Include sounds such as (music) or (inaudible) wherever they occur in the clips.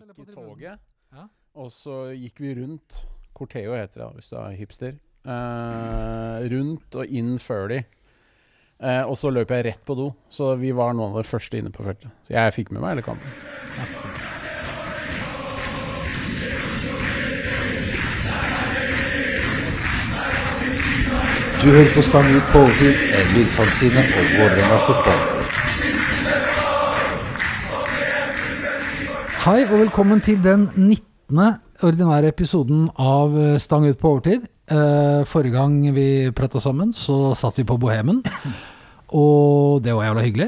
eller på gikk i toget, Ja. og så gikk vi rundt Corteo heter det, hvis du er hipster. Eh, rundt og inn før de. Eh, og så løp jeg rett på do, så vi var noen av de første inne på feltet. Så jeg fikk med meg hele kampen. Ja, så. Du hører på Stang ut på overtid, en lydfanzine om Vålerenga fotball. Hei og velkommen til den 19. ordinære episoden av eh, Stang ut på overtid. Eh, forrige gang vi prata sammen, så satt vi på Bohemen. Og det var jævla hyggelig.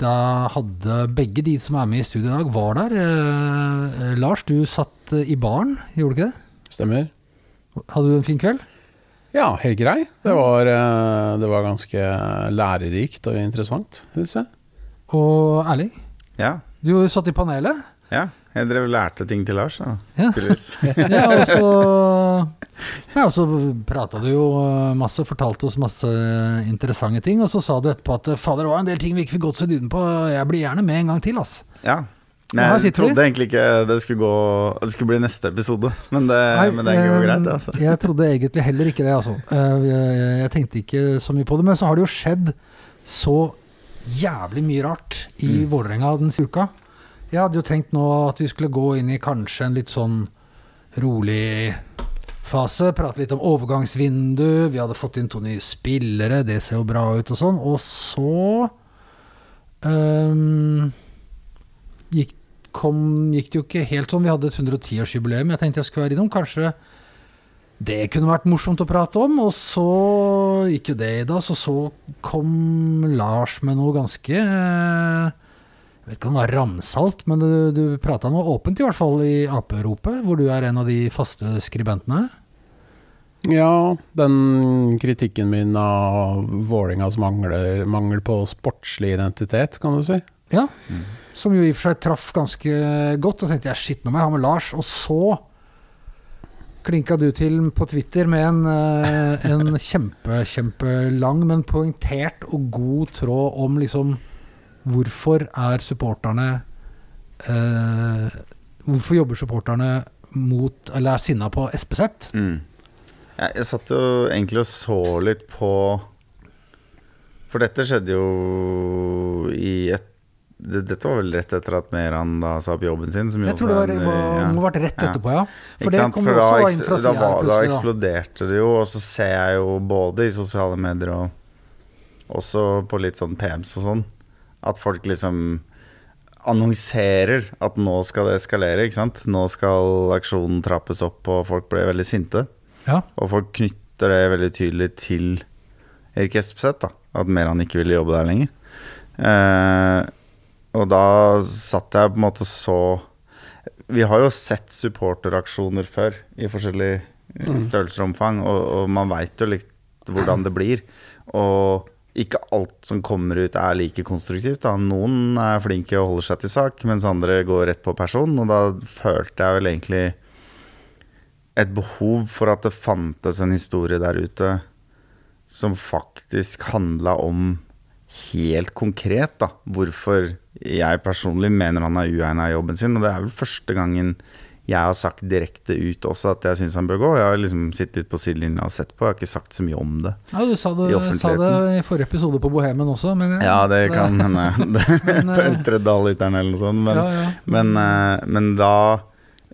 Da hadde begge de som er med i studio i dag, var der. Eh, Lars, du satt i baren, gjorde du ikke det? Stemmer? Hadde du en fin kveld? Ja, helt grei. Det var, det var ganske lærerikt og interessant, syns jeg. Og Erling, Ja, du satt i panelet. Ja. Jeg drev og lærte ting til Lars, da, Ja. tydeligvis. (laughs) Ja, og så, ja, og så prata du jo masse og fortalte oss masse interessante ting. Og så sa du etterpå at fader, det var en del ting vi ikke fikk gått så dyden på. Jeg blir gjerne med en gang til, ass. Ja. Men jeg trodde egentlig ikke det skulle gå Det skulle bli neste episode, men det, Nei, men det går eh, greit, det, altså. Jeg trodde egentlig heller ikke det, altså. Eh, jeg tenkte ikke så mye på det. Men så har det jo skjedd så jævlig mye rart i Mm. Vålerenga den siste uka. Jeg hadde jo tenkt nå at vi skulle gå inn i kanskje en litt sånn rolig fase. Prate litt om overgangsvindu. Vi hadde fått inn to nye spillere, det ser jo bra ut og sånn. Og så um, gikk, kom, gikk det jo ikke helt sånn. Vi hadde et 110-årsjubileum. Jeg tenkte jeg skulle være innom. Kanskje det kunne vært morsomt å prate om. Og så gikk jo det i dag. Så så kom Lars med noe ganske eh, Jeg vet ikke om det var ramsalt, men du, du prata noe åpent, i hvert fall i Ap-ropet, hvor du er en av de faste skribentene. Ja, den kritikken min av Vålingas mangel på sportslig identitet, kan du si. Ja, som jo i og for seg traff ganske godt. Og tenkte jeg shit, nå må jeg ha med Lars. Og så klinka du til på Twitter med en, eh, en kjempe, kjempelang, men poengtert og god tråd om liksom hvorfor er supporterne eh, Hvorfor jobber supporterne mot, eller er sinna på SPZ? Mm. Jeg, jeg satt jo egentlig og så litt på For dette skjedde jo i et Dette var vel rett etter at Meran da sa opp jobben sin? Som Jeg tror det var, en, må, ja. må ha vært rett etterpå, ja. For det kom For også inn fra sida da da. eksploderte det jo, og så ser jeg jo både i sosiale medier og også på litt sånn PMs og sånn, at folk liksom annonserer at nå skal det eskalere, ikke sant. Nå skal aksjonen trappes opp, og folk ble veldig sinte. Ja. Og folk knytter det veldig tydelig til Erik Espeseth, da. At Meran ikke ville jobbe der lenger. Eh, og da satt jeg på en måte så Vi har jo sett supporteraksjoner før i forskjellige eh, størrelser og omfang, og, og man veit jo litt hvordan det blir. Og ikke alt som kommer ut er like konstruktivt. Da. Noen er flinke og holder seg til sak, mens andre går rett på person. Og da følte jeg vel egentlig et behov for at det fantes en historie der ute som faktisk handla om helt konkret da, hvorfor jeg personlig mener han er uegna i jobben sin. Og det er vel første gangen jeg har sagt direkte ut også at jeg syns han bør gå. Jeg har liksom sittet på sidelinja og sett på, jeg har ikke sagt så mye om det. Ja, du sa det, I sa det i forrige episode på Bohemen også, men Ja, det kan (laughs) hende. (laughs) På eh, Entre Dal-literen eller noe sånt. Men, ja, ja. men, eh, men da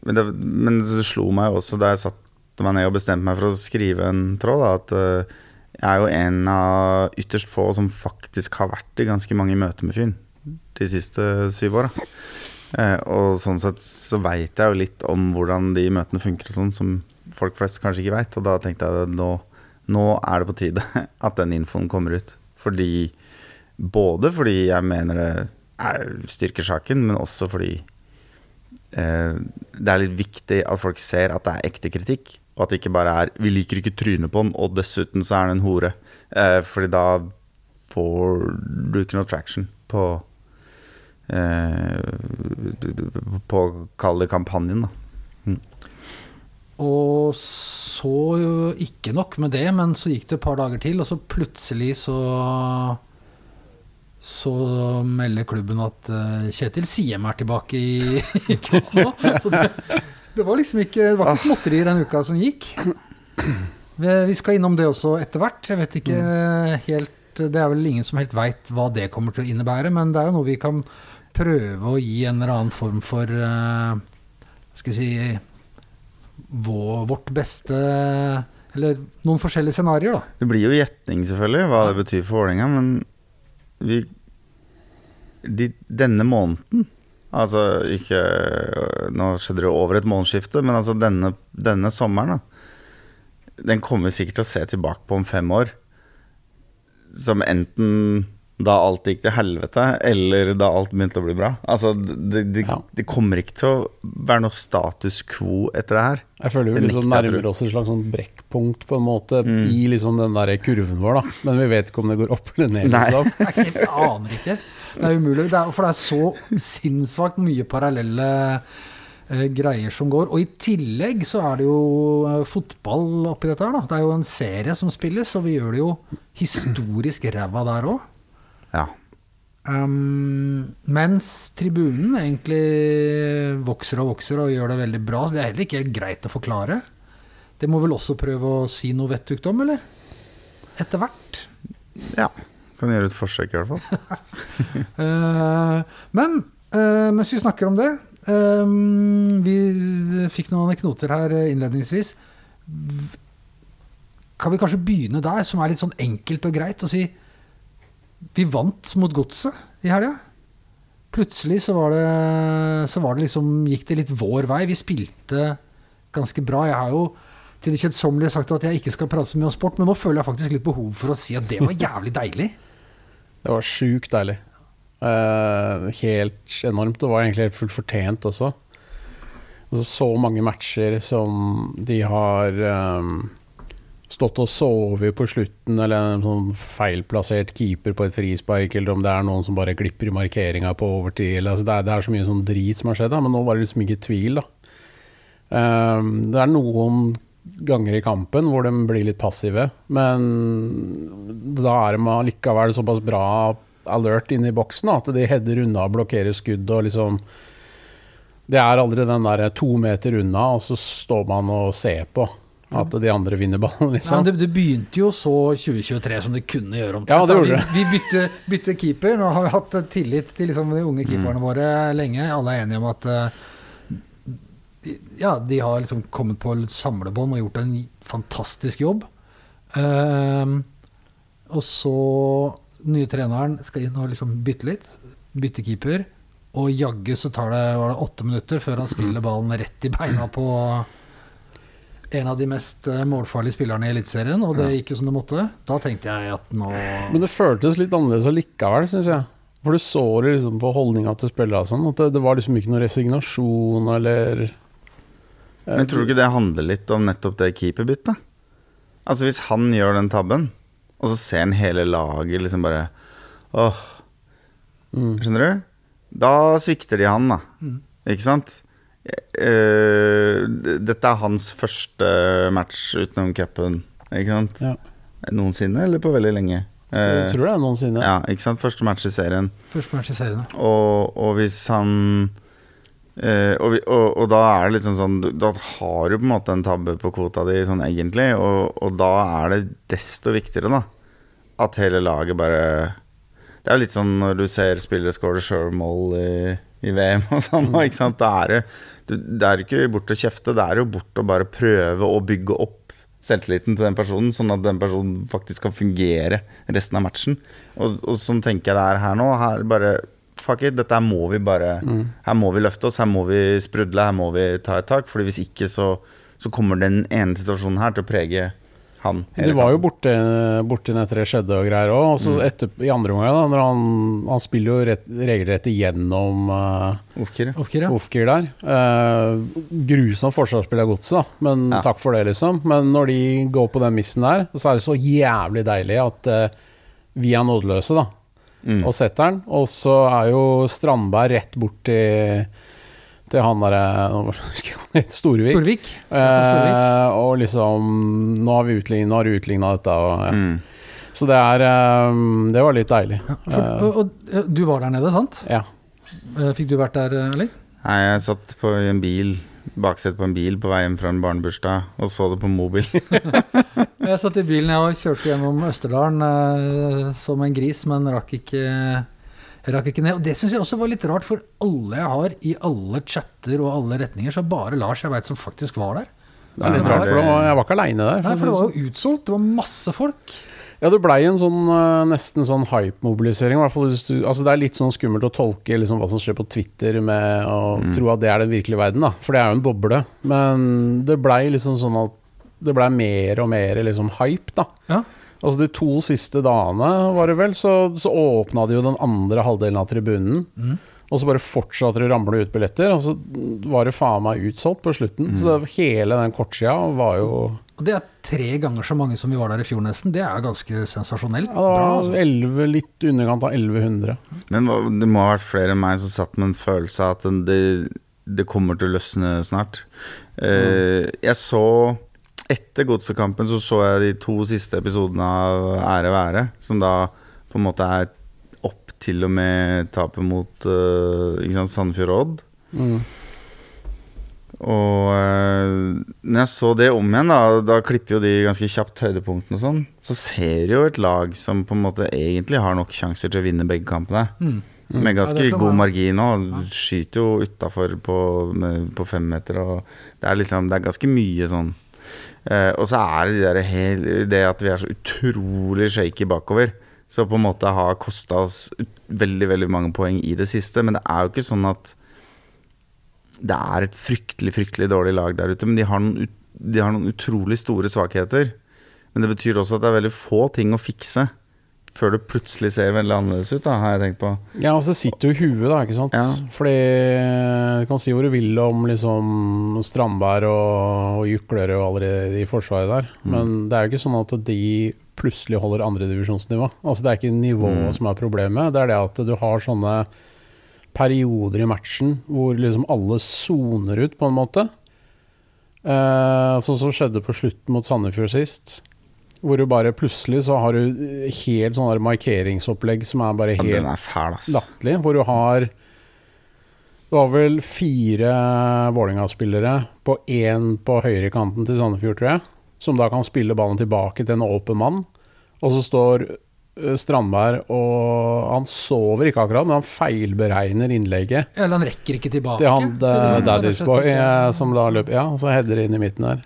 men det, men det slo meg også da jeg satte meg ned og bestemte meg for å skrive en tråd, da, at eh, jeg er jo en av ytterst få som faktisk har vært i ganske mange møter med fyren de siste syv åra. Eh, og sånn sett så veit jeg jo litt om hvordan de møtene funker og sånn, som folk flest kanskje ikke veit. Og da tenkte jeg at nå, nå er det på tide (laughs) at den infoen kommer ut. Fordi Både fordi jeg mener det er, styrker saken, men også fordi eh, det er litt viktig at folk ser at det er ekte kritikk. Og at det ikke bare er 'vi liker ikke trynet på den', og dessuten så er det en hore. Eh, fordi da får du ikke noe traction på På å kalle det kampanjen, da. Og så jo ikke nok med det, men så gikk det et par dager til, og så plutselig så så melder klubben at eh, Kjetil Siem er tilbake i, (laughs) i quiz nå. Så det, det var liksom ikke, det var ikke småtterier den uka som gikk. Vi, vi skal innom det også etter hvert. Jeg vet ikke helt Det er vel ingen som helt veit hva det kommer til å innebære, men det er jo noe vi kan prøve å gi en eller annen form for uh, Skal vi si vår, Vårt beste Eller noen forskjellige scenarioer, da. Det blir jo gjetning, selvfølgelig, hva det betyr for Vålerenga, men vi de, Denne måneden Altså ikke Nå skjedde det over et månedsskifte, men altså denne, denne sommeren, da. Den kommer vi sikkert til å se tilbake på om fem år. Som enten da alt gikk til helvete, eller da alt begynte å bli bra. Altså, det, det, Ja. det kommer ikke til å være noe status quo etter det her. Jeg føler vi liksom nærmer oss et slags sånn brekkpunkt på en måte Mm. i liksom den der kurven vår, da. Men vi vet ikke om det går opp eller ned. Liksom. Er jeg aner ikke. Det er umulig. Det er, for det er så sinnssvakt mye parallelle eh, greier som går. Og i tillegg så er det jo eh, fotball oppi dette her, da. Det er jo en serie som spilles, og vi gjør det jo historisk ræva der òg. Ja. Um, mens tribunen egentlig vokser og vokser og gjør det veldig bra. Så det er heller ikke helt greit å forklare. Det må vel også prøve å si noe vettugt om, eller? Etter hvert. ja. Kan gjøre et forsøk, i hvert fall. uh, (laughs) men uh, mens vi snakker om det uh, Vi fikk noen anekdoter her innledningsvis. Kan vi kanskje begynne der, som er litt sånn enkelt og greit, og si Vi vant mot Godset i helga. Plutselig så var det, så var det liksom Gikk det litt vår vei. Vi spilte ganske bra. Jeg har jo til det kjedsommelige sagt at jeg ikke skal prate så mye om sport, men nå føler jeg faktisk litt behov for å si at det var jævlig deilig. (laughs) Det var sjukt deilig. Uh, helt enormt. Det var egentlig helt fullt fortjent også. Altså, så mange matcher som de har eh, stått og sovet på slutten, eller en sånn feilplassert keeper på et frispark, eller om det er noen som bare glipper i markeringa på overtid. Eller, altså, det, er, det er så mye sånn drit som har skjedd, da, men nå var det liksom ikke tvil. da. Um, det er noen ganger i kampen hvor de blir litt passive, men da er de likevel såpass bra alert inne i boksen at de header unna og blokkerer skudd og liksom Det er aldri den der to meter unna, og så står man og ser på at de andre vinner ballen, Ja, liksom. det, det begynte jo så 2023 som det kunne gjøre omtrent. Ja, det gjorde gjorde vi, vi bytter, bytte, keeper. Nå har vi hatt tillit til liksom de unge keeperne Mm. våre lenge. Alle er enige om at eh, de, ja, de har liksom kommet på samlebånd og gjort en fantastisk jobb. Uh, og så nye treneren skal inn og liksom bytte litt. Bytte keeper. Og jaggu så tar det, var det åtte minutter før han spiller ballen rett i beina på en av de mest eh, målfarlige spillerne i Eliteserien, og det gikk jo som det måtte. Da tenkte jeg at nå Men det føltes litt annerledes allikevel, syns jeg. For du så det liksom på holdninga til spillere og sånn, at det, det var liksom ikke noe resignasjon eller Men tror du ikke det handler litt om nettopp det keeperbyttet? Altså Hvis han gjør den tabben, og så ser han hele laget liksom bare Åh, Mm. skjønner du? Da svikter de han, da. Ikke sant? Eh, dette er hans første match utenom cupen, ikke sant? Ja. Noensinne, eller på veldig lenge? Jeg Eh, tror det er noensinne. ja, ikke sant? Første match i serien. Første match i serien. Og, og hvis han eh, og, vi, og, og da er det liksom sånn Da har du på en måte en tabbe på kvota di sånn egentlig, og, og da er det desto viktigere, da, at hele laget bare Det er jo litt sånn når du ser spillere score sjølmål i, i VM og sånn, mm. ikke sant. Da er det Det er ikke bort å kjefte, det er jo bort å bare prøve å bygge opp selvtilliten til den personen, sånn at den personen faktisk kan fungere resten av matchen. Og, og sånn tenker jeg det er her nå. Her bare Fuck it, dette må vi bare Her må vi løfte oss, her må vi sprudle, her må vi ta et tak. Fordi hvis ikke, så, så kommer den ene situasjonen her til å prege han. Du var jo kampen. borte, borte etter det skjedde og greier òg. Og Mm. så etter, i andre omgang, da, når han, han spiller jo rett, regelrett igjennom uh, Ofker, ja. Ofkir der. Uh, grusomt forsvarsspill av godset, men Ja. takk for det, liksom. Men når de går på den missen der, så er det så jævlig deilig at uh, vi er nådeløse, da. Mm. Og setter den. Og så er jo Strandberg rett bort til, til han derre. Storvik. Storvik. Eh, og liksom Nå har vi har utligna dette. Og, ja. Mm. Så det er eh, Det var litt deilig. For, og, og, eh, du var der nede, sant? Ja. Eh, Fikk du vært der, eller? Nei, jeg satt på en bil, baksetet på en bil på vei hjem fra en barnebursdag, og så det på mobil. (laughs) Jeg satt i bilen jeg og kjørte gjennom Østerdalen eh, som en gris, men rakk ikke, rakk ikke ned. Og det syns jeg også var litt rart, for alle jeg har i alle chatter og alle retninger, så bare Lars jeg veit som faktisk var der. Det er litt rart, for jeg var ikke aleine der. Nei, for det var jo utsolgt. Det var masse folk. Ja, det blei en sånn eh, nesten sånn hype-mobilisering. Altså, det er litt sånn skummelt å tolke liksom, hva som skjer på Twitter med å tro at det er den virkelige verden, da. For det er jo en boble. Men det blei liksom sånn at det blei mer og mer liksom hype, da. Ja. Altså De to siste dagene, var det vel, så, så åpna de jo den andre halvdelen av tribunen. Og så bare fortsatte det å ramle ut billetter, og så var det faen meg utsolgt på slutten. Så det, hele den kortsida var jo Og det er tre ganger så mange som vi var der i fjor, nesten. Det er ganske sensasjonelt Ja, det bra. var Altså. 11, litt i underkant av 1100. Men det må ha vært flere enn meg som satt med en følelse av at det, det kommer til å løsne snart. Eh, jeg så Etter Godsekampen så så jeg de to siste episodene av Ære være, som da på en måte er opp til og med tapet mot uh, ikke sant, Sandefjord og Odd. Mm. Og eh, når jeg så det om igjen, da, da klipper jo de ganske kjapt høydepunktene og sånn, så ser jo et lag som på en måte egentlig har nok sjanser til å vinne begge kampene. Mm. Med ganske er god margin òg. Skyter jo utafor på, på femmeter, og det er liksom Det er ganske mye sånn. Eh, og så er det de hel, det at vi er så utrolig shaky bakover, så på en måte har kosta oss veldig, veldig mange poeng i det siste. Men det er jo ikke sånn at det er et fryktelig, fryktelig dårlig lag der ute. Men de har noen, de har noen utrolig store svakheter. Men det betyr også at det er veldig få ting å fikse før det plutselig ser veldig annerledes ut, da, har jeg tenkt på. Ja, altså det sitter jo i huet, da, ikke sant. Ja. Fordi du kan si hvor du vil om liksom Strandberg og, og Juklerød og alle de i forsvaret der, men det er jo ikke sånn at de plutselig holder andredivisjonsnivå. Altså det er ikke nivået som er problemet, det er det at du har sånne perioder i matchen hvor liksom alle soner ut, på en måte. Eh, sånn som skjedde på slutten mot Sandefjord sist. Hvor du bare plutselig så har du helt sånn markeringsopplegg som er bare helt ass. latterlig. Hvor du har Det var vel fire Vålerenga-spillere på én på høyrekanten til Sandefjord, tror jeg. Som da kan spille ballen tilbake til en åpen mann. Og så står eh, Strandberg og Han sover ikke akkurat, men han feilberegner innlegget. Eller han rekker ikke tilbake. til han det- uh, Daddy's Boy eh, som da løper Ja, og så header inn i midten der.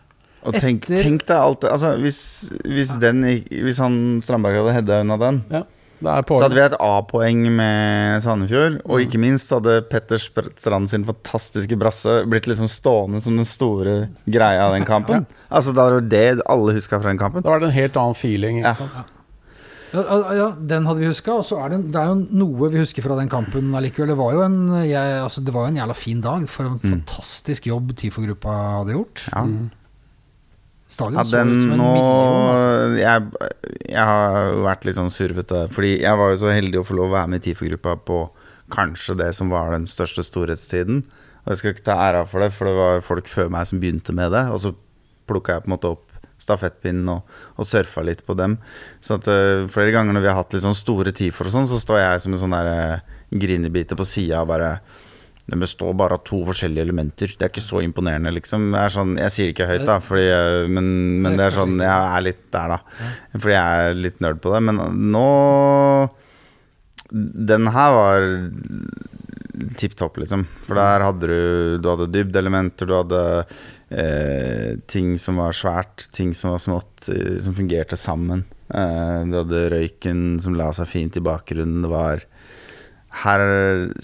Og tenk, Etter- tenk deg alt det altså, hvis, hvis, den, hvis han Strandberg hadde hedda unna den, Ja, det er så hadde vi et A-poeng med Sandefjord. Og ikke minst hadde Petter Strand sin fantastiske brasse blitt liksom stående som den store greia av den kampen. Altså Da var det det alle huska fra den kampen. Da var det en helt annen feeling. Ja. Ikke sant? Ja, ja, ja, den hadde vi huska, og så er det, det er jo noe vi husker fra den kampen allikevel. Det var jo en, jeg, altså, det var jo en jævla fin dag, for en fantastisk jobb TIFO-gruppa hadde gjort. Ja. Stadion Ja, så den ut som en nå million. Altså. jeg, jeg har vært litt sånn survete. Fordi jeg var jo så heldig å få lov å være med i TIFO-gruppa på kanskje det som var den største storhetstiden. Og jeg skal ikke ta æra for det, for det var folk før meg som begynte med det. Og så plukka jeg på en måte opp stafettpinnen og, og surfa litt på dem. Så at uh, flere ganger når vi har hatt litt sånn store TIFO-er og sånn, så står jeg som en sånn der uh, grinebiter på sida og bare den består bare av to forskjellige elementer. Det er ikke så imponerende, liksom. Sånn, jeg sier ikke høyt, da, jeg- men, men det er sånn Jeg er litt der, da. Fordi jeg er litt nerd på det. Men nå Den her var tipp topp, liksom. For der hadde du Du hadde dybdeelementer, du hadde eh, ting som var svært, ting som var smått, eh, som fungerte sammen. Eh, du hadde røyken som la seg fint i bakgrunnen. Det var her,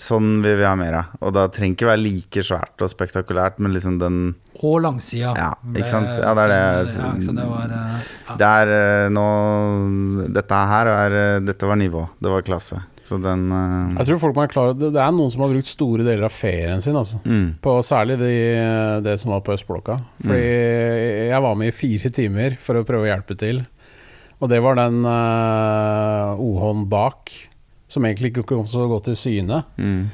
Sånn vil vi ha mer av. Og da trenger ikke være like svært og spektakulært, men liksom den Og langsida. Ja, ikke sant? Ja, det er det. Ja. Det var, eh, ja. Det er eh, nå Dette her er eh, Dette var nivå. Det var klasse. Så den Jeg tror folk må være klar over det, det er noen som har brukt store deler av ferien sin, altså. mm, På særlig de, det som var på Østblokka. Fordi jeg var med i fire timer for å prøve å hjelpe til. Og det var den uh, O-hånd bak, som egentlig ikke kom så godt til syne. mm.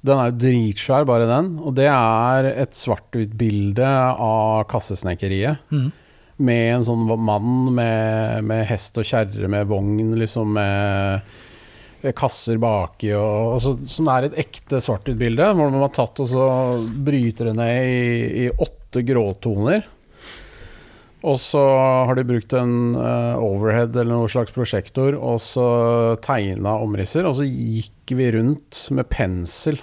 Den er jo dritskjær, bare den. Og det er et svart-hvitt-bilde av kassesnekkeriet. Mm. med en sånn mann med, med hest og kjerre med vogn, liksom med med kasser baki og altså, Som er et ekte svart-hvitt-bilde, hvor man har tatt og så bryter det ned i, i åtte gråtoner. Og så har de brukt en eh, overhead eller noen slags prosjektor og så tegna omrisser, og så gikk vi rundt med pensel.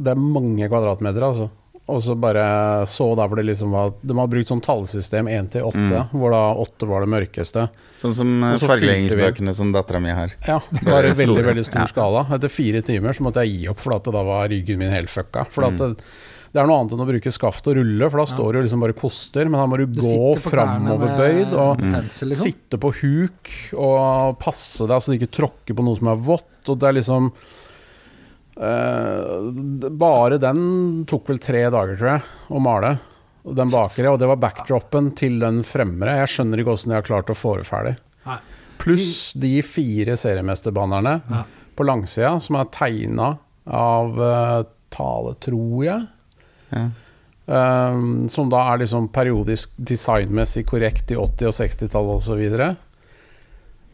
Det er mange kvadratmeter, altså. Og så bare så der hvor det liksom var De har brukt sånn tallsystem 1 til 8, Mm. hvor da 8 var det mørkeste. Sånn som eh, fargeleggingsbøkene som dattera mi har. Ja, det var en (laughs) veldig veldig stor Ja. skala. Etter fire timer så måtte jeg gi opp, for at da var ryggen min helt fucka. For Mm. at det, det er noe annet enn å bruke skaft og rulle, for da står du liksom bare koster, men da må du, Du gå framoverbøyd og pensel, liksom. sitte på huk og passe deg så du ikke tråkker på noe som er vått. Og det er liksom uh, Bare den tok vel tre dager, tror jeg, å male. Den bakre, og det var backdropen til den fremre. Jeg skjønner ikke åssen de har klart å få det ferdig. Pluss de fire seriemesterbannerne Ja. på langsida, som er tegna av uh, Tale, tror jeg. Ja. Um, som da er liksom periodisk designmessig korrekt i 80- og 60-tallet osv.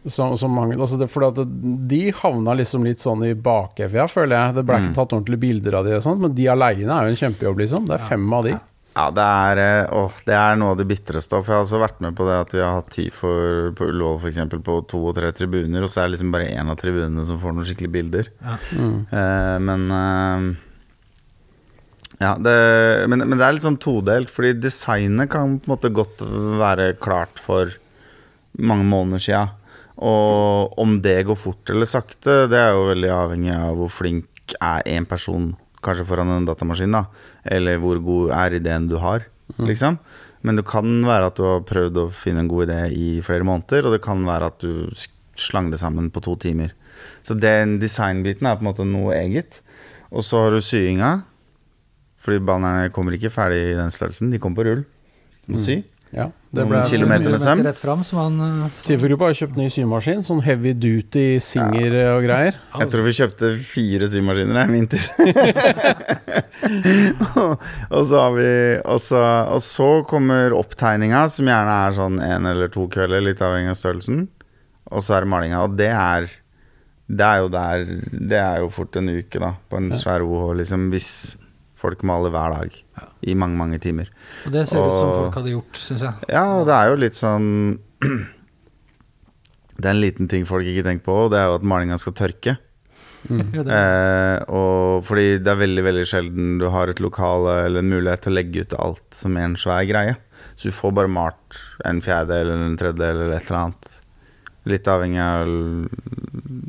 Som, som mange, altså det, fordi at de havna liksom litt sånn i bakevja, føler jeg. Det ble ikke tatt ordentlige bilder av de og sånt, men de aleine er jo en kjempejobb, liksom. Det er fem av de. Ja, det er, å, det er noe av det bitreste. For jeg har også vært med på det at vi har hatt tid for, på Ullevål f.eks. på to og tre tribuner, og så er det liksom bare én av tribunene som får noen skikkelige bilder. Mm. Eh, men eh, Ja, det, men, men det er litt sånn todelt, fordi designet kan på en måte godt være klart for mange måneder sia. Og om det går fort eller sakte, det er jo veldig avhengig av hvor flink er én person kanskje foran en datamaskin, da. Eller hvor god er ideen du har, liksom. Men det kan være at du har prøvd å finne en god idé i flere måneder, og det kan være at du slang det sammen på to timer. Så den designbiten er på en måte noe eget. Og så har du syinga. Fordi bannerne kommer ikke ferdig i den størrelsen, de kommer på rull. Må sy. Ja, det Noen ble kilometer med søm. Rett fram, som han eh, Sifo-gruppa har kjøpt ny symaskin, sånn heavy duty Singer og greier. Jeg tror vi kjøpte fire symaskiner i vinter. (laughs) og, og, så har vi, og, så, og så kommer opptegninga, som gjerne er sånn én eller to kvelder, litt avhengig av størrelsen. Og så er det malinga. Og det er Det er jo der Det er jo fort en uke, da, på en svær OH, liksom, hvis folk maler hver dag. I mange, mange timer. Og det ser ut som folk hadde gjort, syns jeg. Ja, og det er jo litt sånn (clears throat) Det er en liten ting folk ikke tenker på, og det er jo at malinga skal tørke. Ja, Eh, og fordi det er veldig veldig sjelden du har et lokale eller en mulighet til å legge ut alt som en svær greie. Så du får bare malt en fjerdedel eller en tredjedel eller et eller annet. Litt avhengig av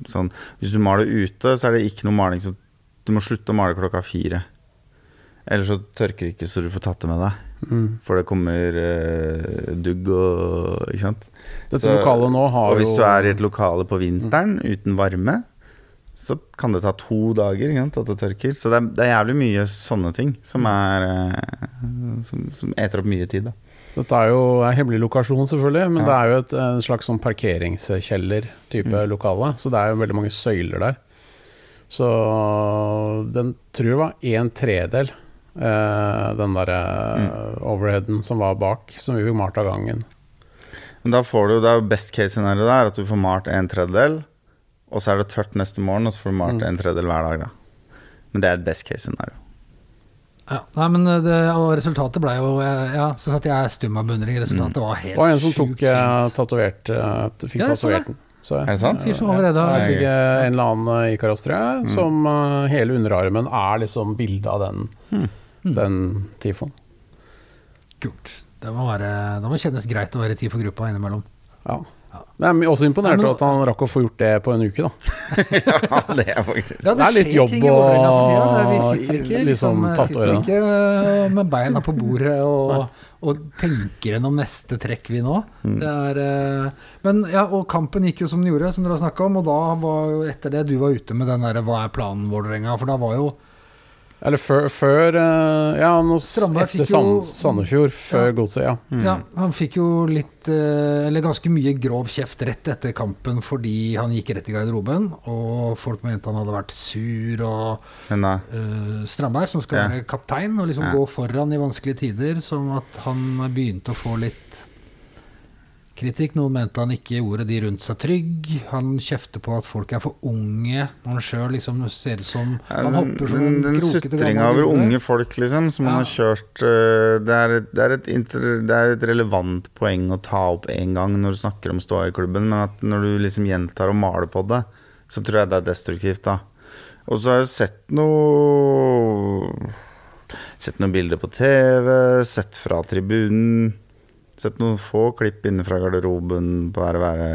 sånn Hvis du maler ute, så er det ikke noe maling, som du må slutte å male klokka fire. Ellers så tørker det ikke så du får tatt det med deg. Mm. For det kommer uh, dugg og Ikke sant? Dette Så- lokalet nå har Og hvis du er i et lokale på vinteren uten varme, så kan det ta to dager sant, at det tørker. Så det er, det er jævlig mye sånne ting som er eh, som, som eter opp mye tid, da. Dette er jo en hemmelig lokasjon, selvfølgelig, men Ja. det er jo et, en slags sånn parkeringskjeller-type Mm. lokale. Så det er jo veldig mange søyler der. Så den tror jeg var en tredel, den derre Mm. overheaden som var bak, som vi fikk malt av gangen. Men da får du, det er jo best case scenario der, at du får malt en tredjedel, og så er det tørt neste morgen, og så får du malt Mm. en tredjedel hver dag, da. Men det er et best case scenario. ja. Nei, men eh, det, og resultatet ble jo eh, Ja, så satt jeg stum av beundring. Resultatet var helt sjukt. Det var en som tok eh, fint. tatovert eh, Fikk Ja, tatovert den. Så, Er det sant? Fyr som allerede har- Jeg vet ikke, En eller annen eh, Ikaros, tror jeg, Mm. som uh, hele underarmen er liksom bilde av den, Mm. den tifoen. Kult. Det må, være, det må kjennes greit å være i for gruppa innimellom. Ja. Jeg er også imponert Ja, at han rakk å få gjort det på en uke, da. (laughs) ja, det er faktisk Ja, Det er litt jobb å- Vi sitter ikke, liksom liksom, tatt sitter over det. ikke med beina på bordet og, og tenker gjennom neste trekk, vi nå. Mm. Det er, øh, men ja, og kampen gikk jo som den gjorde, som dere har snakka om. Og da var jo etter det du var ute med den derre 'hva er planen, Vålerenga'? For da var jo Eller før, før eh, Ja, Strandberg etter Sand, jo- Sandefjord, før Ja. Godset, ja. Ja, han fikk jo litt eh, Eller ganske mye grov kjeft rett etter kampen fordi han gikk rett i garderoben, og folk mente han hadde vært sur, og uh, eh, Strandberg, som skal Ja. være kaptein og liksom Ja. gå foran i vanskelige tider, som at han begynte å få litt kritikk. Noen mente han ikke gjorde de rundt seg trygg. Han kjefter på at folk er for unge, når han sjøl liksom ser ut som Han hopper som den, en den krokete sutringa over unge folk, liksom, som Ja. han har kjørt øh, det, er et, det, er inter, det er et relevant poeng å ta opp én gang når du snakker om ståa i klubben, men at når du liksom gjentar og maler på det, så tror jeg det er destruktivt, da. Og så har jeg sett noe Sett noen bilder på TV, sett fra tribunen. Sett noen få klipp inne fra garderoben på være være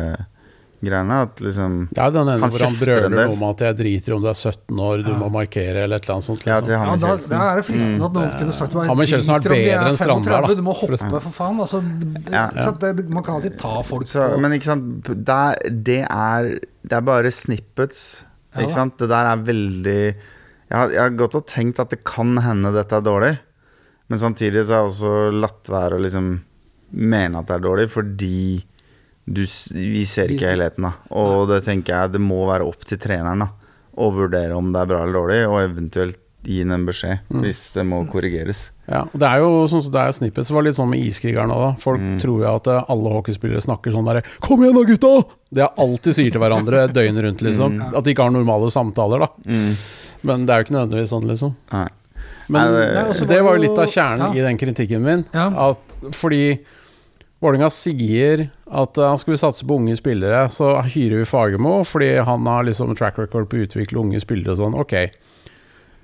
greiene. At liksom er jo den ene hvor han brøler noe om at 'jeg driter i om du er 17 år, du må markere', eller et eller annet sånt. Ja, Liksom. til Ja, da, da er det fristende at noen kunne sagt Han med Kjeldsen har vært "Driter om de er bedre enn Strandberg, da." Du må hoppe, for faen. Altså, Ja. så det, man kan alltid ta folk Så, på men ikke sant det er, det er Det er bare snippets. Ja. Ikke sant? Det der er veldig jeg har, jeg har gått og tenkt at det kan hende dette er dårlig. Men samtidig så har jeg også latt være å liksom mene at det er dårlig, fordi du, vi ser ikke helheten. da Og det tenker jeg det må være opp til treneren da å vurdere om det er bra eller dårlig, og eventuelt gi inn en beskjed hvis det må korrigeres. Ja, og det er jo sånn som det er snippet, Det var litt sånn med iskrigerne òg, da. Folk Mm. tror jo at eh, alle hockeyspillere snakker sånn derre 'Kom igjen da, gutta!' Det er alltid sier til hverandre (laughs) døgnet rundt, liksom. Mm. At de ikke har normale samtaler, da. Men det er jo ikke nødvendigvis sånn, liksom. Nei. Men Nei, det- så det var jo- litt av kjernen ja. i den kritikken min. Ja. At fordi Vålerenga sier at uh, skal vi satse på unge spillere, så hyrer vi Fagermo fordi han har liksom track record på å utvikle unge spillere og sånn. Ok.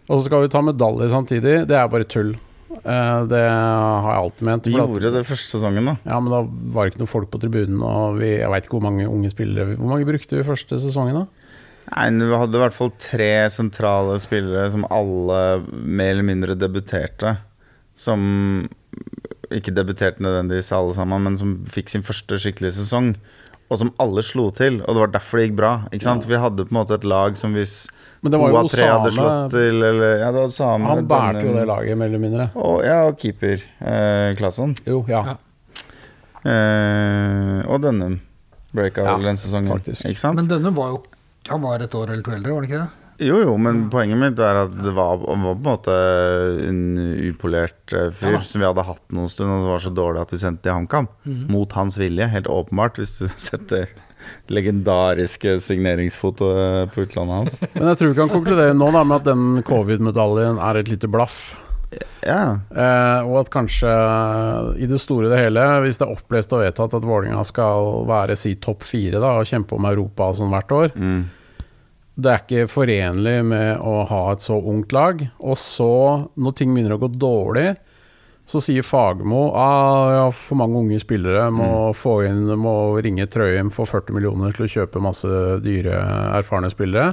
Og så skal vi ta medalje samtidig. Det er bare tull. Uh, det har jeg alltid ment. Vi at- gjorde det første sesongen, da. ja, men da var det ikke noe folk på tribunen, og vi, jeg veit ikke hvor mange unge spillere Hvor mange brukte vi første sesongen, da? Nei, Vi hadde i hvert fall tre sentrale spillere som alle mer eller mindre debuterte. Som ikke debuterte nødvendigvis alle sammen, men som fikk sin første skikkelige sesong. Og som alle slo til, og det var derfor det gikk bra. Ikke sant? Vi hadde på en måte et lag som hvis Men det to var jo av tre hadde slått til, eller Ja, det var Same. Han bærte jo det laget, mer eller mindre. Og, ja, og keeper eh, Klasson. Jo, ja. Ja. Eh, og Dønnum. Breaka Ja, vel den sesongen. faktisk. Ikke sant? Men Dønnum var jo Han var et år eller to eldre, var han ikke det? Jo, jo, men poenget mitt er at det var, var på en måte en upolert eh, fyr Ja. som vi hadde hatt noen stund, og som var så dårlig at vi sendte til HamKam. Mot hans vilje, helt åpenbart, hvis du (laughs) setter legendariske signeringsfotoet på utlandet hans. (laughs) Men jeg tror vi kan konkludere nå da med at den covid-medaljen er et lite blaff. Ja, Eh, og at kanskje i det store og det hele, hvis det er opplest og vedtatt at Vålerenga skal være si topp fire da, og kjempe om Europa og sånn hvert år, mm. Det er ikke forenlig med å ha et så ungt lag. Og så, når ting begynner å gå dårlig, så sier Fagermo ah, ja, for mange unge spillere må få inn må ringe Trøim for 40 millioner til å kjøpe masse dyre, erfarne spillere.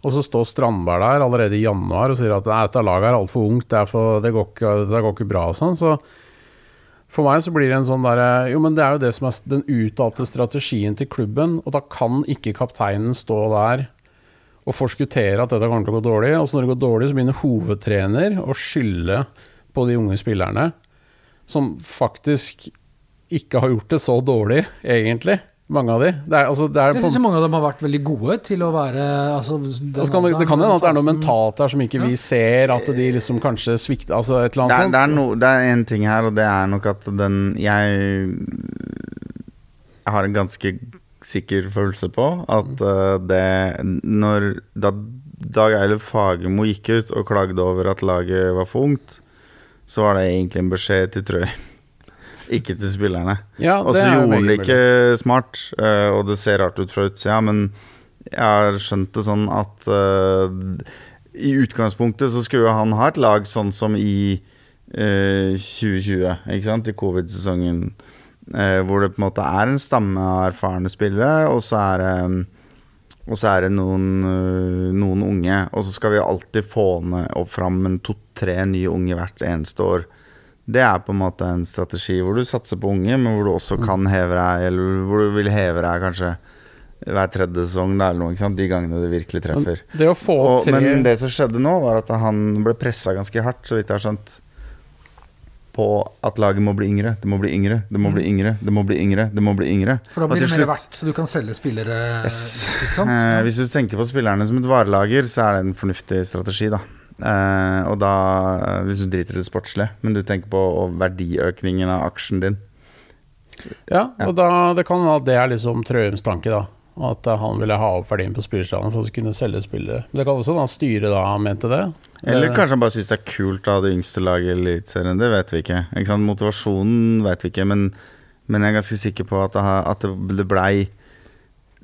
Og så står Strandberg der allerede i januar og sier at "Nei, dette laget er altfor ungt, det, er for, det, går ikke, det går ikke bra og sånn. Så for meg så blir det en sånn derre Jo, men det er jo det som er den uttalte strategien til klubben, og da kan ikke kapteinen stå der og forskuttere at dette kommer til å gå dårlig. Og så når det går dårlig, så begynner hovedtrener å skylde på de unge spillerne, som faktisk ikke har gjort det så dårlig, egentlig. Mange av de. Det, er, altså, det, er Jeg syns mange av dem har vært veldig gode til å være altså, altså, kan det, det kan hende at det er noe mentalt her som ikke vi ser, at de liksom kanskje svikter Altså et eller Det, er, sånt. det, er no, det er en ting her, og det er nok at den Jeg, jeg har en ganske sikker følelse på at eh, det Når da Dag Eilif Fagermo gikk ut og klagde over at laget var for ungt, så var det egentlig en beskjed til Trøy. (laughs) Ikke til spillerne. Ja, Og så gjorde han det ikke smart, eh, og det ser rart ut fra utsida, men jeg har skjønt det sånn at uh, i utgangspunktet så skulle han ha et lag sånn som i uh, 2020, ikke sant, i covid-sesongen, eh, hvor det på en måte er en stamme av erfarne spillere, og så er det og så er det noen, øh, noen unge, og så skal vi alltid få ned og fram en to-tre nye unge hvert eneste år. Det er på en måte en strategi hvor du satser på unge, men hvor du også kan heve deg, eller hvor du vil heve deg kanskje hver tredje sesong, da, eller noe, ikke sant? de gangene det virkelig treffer. Det Og, men det som skjedde nå, var at han ble pressa ganske hardt, så vidt jeg har skjønt, på at laget må bli yngre. Det må bli yngre, det må bli yngre, det må bli yngre. Det må bli yngre For da blir det mer slutt- verdt, så du kan selge spillere. Yes. Ikke sant? (laughs) Eh, hvis du tenker på spillerne som et varelager, så er det en fornuftig strategi, da. Eh, og da, eh, hvis du driter i det sportslige, men du tenker på verdiøkningen av aksjen din. Ja, og da, det kan hende at det er liksom Trøums tanke, da. At eh, han ville ha opp verdien på spillerstallen for å kunne selge spillet. Det kan også da styret da mente det. Eller kanskje han bare syns det er kult å ha det yngste laget i Eliteserien. Det vet vi ikke. ikke? Motivasjonen vet vi ikke, men, men jeg er ganske sikker på at det, at det, det blei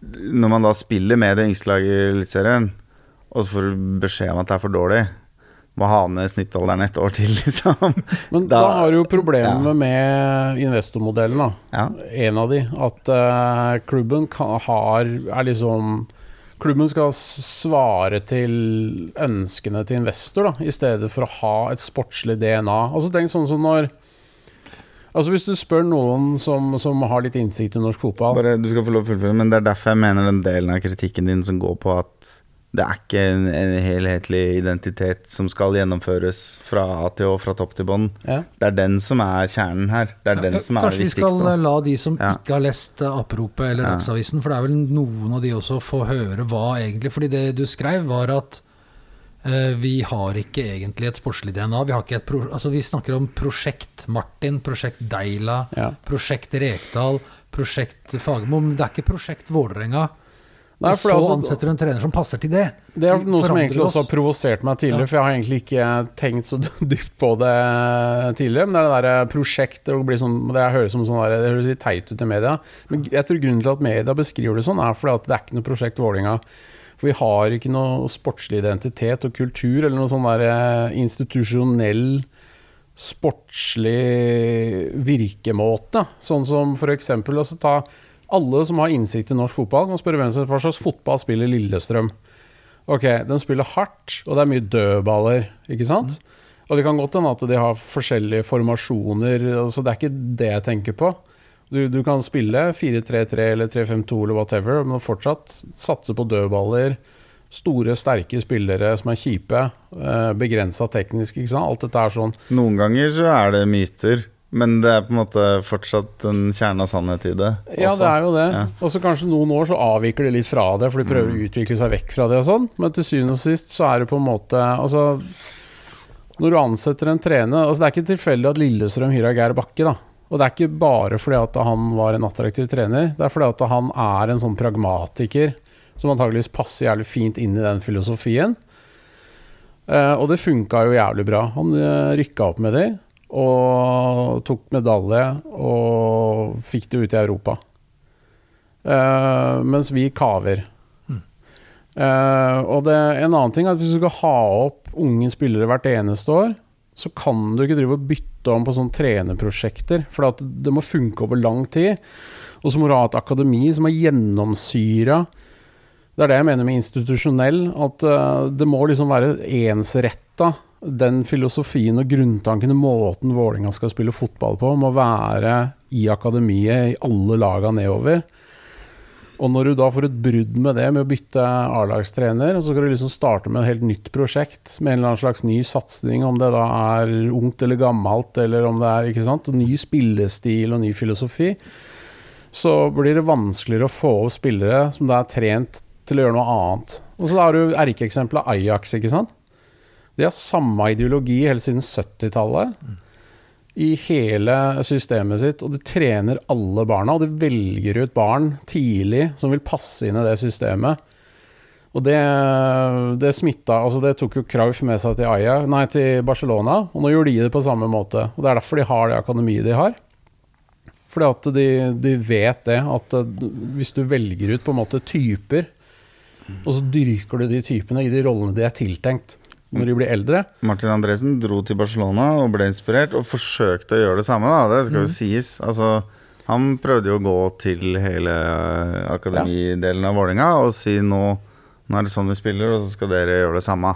Når man da spiller med det yngste laget i Eliteserien, og så får du beskjed om at det er for dårlig, må ha ned snittalderen et år til, (laughs) liksom. Men da, Da- har du jo problemet ja. med investormodellen, da. Ja. En av de. At uh, klubben kan, har er liksom Klubben skal svare til ønskene til investor, da, i stedet for å ha et sportslig DNA. Altså tenk sånn som når Altså Hvis du spør noen som, som har litt innsikt i norsk fotball Bare, du skal få lov å fullføre, men det er derfor jeg mener den delen av kritikken din som går på at det er ikke en, en helhetlig identitet som skal gjennomføres fra A til Å, fra topp til bånn. ja. Det er den som er kjernen her. Det er den som er det viktigste. Kanskje vi skal eh, la de som Ja. ikke har lest Apropet Aperopet eller Ja. Dagsavisen, for det er vel noen av de også, få høre hva egentlig Fordi det du skrev, var at uh, vi har ikke egentlig et sportslig DNA. Vi, har ikke et altså vi snakker om Prosjekt Martin, Prosjekt Deila, Ja. Prosjekt Rekdal, Prosjekt Fagermo. Men det er ikke Prosjekt Vålerenga. Nei, og for så altså- ansetter du en trener som passer til det. Det er noe som egentlig også har provosert meg tidligere, Ja. for jeg har egentlig ikke tenkt så (laughs) dypt på det tidligere. Men det er det derre og blir sånn, Det høres som sånn der, det høres litt teit ut i media. Men jeg tror grunnen til at media beskriver det sånn, er fordi at det er ikke noe prosjekt Vålerenga. For vi har ikke noe sportslig identitet og kultur, eller noe sånn der eh, institusjonell sportslig virkemåte. Sånn som for eksempel altså ta alle som har innsikt i norsk fotball, kan spørre hvem som hva slags fotball spiller Lillestrøm. Ok, den spiller hardt, og det er mye dødballer, ikke sant? Og det kan godt hende at de har forskjellige formasjoner, altså det er ikke det jeg tenker på. Du, du kan spille 4-3-3 eller 3-5-2 eller whatever, men fortsatt satse på dødballer. Store, sterke spillere som er kjipe. Eh, Begrensa teknisk, ikke sant. Alt dette er sånn. Noen ganger så er det myter, men det er på en måte fortsatt en kjerne av sannhet i det. Ja, det er jo det. Ja. Og så kanskje noen år så avviker de litt fra det, for de prøver å utvikle seg vekk fra det og sånn. Men til syvende og sist så er det på en måte Altså, når du ansetter en trener Altså, det er ikke tilfeldig at Lillestrøm hyrer Geir Bakke, da. Og det er ikke bare fordi at han var en attraktiv trener, det er fordi at han er en sånn pragmatiker som antageligvis passer jævlig fint inn i den filosofien. Eh, og det funka jo jævlig bra. Han uh, rykka opp med de, og tok medalje, og fikk det ut i Europa. Uh, mens vi kaver. Uh, og det, en annen ting er at hvis du skal ha opp unge spillere hvert eneste år, så kan du ikke drive og bytte om på sånne trenerprosjekter. For det må funke over lang tid. Og så må du ha et akademi som er gjennomsyra Det er det jeg mener med institusjonell. At eh, det må liksom være ensretta. Den filosofien og grunntanken og måten Vålinga skal spille fotball på, må være i akademiet i alle laga nedover. Og når du da får et brudd med det, med å bytte A-lagstrener, så skal du liksom starte med et helt nytt prosjekt med en eller annen slags ny satsing, om det da er ungt eller gammelt, eller om det er ikke sant, ny spillestil og ny filosofi, så blir det vanskeligere å få opp spillere som da er trent til å gjøre noe annet. Og så har du erkeeksempelet Ajax, ikke sant. De har samme ideologi helt siden 70-tallet i hele systemet sitt, og de trener alle barna. Og de velger ut barn tidlig som vil passe inn i det systemet. Og det, det smitta altså Det tok jo Krauf med seg til, Aya, nei, til Barcelona, og nå gjorde de det på samme måte. Og Det er derfor de har det akademiet de har. Fordi at de, de vet det, at eh, hvis du velger ut på en måte typer, og så dyrker du de typene i de rollene de er tiltenkt når de blir eldre, Martin Andresen dro til Barcelona og ble inspirert, og forsøkte å gjøre det samme. Da. Det skal Mm. jo sies. Altså, han prøvde jo å gå til hele eh, akademidelen av Vålerenga og si nå, nå er det sånn vi spiller, og så skal dere gjøre det samme.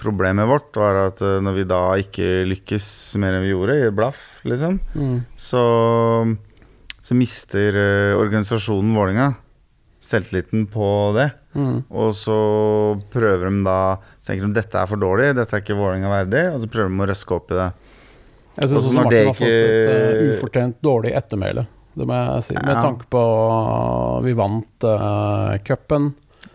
Problemet vårt var at eh, når vi da ikke lykkes mer enn vi gjorde, i blaff, liksom, Mm. så, så mister eh, organisasjonen Vålerenga selvtilliten på det. Mm. Og så prøver de da Så tenker de dette er for dårlig, dette er ikke Vålerenga verdig, og så prøver de å røske opp i det. Jeg syns Martin det har fått et eh, ufortjent dårlig ettermæle. Det må jeg si. Med Ja. tanke på uh, Vi vant uh, cupen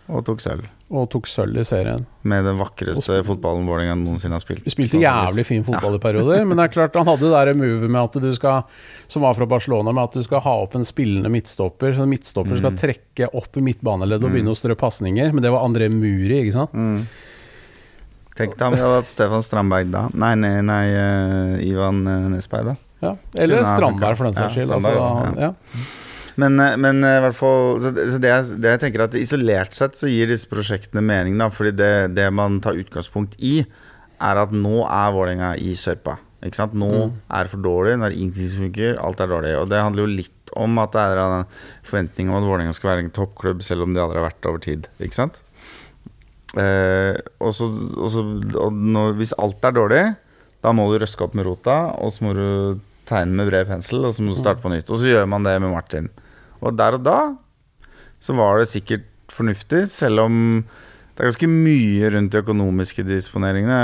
Og tok sølv. Og tok sølv i serien. Med den vakreste fotballen Vålerenga noensinne har spilt. Vi spilte jævlig fin fotball i (laughs) perioder, men det er klart han hadde det movet med at du skal Som var fra Barcelona, med at du skal ha opp en spillende midtstopper. Så en midtstopper skal Mm. trekke opp midtbaneleddet og begynne å strø pasninger. Men det var André Muri, ikke sant? Mm. Tenk deg om vi hadde hatt Stefan Strandberg da. Nei, nei, nei uh, Ivan eh, Nesberg, da. Ja. Eller Strandberg, for den saks Ja, skyld. Strandberg, Altså, ja. ja. Men, eh, men eh, i hvert fall Så, det, så det, jeg, det jeg tenker at isolert sett så gir disse prosjektene mening, da. Fordi det, det man tar utgangspunkt i, er at nå er Vålerenga i sørpa. Ikke sant? Nå Mm. er det for dårlig, når ingenting funker, alt er dårlig. Og det handler jo litt om at det er en forventning om at Vålerenga skal være en toppklubb, selv om de aldri har vært det over tid. Ikke sant? Eh, og så, og så og når, Hvis alt er dårlig, da må du røske opp med rota, og så må du tegne med bred pensel, og så må du starte på nytt. Og så gjør man det med Martin. Og der og da så var det sikkert fornuftig, selv om det er ganske mye rundt de økonomiske disponeringene.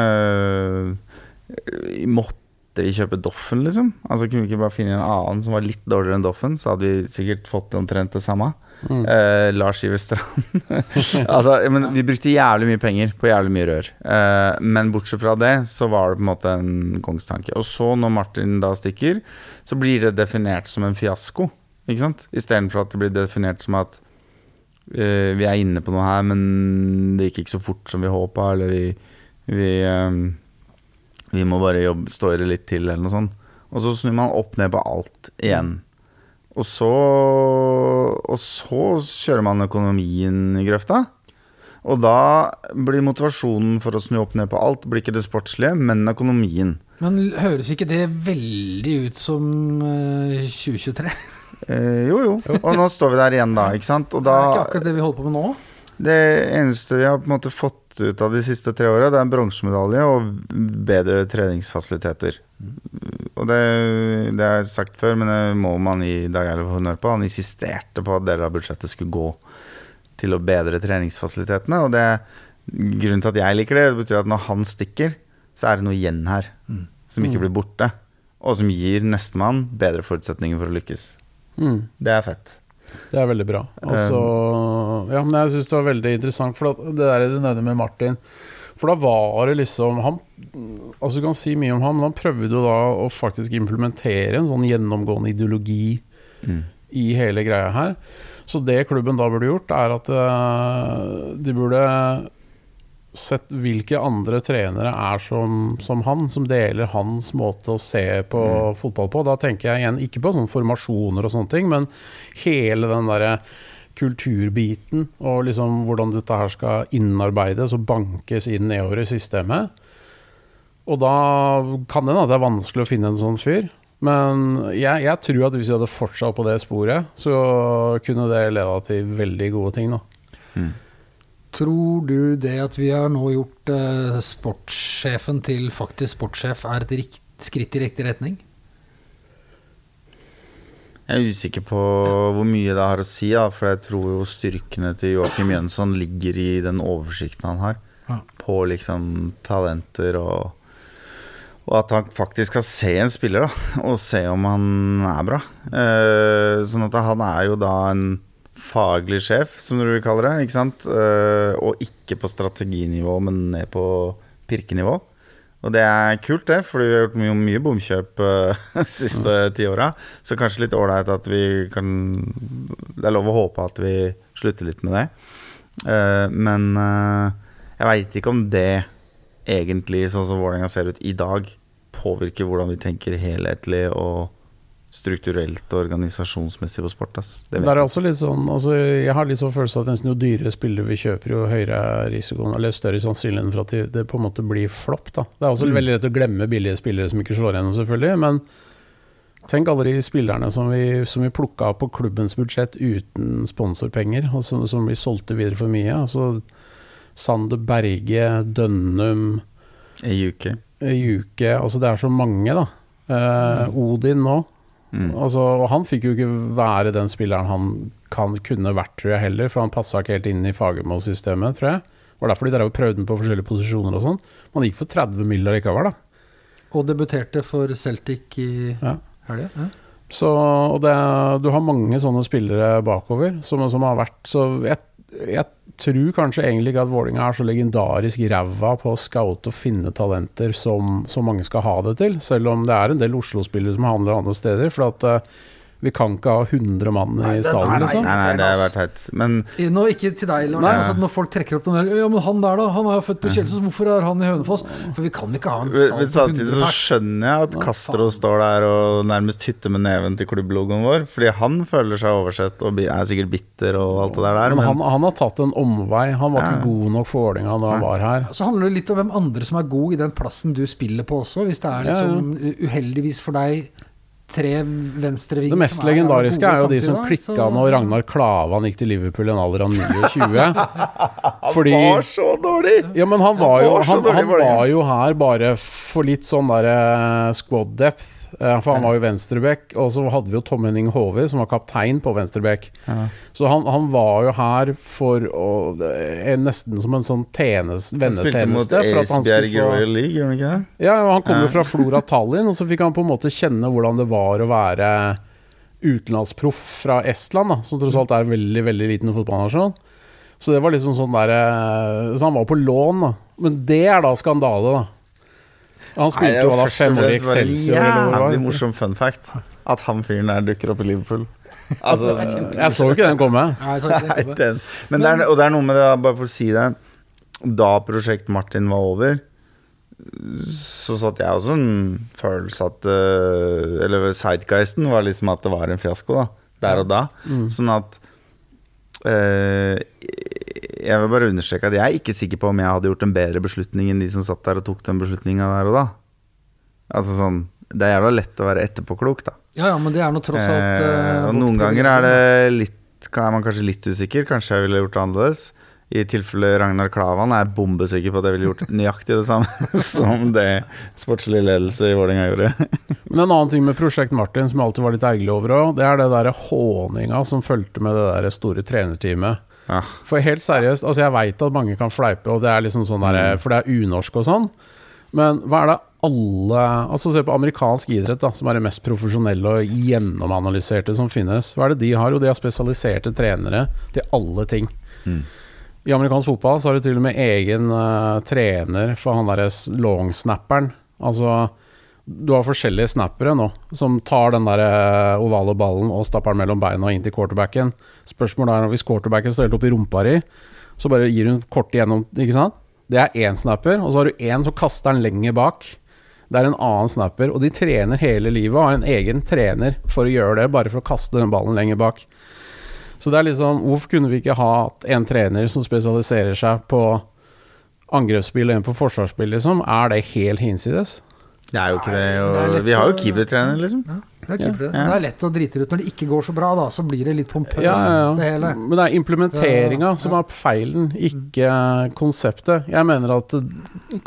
Vi Måtte vi kjøpe Doffen, liksom? Altså Kunne vi ikke bare finne en annen som var litt dårligere enn Doffen, så hadde vi sikkert fått omtrent det samme. Mm. Eh, Lars Iver Strand. (laughs) altså, men vi brukte jævlig mye penger på jævlig mye rør. Eh, men bortsett fra det, så var det på en måte en kongstanke. Og så, når Martin da stikker, så blir det definert som en fiasko. Ikke sant? Istedenfor at det blir definert som at uh, vi er inne på noe her, men det gikk ikke så fort som vi håpa, eller vi, vi, uh, vi må bare jobbe, stå i det litt til, eller noe sånt. Og så snur man opp ned på alt igjen. Og så, og så kjører man økonomien i grøfta. Og da blir motivasjonen for å snu opp ned på alt blir ikke det sportslige, men økonomien. Men høres ikke det veldig ut som eh, 2023? (laughs) Eh, jo, jo. Og nå står vi der igjen, da. Ikke sant? Og det er ikke akkurat det vi holder på med nå? Det eneste vi har på en måte fått ut av de siste tre åra, det er en bronsemedalje og bedre treningsfasiliteter. Og det, det har jeg sagt før, men det må man gi Dag Eilif honnør på. Han insisterte på at deler av budsjettet skulle gå til å bedre treningsfasilitetene. Og det, grunnen til at jeg liker det, det betyr at når han stikker, så er det noe igjen her som ikke blir borte. Og som gir nestemann bedre forutsetninger for å lykkes. Mm. Det er fett. Det er veldig bra. Og så Ja, men jeg syns det var veldig interessant, for det der du nevner med Martin For da var det liksom han, Altså Du kan si mye om ham, men han prøvde jo da å faktisk implementere en sånn gjennomgående ideologi Mm. i hele greia her. Så det klubben da burde gjort, er at eh, de burde sett hvilke andre trenere er som, som han, som deler hans måte å se på fotball på. Da tenker jeg igjen ikke på sånne formasjoner og sånne ting, men hele den derre kulturbiten og liksom hvordan dette her skal innarbeides og bankes inn nedover i systemet. Og da kan det hende at det er vanskelig å finne en sånn fyr. Men jeg, jeg tror at hvis vi hadde fortsatt på det sporet, så kunne det leda til veldig gode ting. da. Tror du det at vi har nå gjort eh, sportssjefen til faktisk sportssjef, er et rikt, skritt i riktig retning? Jeg er usikker på hvor mye det har å si, da, for jeg tror jo styrkene til Joakim Jønsson ligger i den oversikten han har. Ja. På liksom talenter og Og at han faktisk skal se en spiller, da, og se om han er bra. Eh, sånn at han er jo da en faglig sjef, som du vil kalle det. Ikke sant? Eh, og ikke på strateginivå, men ned på pirkenivå. Og det er kult, det, for vi har gjort mye, mye bomkjøp uh, (laughs) de siste ti åra. Så kanskje litt ålreit at vi kan Det er lov å håpe at vi slutter litt med det. Uh, men uh, jeg veit ikke om det egentlig, sånn som Vålerenga ser ut i dag, påvirker hvordan vi tenker helhetlig og strukturelt og organisasjonsmessig på sport. Ass. Det er også litt sånn altså, Jeg har litt sånn følelse at nesten jo dyrere spillere vi kjøper, jo høyere er risikoen, eller større sannsynligheten for at det, på en måte blir flopp. da. Det er også Mm. veldig lett å glemme billige spillere som ikke slår gjennom, selvfølgelig. Men tenk alle de spillerne som vi, som vi plukka på klubbens budsjett uten sponsorpenger, og som, som vi solgte videre for mye. altså Sander Berge, Dønnum, I uke. Juke Altså det er så mange, da. Eh, Odin nå. Mm. Altså, og han fikk jo ikke være den spilleren han kan, kunne vært, tror jeg heller, for han passa ikke helt inn i Fagermo-systemet, tror jeg. Det var derfor de drev og prøvde den på forskjellige posisjoner og sånn. Man gikk for 30 mil likevel, da. Og debuterte for Celtic i Ja. helga. Ja. Så og det, du har mange sånne spillere bakover som, som har vært Så jeg, jeg tror kanskje egentlig ikke at Vålinga er så legendarisk ræva på å scoute og finne talenter som, som mange skal ha det til. Selv om det er en del Oslo-spillere som handler andre steder. For at eh, vi kan ikke ha 100 mann i stallen, liksom. Nei, nei, det har vært teit. Men Nå, ikke til deg, Lars. Nei. Altså, når folk trekker opp den der Ja, men han der, da? Han er jo født på Kjelsås. Hvorfor er han i Hønefoss? For vi kan ikke ha en Men stall men samtidig så skjønner jeg at Castro står der og nærmest hytter med neven til klubblogoen vår. Fordi han føler seg oversett og er sikkert bitter og alt det der. der Men han, Men han har tatt en omvei. Han var ikke Ja. god nok for Vålerenga da han var her. Så handler det litt om hvem andre som er god i den plassen du spiller på også. Hvis det er Ja, ja. liksom uheldigvis for deg tre venstrevinger Det mest er legendariske er jo de som klikka så- når Ragnar Klavan gikk til Liverpool i en alder av 29. (laughs) Fordi han var så dårlig! Ja, men han var jo, han, han var jo her bare for litt sånn der eh, squad depth. Eh, For han var jo venstreback, og så hadde vi jo Tom Henning Håvi, som var kaptein på venstreback. Så han, han var jo her for å Nesten som en sånn tjeneste, Han spilte mot vennetjeneste. Han Esbjerg skulle få Royal League, gjorde han ikke det? Ja, han kom jo fra Flora (laughs) Tallinn, og så fikk han på en måte kjenne hvordan det var å være utenlandsproff fra Estland, da, som tross alt er en veldig veldig liten fotballnasjon. Så det var liksom sånn der eh, Så han var på lån, da. Men det er da skandale, da. Han Nei, spilte det jo var da fem år i Excelsior Jævlig morsom fun fact. At han fyren der dukker opp i Liverpool. Altså, (laughs) Jeg så jo ikke den komme. Nei, så, Nei, den. Men det er, og det er noe med det, bare for å si det Da Prosjekt Martin var over, så satt jeg også en følelse at eh, Eller sidegeisten var liksom at det var en fiasko, da. Der og da. Sånn at eh, Jeg vil bare understreke at jeg er ikke sikker på om jeg hadde gjort en bedre beslutning enn de som satt der og tok den beslutninga der og da. Altså sånn Det er jævla lett å være etterpåklok, da. ja, ja, men det er nå tross alt Eh, eh, og noen ganger er det litt er man kanskje litt usikker. Kanskje jeg ville gjort det annerledes. I tilfelle Ragnar Klavan er jeg bombesikker på at jeg ville gjort nøyaktig det samme (laughs) som det sportslig ledelse i Vålerenga gjorde. (laughs) Men en annen ting med Prosjekt Martin som jeg alltid var litt ergerlig over òg, det er det derre håninga som fulgte med det der store trenerteamet. Ja. For helt seriøst, altså jeg veit at mange kan fleipe, og det er liksom sånn der, for det er unorsk og sånn. Men hva er det alle Altså Se på amerikansk idrett, da som er det mest profesjonelle og gjennomanalyserte som finnes. Hva er det de har? Jo, de har spesialiserte trenere til alle ting. I amerikansk fotball så har du til og med egen uh, trener for han derre longsnapperen. Altså du har forskjellige snappere nå som tar den der eh, ovale ballen og stapper den mellom beina og inn til quarterbacken. Spørsmålet er hvis quarterbacken står helt oppi rumpa di, så bare gir hun kort igjennom, ikke sant? Det er én snapper, og så har du én som kaster den lenger bak. Det er en annen snapper, og de trener hele livet og har en egen trener for å gjøre det, bare for å kaste den ballen lenger bak. Så det er liksom, hvorfor kunne vi ikke ha en trener som spesialiserer seg på angrepsspill og en på forsvarsspill, liksom? Er det helt hinsides? Det er jo ikke det. er Og det vi har jo keepertrener, liksom. Ja, det, er. Ja. det er lett å drite ut når det ikke går så bra, da. Så blir det litt pompøst, Ja, ja, ja. det hele. Men det er implementeringa som er feilen, ikke konseptet. Jeg mener at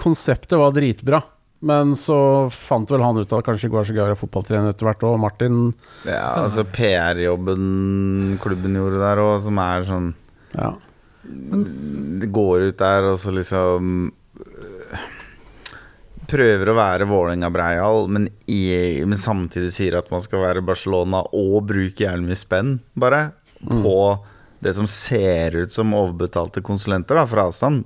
konseptet var dritbra, men så fant vel han ut at kanskje ikke var så gøy å være fotballtrener etter hvert òg. Martin Ja, altså PR-jobben klubben gjorde der òg, som er sånn ja. Det går ut der og så liksom Prøver å være Vålerenga-breial, men, i- men samtidig sier at man skal være Barcelona og bruke jævlig mye spenn, bare, på det som ser ut som overbetalte konsulenter, da, fra avstand.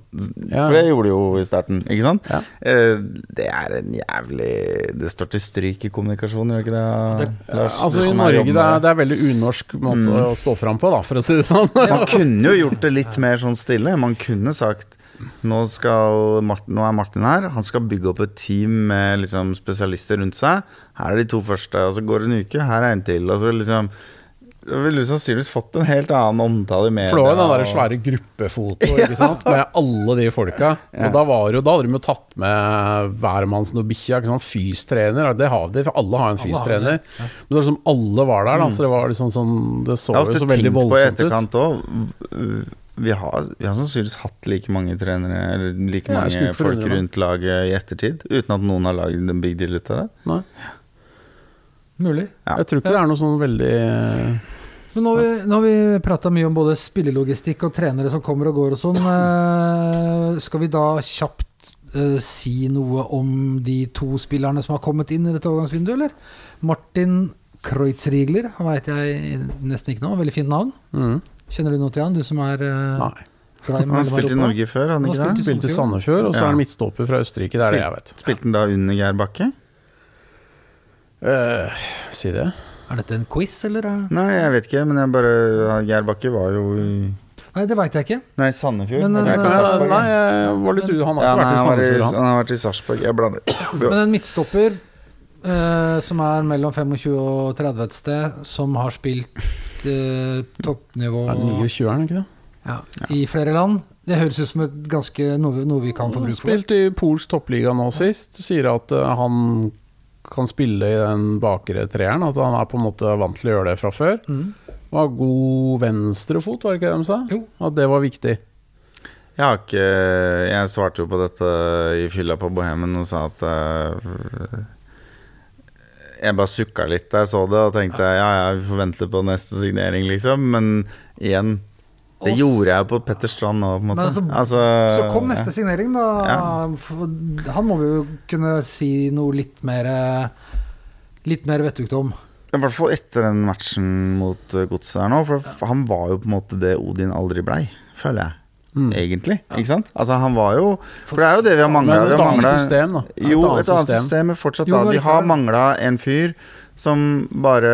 Ja. For det gjorde de jo i starten, ikke sant? Ja. Eh, Det er en jævlig Det står til stryk i kommunikasjon, gjør ikke det? Lars? Altså I Norge det er, det er veldig unorsk måte å stå fram på, da, for å si det sånn. Man kunne jo gjort det litt mer sånn stille. Man kunne sagt nå, skal Martin, nå er Martin her. Han skal bygge opp et team med liksom spesialister rundt seg. Her er de to første, og så går det en uke. Her er en til. Og så liksom Da ville du sannsynligvis fått en helt annen omtale i media. For det var jo den og- svære gruppefoto (laughs) ikke sant? med alle de folka. Og da, var jo, da hadde de jo tatt med hvermannsen og bikkja. Fystrener. Det har de, for alle har en fystrener. Men det var liksom alle var der, da, så det var liksom sånn Det så Jeg har ofte så tenkt på i etterkant òg vi har, vi har sannsynligvis hatt like mange trenere Eller like Ja, mange folk rundt laget i ettertid, uten at noen har lagd en big deal ut av det. Nei. Mulig. Ja. Jeg tror ikke det er noe sånn veldig Men nå har vi, nå har vi prata mye om både spillelogistikk og trenere som kommer og går og sånn. Eh, skal vi da kjapt uh, si noe om de to spillerne som har kommet inn i dette overgangsvinduet, eller? Martin Kreutzrigler, han veit jeg nesten ikke nå, Veldig fint navn. mm. Kjenner du noe til han, du som er eh, Nei. Han har spilt i Norge før, han Han ikke det? Spilte i Sandefjord, og så Ja. er han midtstopper fra Østerrike. Det er det jeg vet. Spilte han da under Geir Bakke? Uh, si det. Er dette en quiz, eller? er- Nei, jeg vet ikke, men jeg bare Geir Bakke var jo i Nei, det veit jeg ikke. Nei, Sandefjord. Men, nei, eh, Sarpsborg? nei, jeg var litt u... Han har ja, ikke vært i, Sandefjord, han. han har vært i Sarpsborg. Jeg blander. (clears throat) Men en midtstopper eh, som er mellom 25 og 30 et sted, som har spilt eh, toppnivå Ja, 29 er han ikke det? ja, i flere land, det høres ut som et ganske noe, noe vi kan få bruk for. Spilte i Pols toppliga nå sist. Sier at uh, han kan spille i den bakre treeren. At han er på en måte vant til å gjøre det fra før. Mm. Var god venstrefot, var det ikke det de sa? Jo. At det var viktig. Jeg har ikke Jeg svarte jo på dette i fylla på Bohemen og sa at eh, Jeg bare sukka litt da jeg så det og tenkte ja, ja, vi får vente på neste signering, liksom. Men igjen, det Og gjorde jeg jo på Petter Strand nå, på en måte. Så- altså, Så kom neste signering, da. Ja. Han må vi jo kunne si noe litt mer eh, Litt mer vettugt om. I hvert fall etter den matchen mot uh, Godset her nå. For han var jo på en måte det Odin aldri blei, føler jeg. Mm. Egentlig. Ikke sant? Altså Han var jo For det er jo det vi har mangla. et annet system, da. Jo, et annet system, men fortsatt Jo, da. Vi har mangla en fyr som bare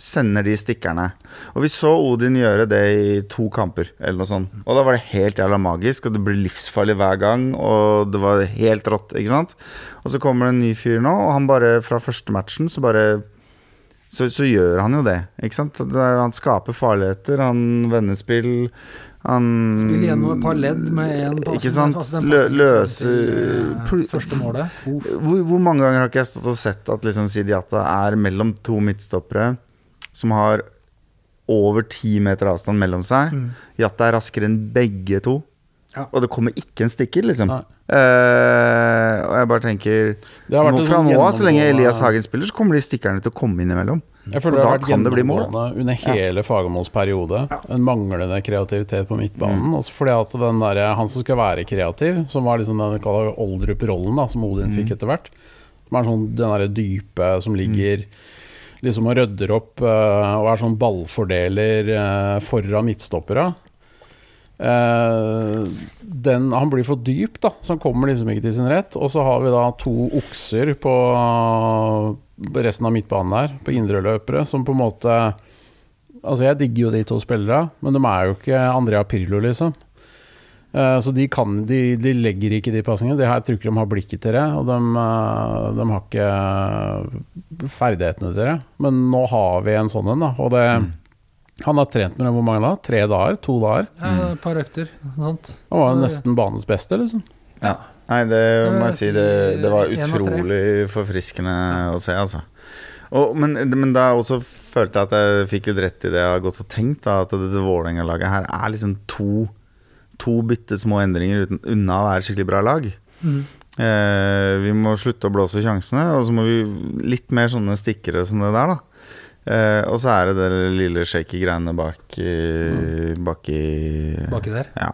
sender de stikkerne. Og vi så Odin gjøre det i to kamper, eller noe sånt. Og da var det helt jævla magisk, og det ble livsfarlig hver gang, og det var helt rått, ikke sant. Og så kommer det en ny fyr nå, og han bare fra første matchen så bare så, så gjør han jo det, ikke sant. Er, han skaper farligheter, han vennespill, han Spiller gjennom et par ledd med én Ikke sant? Lø- løse- pl- Første målet. Hvor, hvor mange ganger har ikke jeg stått og sett at liksom Sidiata er mellom to midtstoppere som har over ti meter avstand mellom seg? Mm. Jatta er raskere enn begge to. Ja. Og det kommer ikke en stikker, liksom. Eh, og jeg bare tenker nå, Fra sånn nå av, så lenge Elias Hagen spiller, så kommer de stikkerne til å komme innimellom. Jeg føler Og det har vært gjennomgående under hele Fagermos periode. En manglende kreativitet på midtbanen. Mm. Også fordi at den der, han som skal være kreativ, som var liksom den Oldrup-rollen, som Odin Mm. fikk etter hvert, som er sånn den derre dype som ligger liksom og rydder opp eh, og er sånn ballfordeler eh, foran midtstoppera. Eh, den, han blir for dyp, da, så han kommer liksom ikke til sin rett. Og så har vi da to okser på resten av midtbanen der, på indreløpere, som på en måte Altså, jeg digger jo de to spillerne, men de er jo ikke Andrea Pirlo, liksom. Uh, så de, kan, de, de legger ikke de pasningene. De her, tror ikke de har blikket til det, og de, eh, de har ikke ferdighetene til det. Men nå har vi en sånn en, da. Og det Han har trent med dem hvor mange da? Tre dager? To dager? Ja, et par økter. Sant? sånt. Han var nesten banens beste, liksom. Ja. Nei, det må jeg si, det, det var utrolig forfriskende å se, altså. Og, men, men da også følte jeg at jeg fikk litt rett i det jeg har gått og tenkt, da, at dette Vålerenga-laget her er liksom to, to bitte små endringer uten, unna å være skikkelig bra lag. Mm. Eh, vi må slutte å blåse sjansene, og så må vi litt mer sånne stikkere som det der, da. Eh, og så er det det lille shaky greiene bak i, bak i Baki der. Ja.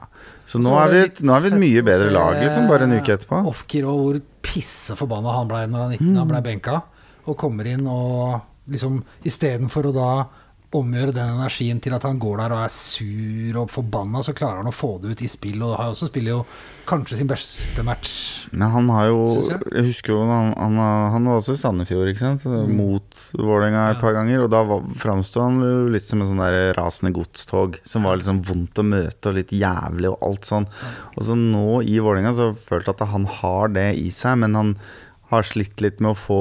Så Så nå var er vi et, nå er vi et mye bedre lag, liksom, bare en uke etterpå. Off-Kir og hvor pisseforbanna han ble når han, Mm. han ble benka. Og kommer inn og liksom istedenfor å da omgjøre den energien til at han går der og er sur og forbanna, så klarer han å få det ut i spill. Og har også spiller jo kanskje sin beste match. Men han har jo jeg. Jeg husker jo han, han, han var også i Sandefjord, ikke sant? Mot Vålerenga et Ja. par ganger. Og da framsto han jo litt som en sånn der rasende godstog som var liksom vondt å møte og litt jævlig og alt sånn. Og så nå i Vålerenga så følte jeg at han har det i seg, men han har slitt litt med å få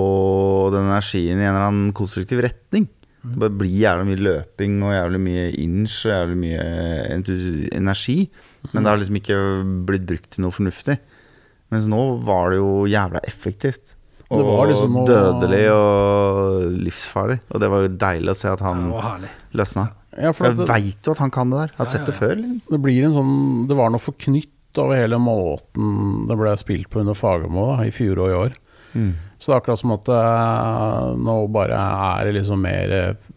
den energien i en eller annen konstruktiv retning. Det bare blir jævlig mye løping og jævlig mye inch og jævlig mye energi. Men det har liksom ikke blitt brukt til noe fornuftig. Mens nå var det jo jævla effektivt. Og liksom noe- dødelig og livsfarlig. Og det var jo deilig å se at han løsna. Ja, for Jeg det, veit jo at han kan det der. Jeg har Ja, sett det ja, før. liksom det blir en sånn Det var noe forknytt over hele måten det ble spilt på under Fagermo i fjor og i år. Mm. Så det er akkurat som at eh, nå bare er det liksom mer eh,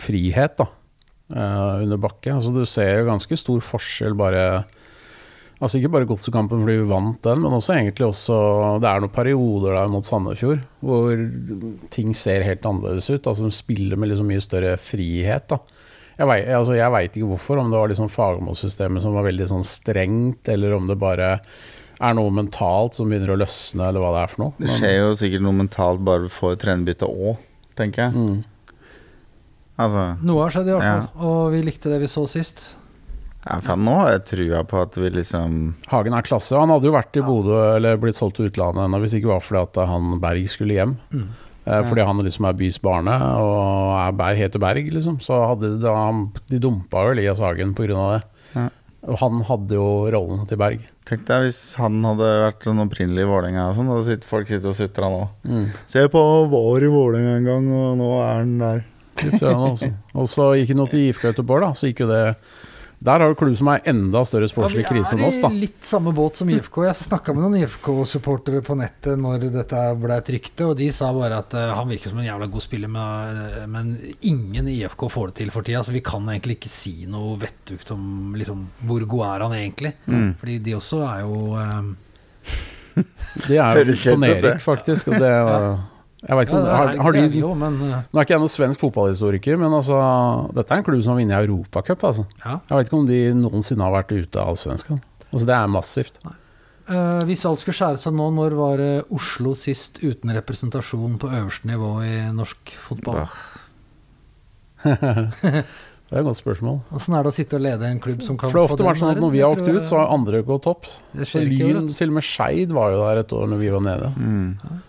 frihet, da. eh, under bakke. Altså Du ser jo ganske stor forskjell bare Altså Ikke bare godsekampen fordi vi vant den, men også egentlig også Det er noen perioder der mot Sandefjord hvor ting ser helt annerledes ut. Altså De spiller med liksom mye større frihet. da Jeg veit altså, ikke hvorfor, om det var liksom Fagermo-systemet som var veldig sånn strengt, eller om det bare er noe mentalt som begynner å løsne, eller hva det er for noe. Det skjer jo sikkert noe mentalt bare for får trenerbytte òg, tenker jeg. Mm. Altså, Noe har skjedd, i hvert Ja. fall. Og vi likte det vi så sist. ja, for nå har jeg trua på at vi liksom Hagen er klasse. Han hadde jo vært i Bodø eller blitt solgt til utlandet ennå, hvis det ikke var fordi at han Berg skulle hjem. Mm. Eh, fordi han liksom er bys barne og er Berg, heter Berg, liksom. Så hadde de, de dumpa jo Elias Hagen pga. det. Ja. Og han hadde jo rollen til Berg. Tenk deg hvis han hadde vært sånn opprinnelig i Vålerenga sånn, da sitter folk sitter og sutra nå. Mm. Se på, var i Vålerenga en gang, og nå er han der. Altså. Og så gikk han jo til IFK Göteborg, da. Så gikk jo det Der har du klubb som er enda større sportslig krise enn oss, Ja, da. vi er i litt samme båt som IFK. Jeg snakka med noen IFK-supportere på nettet når dette ble et rykte, og de sa bare at eh, han virker som en jævla god spiller, men, eh, men ingen i IFK får det til for tida. Så vi kan egentlig ikke si noe vettugt om liksom, hvor god er han egentlig. Mm. Fordi de også er jo eh, De er jo på det. faktisk. Og det Jeg vet ikke om ja, har, det er- har det er de jo, men eh, Nå er ikke jeg noen svensk fotballhistoriker, men altså, dette er en klubb som har vunnet Europacup. Altså. ja. Jeg vet ikke om de noensinne har vært ute av Allsvenskan. Altså, det er massivt. Uh, hvis alt skulle skjære seg nå, når var det Oslo sist uten representasjon på øverste nivå i norsk fotball? (laughs) Det er et godt spørsmål. Åssen er det å sitte og lede en klubb som kan For det ofte den vært sånn at når vi har åkt ut, så har andre gått opp. Det Så Lyn, til og med Skeid var jo der et år når vi var nede. Mm.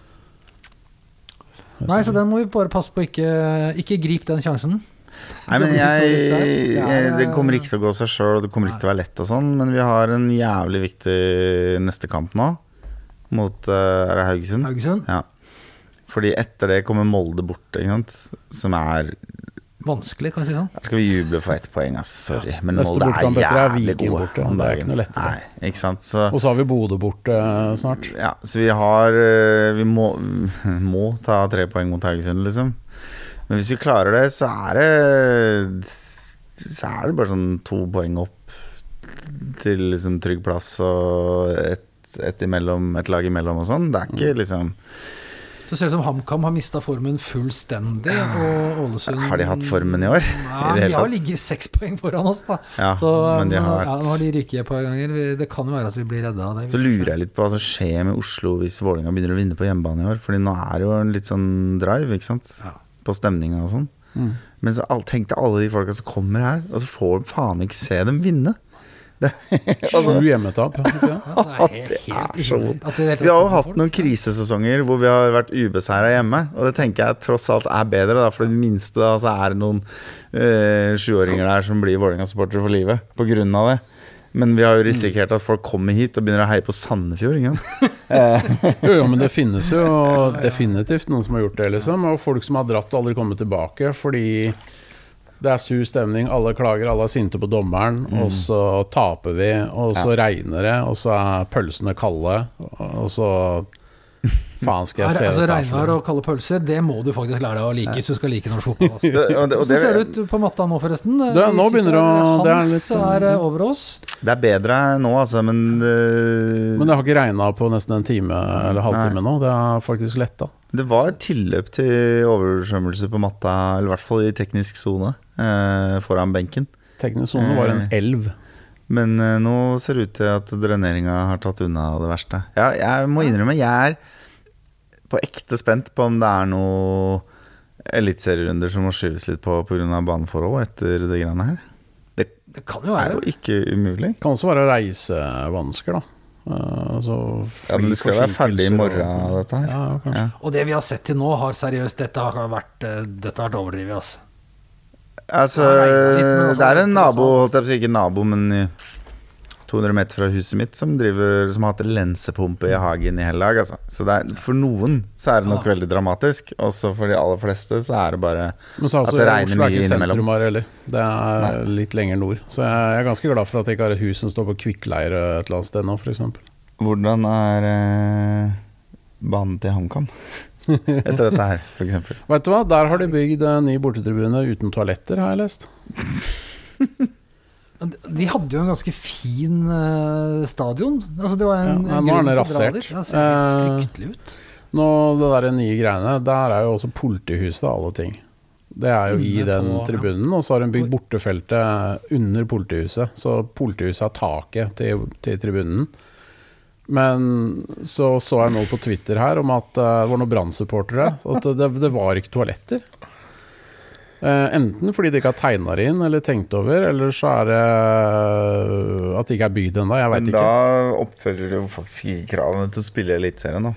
Nei, så den må vi bare passe på ikke Ikke grip den sjansen. Nei, men jeg, jeg, Det er- kommer ikke til å gå seg sjøl, og det kommer ikke til å være lett og sånn, men vi har en jævlig viktig neste kamp nå, mot eh, Er det Haugesund? Haugesund. Ja. Fordi etter det kommer Molde borte, ikke sant. Som er Vanskelig, kan vi si sånn. Skal vi juble for ett poeng, ass. Sorry. Men Molde er jævlig gode. borte, om det er ikke noe lettere. Nei, ikke sant. Så Og så har vi Bodø borte eh, snart. Ja, så vi har eh, Vi må, (laughs) må ta tre poeng mot Haugesund, liksom. Men hvis vi klarer det, så er det Så er det bare sånn to poeng opp til liksom trygg plass og et, et, imellom, et lag imellom og sånn. Det er ikke liksom Så ser det ut som HamKam har mista formen fullstendig, og Ålesund Har de hatt formen i år? Nei, I det de har ligget seks poeng foran oss, da. Ja, Så, men de har ja, nå har de ryket et par ganger. Det kan jo være at vi blir redda av det. Så lurer jeg litt på hva som skjer med Oslo hvis Vålerenga begynner å vinne på hjemmebane i år. Fordi nå er det jo en litt sånn drive, ikke sant. Ja. På stemninga og sånn. Mm. Men så tenk deg alle de folka som kommer her, og så får faen ikke se dem vinne. (laughs) Sju hjemmetap. ja, (laughs) det? Er så hele Vi har jo hatt noen krisesesonger hvor vi har vært ubeseira hjemme, og det tenker jeg tross alt er bedre, da, for det minste da, så er det noen eh, sjuåringer der som blir Vålerenga-supportere for livet på grunn av det. Men vi har jo risikert at folk kommer hit og begynner å heie på Sandefjord. Ikke? (laughs) Jo, jo, men det finnes jo definitivt noen som har gjort det, liksom. Og folk som har dratt og aldri kommet tilbake fordi det er sur stemning, alle klager, alle er sinte på dommeren, og så taper vi, og så regner det, og så er pølsene kalde, og så Faen, skal jeg (laughs) se altså, Regnvær og kalde pølser, det må du faktisk lære deg å like hvis du skal like norsk fotball. Altså. Hvordan ser det, ut på matta nå, forresten? Det- nå begynner det å- det er Hans litt sånn- er eh, over oss. det er bedre nå, altså, men uh, Men det har ikke regna på nesten en time eller halvtime nå. Det er faktisk letta. Det var et tilløp til oversvømmelse på matta, eller i hvert fall i teknisk sone, foran benken. Teknisk sone var en elv. Men eh, nå ser det ut til at dreneringa har tatt unna det verste. Ja, jeg må innrømme, jeg er på ekte spent på om det er noe eliteserierunder som må skyves litt på pga. baneforhold etter det greiene her. Det kan jo Det er jo ikke umulig. Det kan også være reisevansker, da. Eh, altså Ja, men det skal være ferdig i morgen, og- dette her. Ja. Ja. Og det vi har sett til nå, har seriøst Dette har vært, eh, dette har vært overdrevet, altså. Altså, Det altså, det er en nabo, holdt jeg på å si, ikke nabo, men 200 meter fra huset mitt, som, driver, som har hatt lensepumpe i hagen i hele dag. Altså. Så det er, for noen så er det nok Ja. veldig dramatisk, og så for de aller fleste så er det bare Men så er At altså, det regner er mye innimellom. her. Det er litt lenger nord. Så jeg er ganske glad for at jeg ikke har et hus som står på kvikkleire et eller annet sted nå, f.eks. Hvordan er eh, banen til HamKam. (laughs) Etter dette her, f.eks. Vet du hva, der har de bygd en ny bortetribune uten toaletter, har jeg lest. (laughs) De hadde jo en ganske fin eh, stadion. Altså, det var en, Ja, en nå er den rasert. Det ser Eh, fryktelig ut. Nå, det der nye greiene, der er jo også politihuset og alle ting. Det er jo i den på- ja. tribunen, og så har hun bygd bortefeltet under politihuset. Så politihuset har taket til, til tribunen. Men så så jeg nå på Twitter her om at eh, det var noen Brann-supportere. At det, det var ikke toaletter. Eh, enten fordi de ikke har tegna det inn eller tenkt over, eller så er det eh, at det ikke er bygd ennå. Jeg Men da oppfører du faktisk ikke kravene til å spille Eliteserien, da.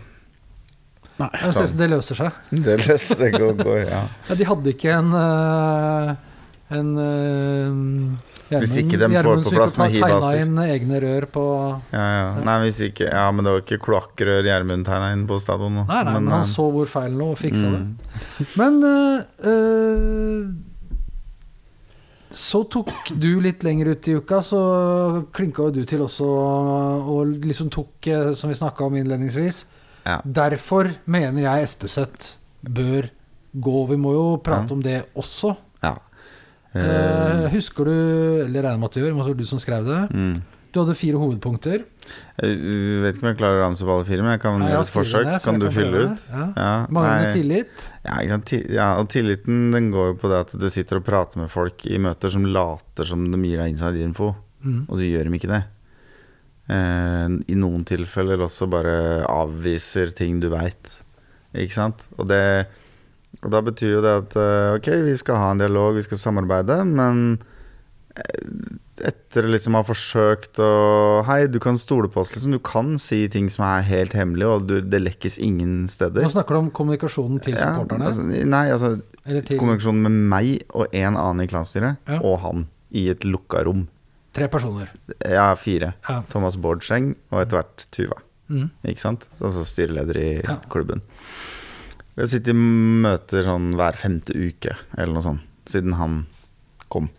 Nei. det ser det løser seg. Det, løser det går, går, ja. Ja, de hadde ikke en eh, en uh, Hvis ikke de får på plass noen Tegna hibaser. inn egne rør på Ja, ja. Nei, hvis ikke Ja, men det var ikke kloakkrør Gjermund tegna inn på stadion. Nei, nei, men han nei. så hvor feilen lå og fiksa mm. det. Men uh, uh, så tok du litt lenger ut i uka, så klinka jo du til også og liksom tok, eh, som vi snakka om innledningsvis Ja. Derfor mener jeg Espeseth bør gå. Vi må jo prate om det også. Eh, husker du, eller regner med at du gjør, det var du som skrev det. mm. Du hadde fire hovedpunkter. Jeg vet ikke om jeg klarer å ramse opp alle fire, men jeg kan gjøre et forsøk, så kan du fylle ut. Ja. Ja, Manglende tillit. Ja? Ja, og tilliten den går jo på det at du sitter og prater med folk i møter som later som de gir deg inside info, Mm. og så gjør de ikke det. Eh, I noen tilfeller også bare avviser ting du veit. Ikke sant? Og, det, og da betyr jo det at eh, ok, vi skal ha en dialog, vi skal samarbeide, men eh, etter liksom å ha forsøkt å Hei, du kan stole på oss, liksom. Du kan si ting som er helt hemmelige, og du, det lekkes ingen steder. Nå snakker du om kommunikasjonen til Ja, supporterne. altså, nei, altså til kommunikasjonen med meg og en annen i klanstyret, Ja. og han, i et lukka rom. tre personer. Ja, fire. Ja. Thomas Bårdskjeng og etter hvert Tuva. Mm. Ikke sant? Altså styreleder i klubben. Vi har sittet i møter sånn hver femte uke, eller noe sånt, siden han kom.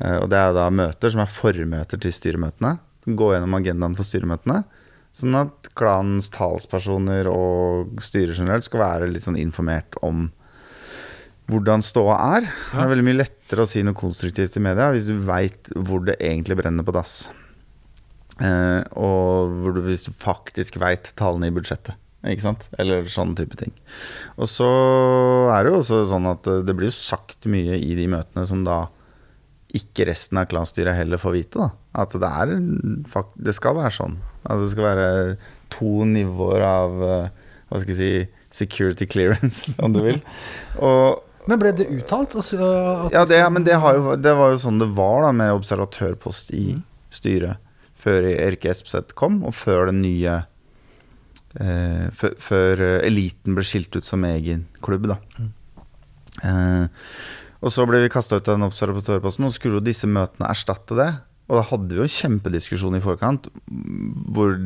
Eh, Og det er da møter som er formøter til styremøtene. Gå gjennom agendaen for styremøtene. Sånn at klanens talspersoner og styret generelt skal være litt sånn informert om hvordan ståa er. Det er veldig mye lettere å si noe konstruktivt i media hvis du veit hvor det egentlig brenner på dass. Eh, og hvis du faktisk veit tallene i budsjettet. Ikke sant? Eller sånne type ting. Og så er det jo også sånn at eh, det blir sagt mye i de møtene som da ikke resten av klanstyret heller får vite. da At det er Det skal være sånn. At det skal være to nivåer av eh, Hva skal jeg si security (laughs) clearance, om du vil. Og Men ble det uttalt? Altså, ja, det, men det, har jo, det var jo sånn det var da med observatørpost i styret før Erik Espseth kom, og før den nye eh, før, eh, eliten ble skilt ut som egen klubb, da. Eh, og så ble vi kasta ut av den observatørposten, og så skulle jo disse møtene erstatte det. Og da hadde vi jo en kjempediskusjon i forkant hvor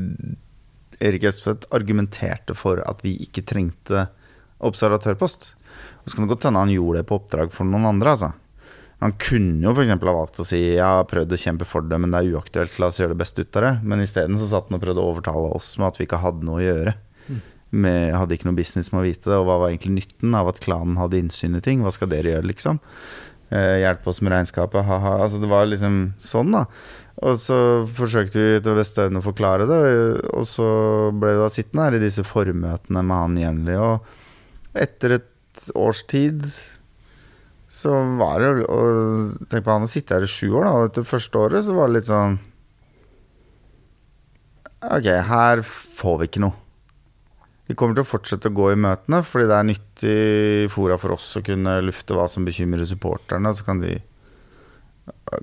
Erik Espeth argumenterte for at vi ikke trengte observatørpost. Og så kan det godt hende han gjorde det på oppdrag for noen andre, altså. Han kunne jo f.eks. ha valgt å si jeg har prøvd å kjempe for det, men det er uaktuelt, la oss gjøre det beste ut av det. Men isteden satt han og prøvde å overtale oss med at vi ikke hadde noe å gjøre. Med, hadde ikke noe business med å vite det, og hva var egentlig nytten av at klanen hadde innsyn i ting? Hva skal dere gjøre, liksom? Eh, hjelpe oss med regnskapet, ha-ha. Altså, det var liksom sånn, da. Og så forsøkte vi til beste evne å forklare det, og så ble vi da sittende her i disse formøtene med han jevnlig, og etter et års tid så var det og Tenk på han har sittet her i sju år, da, og etter første året så var det litt sånn Ok, her får vi ikke noe. Vi kommer til å fortsette å gå i møtene, fordi det er nyttig fora for oss å kunne lufte hva som bekymrer supporterne. Så kan de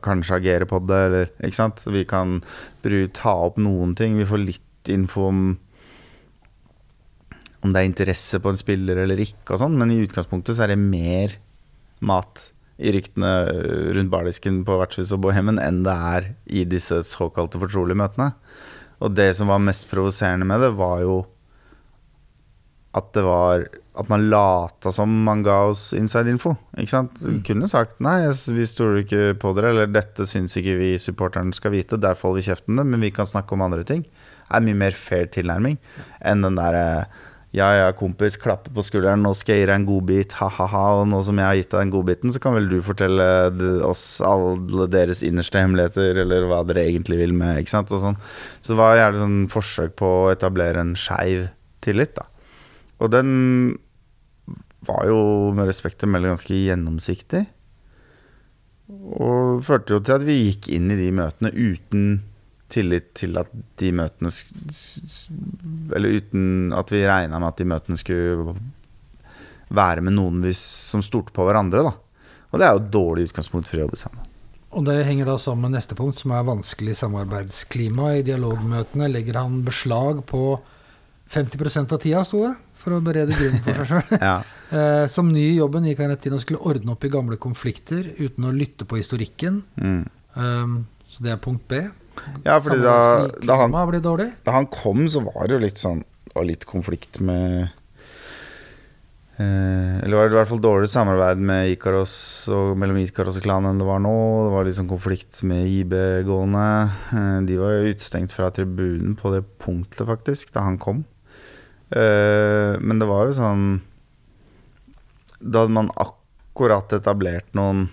kanskje agere på det, eller Ikke sant? Vi kan ta opp noen ting. Vi får litt info om om det er interesse på en spiller eller ikke, og sånn, men i utgangspunktet så er det mer mat i ryktene rundt bardisken på vertshuset og Bohemen enn det er i disse såkalte fortrolige møtene. Og det som var mest provoserende med det, var jo at det var At man lata som man ga oss inside info. Ikke sant? Mm. kunne sagt nei, vi stoler ikke på dere, eller dette syns ikke vi supporterne skal vite, derfor holder vi kjeften, men vi kan snakke om andre ting. er mye mer fair tilnærming enn den derre ja, ja, kompis, klappe på skulderen, nå skal jeg gi deg en godbit, ha-ha-ha, og nå som jeg har gitt deg den godbiten, så kan vel du fortelle oss alle deres innerste hemmeligheter, eller hva dere egentlig vil med, ikke sant, og sånn. Så det var gjerne sånn forsøk på å etablere en skeiv tillit, da. Og den var jo med respekt å melde ganske gjennomsiktig. Og førte jo til at vi gikk inn i de møtene uten tillit til at de møtene Eller uten at vi regna med at de møtene skulle være med noen vi, som stolte på hverandre, da. Og det er jo et dårlig utgangspunkt for å jobbe sammen. Og det henger da sammen med neste punkt, som er vanskelig samarbeidsklima. I dialogmøtene legger han beslag på 50% av tida, sto det, for å berede grunnen for seg sjøl. (laughs) Ja. Eh, som ny i jobben gikk han rett inn og skulle ordne opp i gamle konflikter uten å lytte på historikken. Mm. Um, så det er punkt B. ja, fordi da, da han. Da han kom, så var det jo litt sånn var litt konflikt med eh, Eller var det i hvert fall dårlig samarbeid med Ikaros og mellom Ikaros og klanen enn det var nå. Det var litt sånn konflikt med IB-gående. Eh, de var jo utestengt fra tribunen på det punktet, faktisk, da han kom. Eh, men det var jo sånn Da hadde man akkurat etablert noen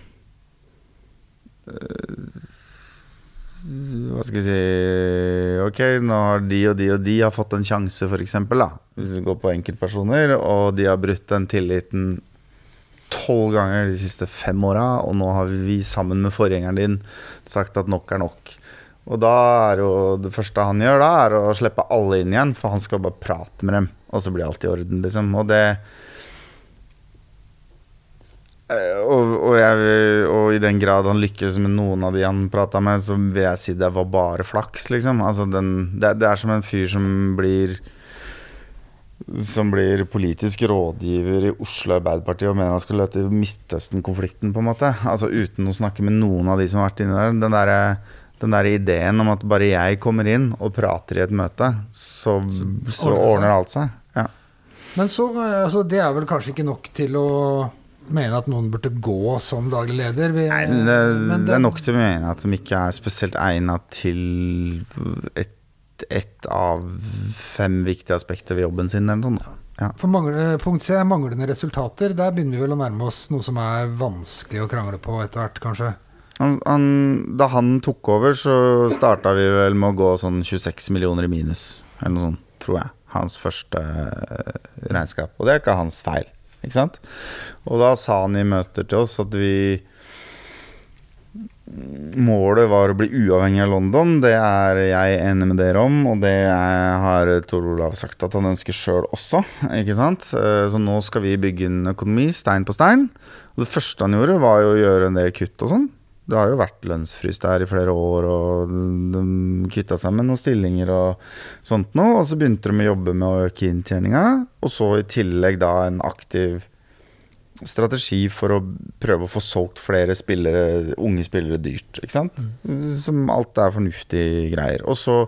hva skal jeg si Ok, nå har de og de og de har fått en sjanse, f.eks. Hvis vi går på enkeltpersoner, og de har brutt den tilliten tolv ganger de siste fem åra, og nå har vi sammen med forgjengeren din sagt at nok er nok. Og da er jo det første han gjør da, er å slippe alle inn igjen, for han skal bare prate med dem, og så blir alt i orden, liksom. Og det og, og, jeg, og i den grad han lykkes med noen av de han prata med, så vil jeg si det var bare flaks, liksom. Altså den, det, det er som en fyr som blir Som blir politisk rådgiver i Oslo Arbeiderparti og mener han skal løte Midtøsten-konflikten, på en måte. Altså uten å snakke med noen av de som har vært inne der. Den derre den der ideen om at bare jeg kommer inn og prater i et møte, så, så ordner ordner alt seg. Ja. Men så, eh, altså, det er vel kanskje ikke nok til å mene at noen burde gå som daglig leder. Vi, Nei, det, det, det er nok til å mene at de ikke er spesielt egnet til et, et av fem viktige aspekter ved jobben sin. Eller sånn. Ja. For mangle, punkt C, manglende resultater. Der begynner vi vel å nærme oss noe som er vanskelig å krangle på etter hvert, kanskje. Han, han, da han tok over, så starta vi vel med å gå sånn 26 millioner i minus, eller noe sånt, tror jeg. Hans første eh, regnskap. Og det er ikke hans feil, ikke sant? Og da sa han i møter til oss at vi Målet var å bli uavhengig av London. Det er jeg enig med dere om, og det har Tor Olav sagt at han ønsker sjøl også. Ikke sant? Eh, Så nå skal vi bygge en økonomi, stein på stein. Og det første han gjorde, var jo å gjøre en del kutt og sånn. Det har jo vært lønnsfrys der i flere år, og de kvitta seg med noen stillinger og sånt noe. Og så begynte de å jobbe med å øke inntjeninga, og så i tillegg da en aktiv strategi for å prøve å få solgt flere spillere, unge spillere dyrt. Ikke sant? Som alt er fornuftige greier. Og så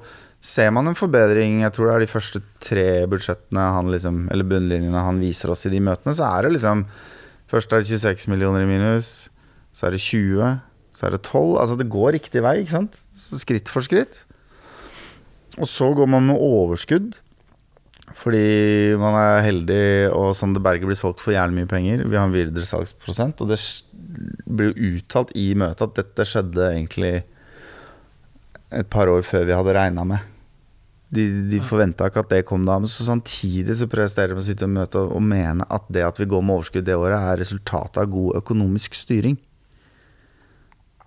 ser man en forbedring. Jeg tror det er de første tre budsjettene han liksom, eller bunnlinjene han viser oss i de møtene. Så er det liksom Først er det 26 millioner i minus, så er det 20, så er det 12. Altså det går riktig vei, ikke sant? Skritt for skritt. Og så går man med overskudd. Fordi man er heldig, og Sander Berge blir solgt for jævlig mye penger. Vi har en videresalgsprosent, og det blir jo uttalt i møtet at dette skjedde egentlig et par år før vi hadde regna med. De, de forventa ikke at det kom da. Men så samtidig så presterer de å sitte i møte og, og mene at det at vi går med overskudd det året, er resultatet av god økonomisk styring.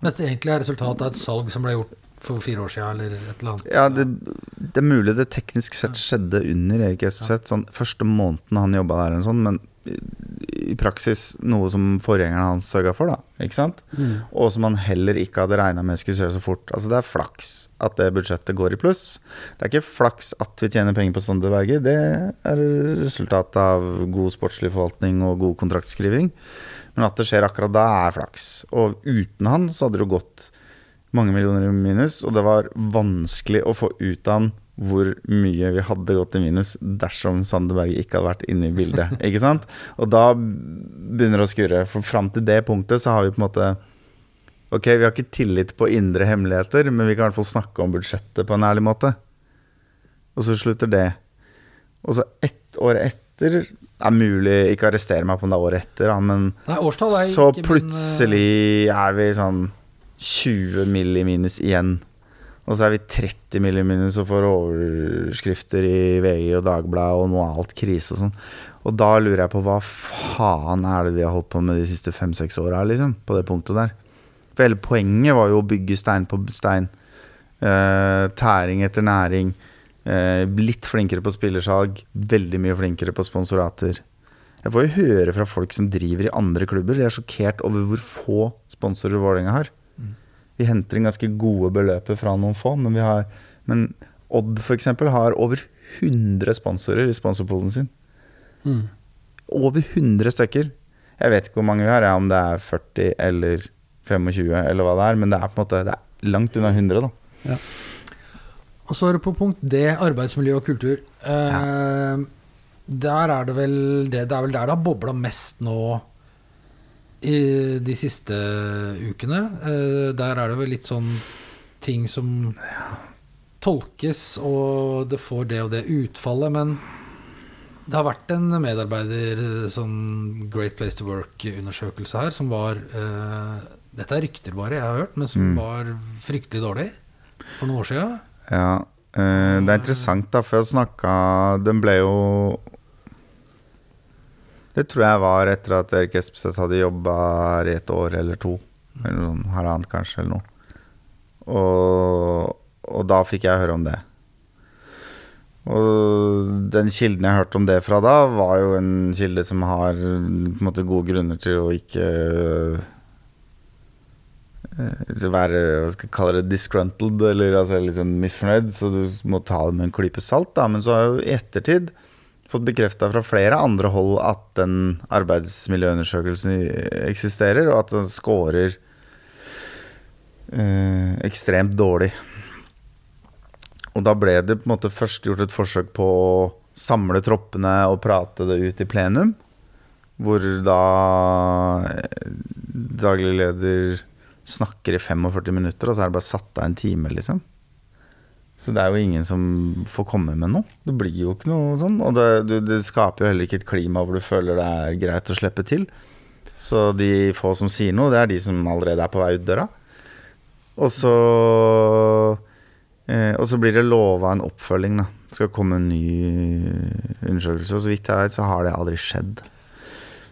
Mens det egentlig er resultatet av et salg som ble gjort for fire år siden, eller et eller annet. Ja, det, det er mulig det teknisk sett skjedde under Erik Espeseth. Sånn, første måneden han jobba der, eller sånn, men i, praksis noe som forgjengerne hans sørga for. da, ikke sant? Og som han heller ikke hadde regna med skulle skje så fort. Altså Det er flaks at det budsjettet går i pluss. Det er ikke flaks at vi tjener penger på Sander Berge. Det er resultatet av god sportslig forvaltning og god kontraktskriving. Men at det skjer akkurat da, er flaks. Og uten han så hadde det gått mange millioner i minus, og det var vanskelig å få ut av han hvor mye vi hadde gått i minus dersom Sandeberg ikke hadde vært inne i bildet. (laughs) Ikke sant? Og da begynner det å skurre. For fram til det punktet så har vi på en måte Ok, vi har ikke tillit på indre hemmeligheter, men vi kan i hvert fall snakke om budsjettet på en ærlig måte. Og så slutter det. Og så ett år etter er mulig Ikke arrestere meg på om det er året etter, da, men Nei, er så ikke eh, plutselig er vi sånn 20 mill. i minus igjen. Og så er vi 30 mill. i minus og får overskrifter i VG og Dagbladet og nå er alt krise og sånn. Og da lurer jeg på hva faen er det vi har holdt på med de siste fem-seks åra, liksom? På det punktet der. For hele poenget var jo å bygge stein på stein. Uh, tæring etter næring. Eh, litt flinkere på spillersalg. Veldig mye flinkere på sponsorater. Jeg får jo høre fra folk som driver i andre klubber. De er sjokkert over hvor få sponsorer Vålerenga har. Vi henter inn ganske gode beløper fra noen få, men vi har Men Odd f.eks. har over 100 sponsorer i sponsorpoolen sin. Mm. Over 100 stykker. Jeg vet ikke hvor mange vi har, ja, om det er 40 eller 25 eller hva det er, men det er på en måte Det er langt unna 100, da. Og så er det på punkt D, arbeidsmiljø og kultur. Eh, Der er det vel det, det er vel der det har bobla mest nå i de siste ukene. Eh, der er det vel litt sånn ting som tolkes, og det får det og det utfallet, men det har vært en medarbeider sånn Great Place to Work-undersøkelse her som var eh, Dette er rykter bare, jeg har hørt, men som Mm. var fryktelig dårlig for noen år siden. Ja, eh, det er interessant, da, for jeg snakka Den ble jo Det tror jeg var etter at Erik Espeseth hadde jobba her i et år eller to. Eller noen halvannet, kanskje, eller noe. Og, og da fikk jeg høre om det. Og den kilden jeg hørte om det fra da, var jo en kilde som har på en måte gode grunner til å ikke være hva skal jeg kalle det, disgruntled, eller altså litt sånn misfornøyd, så du må ta det med en klype salt. da, Men så har jeg jo i ettertid fått bekrefta fra flere andre hold at den arbeidsmiljøundersøkelsen eksisterer, og at den scorer eh, ekstremt dårlig. Og da ble det på en måte først gjort et forsøk på å samle troppene og prate det ut i plenum. Hvor da eh, daglig leder snakker i 45 minutter, og så er det bare satt av en time, liksom. Så det er jo ingen som får komme med noe. Det blir jo ikke noe sånn. Og det, du, det skaper jo heller ikke et klima hvor du føler det er greit å slippe til. Så de få som sier noe, det er de som allerede er på vei ut døra. Og så eh, Og så blir det lova en oppfølging, da. Det skal komme en ny undersøkelse. Og så vidt jeg vet, så har det aldri skjedd.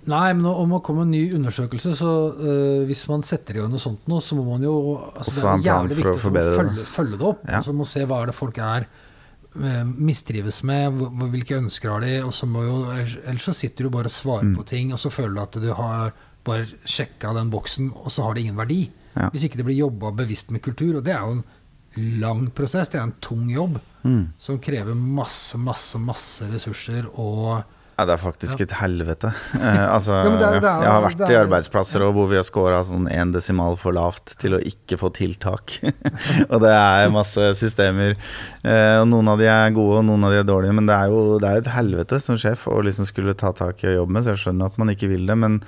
Nei, men om det kommer en ny undersøkelse, så uh, hvis man setter i gang noe sånt nå, så må man jo altså, Det er jævlig viktig for å følge, følge det opp. Ja. Altså, man må se hva er det folk er øh, mistrives med, hvilke ønsker har de, og så må jo ellers så sitter du bare og svarer Mm. på ting, og så føler du at du har bare sjekka den boksen, og så har det ingen verdi. Ja. Hvis ikke det blir jobba bevisst med kultur, og det er jo en lang prosess, det er en tung jobb Mm. som krever masse, masse, masse ressurser og Ja, det er faktisk et helvete. (laughs) Eh, altså, Ja, det er- det er- jeg har vært er, i er- arbeidsplasser ja. hvor vi har scora sånn én desimal for lavt til å ikke få tiltak. (laughs) og det er masse systemer. Eh, og noen av de er gode, og noen av de er dårlige. Men det er jo det er et helvete som sjef å liksom skulle ta tak i og jobbe med, så jeg skjønner at man ikke vil det. Men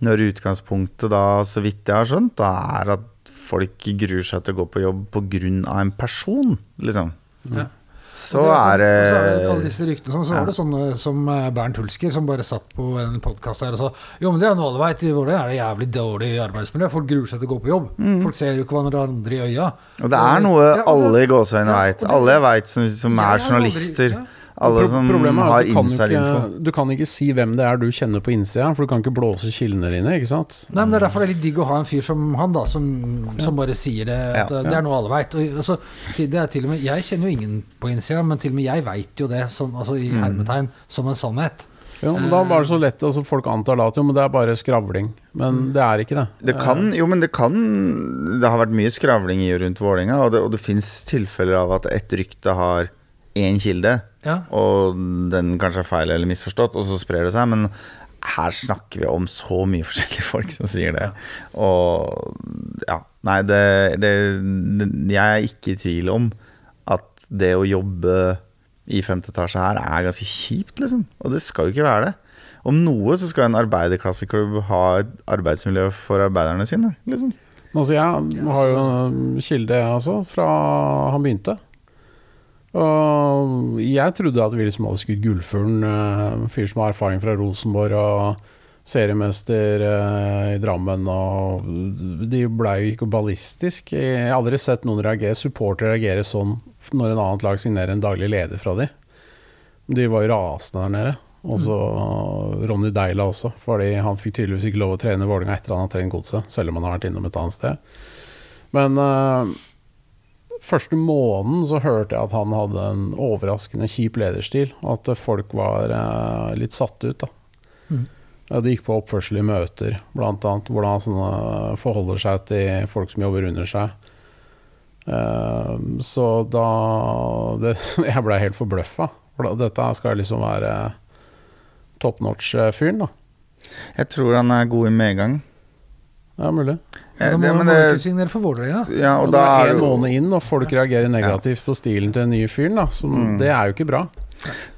når utgangspunktet da, så vidt jeg har skjønt, da er at folk gruer seg til å gå på jobb pga. en person, liksom. Ja. Så det, er sånn- så er det alle disse ryktene så, Så Ja. var det sånne som eh, Bernt Hulsker, som bare satt på en podkast her og sa Jo, men det er noe alle veit, i Vålerenga er det jævlig dårlig arbeidsmiljø. Folk gruer seg til å gå på jobb. Folk ser jo ikke hverandre i øya. Mm. Og det er noe alle i gåseøynene ja, veit. Alle veit som, som er journalister. aldri- ja. Alle Pro- som Problemet er har at du kan, ikke, du kan ikke si hvem det er du kjenner på innsida, for du kan ikke blåse kildene dine. ikke sant? Nei, men Det er derfor det er litt digg å ha en fyr som han, da, som, som bare sier det. At Ja. Det er noe alle veit. Altså, jeg kjenner jo ingen på innsida, men til og med jeg veit jo det, som, altså, i Mm. som en sannhet. Ja, men Da var det så lett, altså Folk antar da at jo, men det er bare skravling. Men det er ikke det. Det kan, jo, men det kan Det har vært mye skravling i og rundt Vålerenga, og det, og det fins tilfeller av at et rykte har én kilde, Ja. og den kanskje er feil eller misforstått, og så sprer det seg. Men her snakker vi om så mye forskjellige (laughs) folk som sier det. Og ja, nei, det, det, det Jeg er ikke i tvil om at det å jobbe i femte etasje her er ganske kjipt, liksom. Og det skal jo ikke være det. Om noe så skal en arbeiderklasseklubb ha et arbeidsmiljø for arbeiderne sine, liksom. Altså, jeg har jo en kilde, jeg også, fra han begynte. Og jeg trodde at vi liksom hadde skutt gullfuglen. eh, En fyr som har erfaring fra Rosenborg og seriemester eh, i Drammen. Og de blei jo ikke ballistisk. Jeg har aldri sett noen reagere, supportere reagere sånn når en annet lag signerer en daglig leder fra de. De var jo rasende der nede. Og så Ronny Deila også, fordi han fikk tydeligvis ikke lov å trene Vålerenga etter han har trent godset, selv om han har vært innom et annet sted. Men eh, første måneden så hørte jeg at han hadde en overraskende kjip lederstil, at folk var eh, litt satt ut. da. Mm. Ja, det gikk på oppførsel i møter, annet. Hvordan han sånne forholder seg til folk som jobber under seg. Eh, så da det, (laughs) Jeg blei helt forbløffa. For Dette skal liksom være top notch-fyren, da. Jeg tror han er god i medgang. Ja, mulig. Da Eh, må det- må du ikke signere for Vålerenga. Ja, og da er det en måned inn, og folk reagerer negativt på stilen til den nye fyren. Da, som, Mm. Det er jo ikke bra.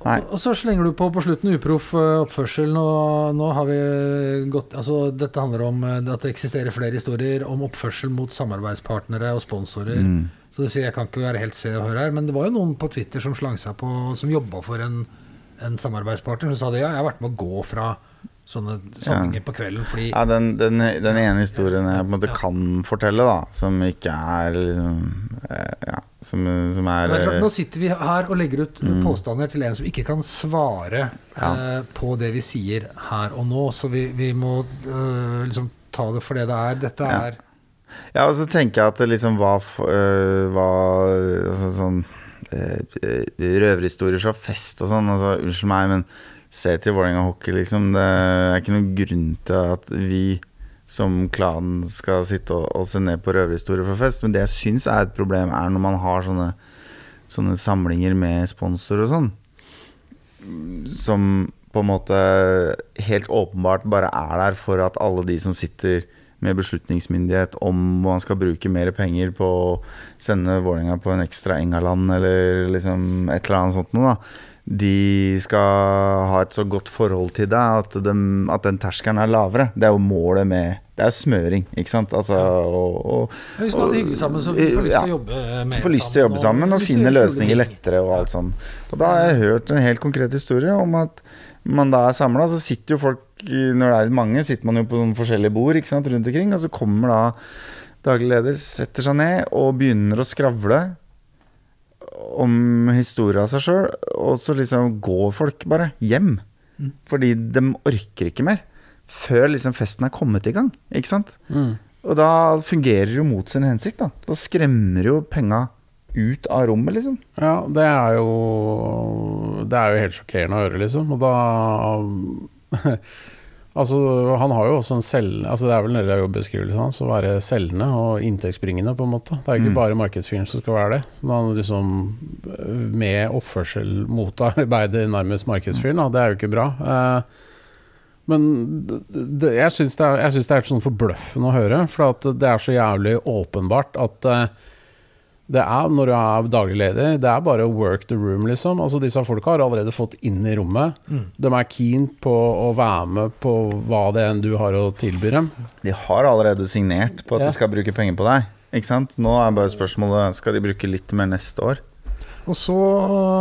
Nei. Og så slenger du på på slutten uproff eh, oppførsel. Nå, nå har vi gått Altså, dette handler om eh, at det eksisterer flere historier om oppførsel mot samarbeidspartnere og sponsorer. Mm. Så du sier jeg kan ikke være helt se og høre her, men det var jo noen på Twitter som slang seg på, som jobba for en, en samarbeidspartner, som sa det. Ja, jeg har vært med å gå fra sånne samlinger på kvelden fordi Ja, den, den, den ene historien jeg på en måte kan fortelle, da, som ikke er liksom eh, Ja, som, som er er klart, eh, Nå sitter vi her og legger ut Mm. påstander til en som ikke kan svare Ja. eh, på det vi sier her og nå, så vi, vi må eh, liksom ta det for det det er. Dette Ja. er Ja, og så tenker jeg at det liksom var, øh, var altså, sånn øh, Røverhistorier fra fest og sånn. Altså, unnskyld meg, men se til Vålerenga hockey, liksom. Det er ikke noen grunn til at vi som klan skal sitte og, og se ned på røverhistorier for fest. Men det jeg syns er et problem, er når man har sånne, sånne samlinger med sponsor og sånn. Som på en måte helt åpenbart bare er der for at alle de som sitter med beslutningsmyndighet om man skal bruke mer penger på å sende Vålerenga på en ekstra Engaland eller liksom et eller annet sånt noe, da. De skal ha et så godt forhold til deg at, de, at den terskelen er lavere. Det er jo målet med Det er smøring, ikke sant? Altså, og, og, Hvis man har det hyggelig sammen, så vi får lyst Ja. til å jobbe mer Får lyst til å jobbe sammen og og finne løsninger lettere og alt sånt. Og da har jeg hørt en helt konkret historie om at man da er samla, så sitter jo folk Når det er litt mange, sitter man jo på forskjellige bord ikke sant, rundt omkring, og så kommer da daglig leder, setter seg ned og begynner å skravle om historia seg sjøl, og så liksom går folk bare hjem. Mm. Fordi de orker ikke mer. Før liksom festen er kommet i gang, ikke sant? Mm. Og da fungerer det jo mot sin hensikt, da. Da skremmer jo penga ut av rommet, liksom. Ja, det er jo Det er jo helt sjokkerende å høre, liksom. Og da Altså, han har jo også en selv... Altså, det er vel en del av jobbeskrivelsen hans å være selgende og inntektsbringende, på en måte. Det er ikke Mm. bare markedsføring som skal være det. Så han liksom med oppførsel motarbeide (laughs) nærmest markedsføring, da. Det er jo ikke bra. Eh, men det, jeg syns det, det er sånn forbløffende å høre, for at det er så jævlig åpenbart at eh, det er, når du er daglig leder, det er bare work the room, liksom. Altså Disse folka har allerede fått inn i rommet. Mm. De er keen på å være med på hva det enn du har å tilby dem. De har allerede signert på at Ja. de skal bruke penger på deg. Ikke sant? Nå er bare spørsmålet Skal de bruke litt mer neste år. Og så,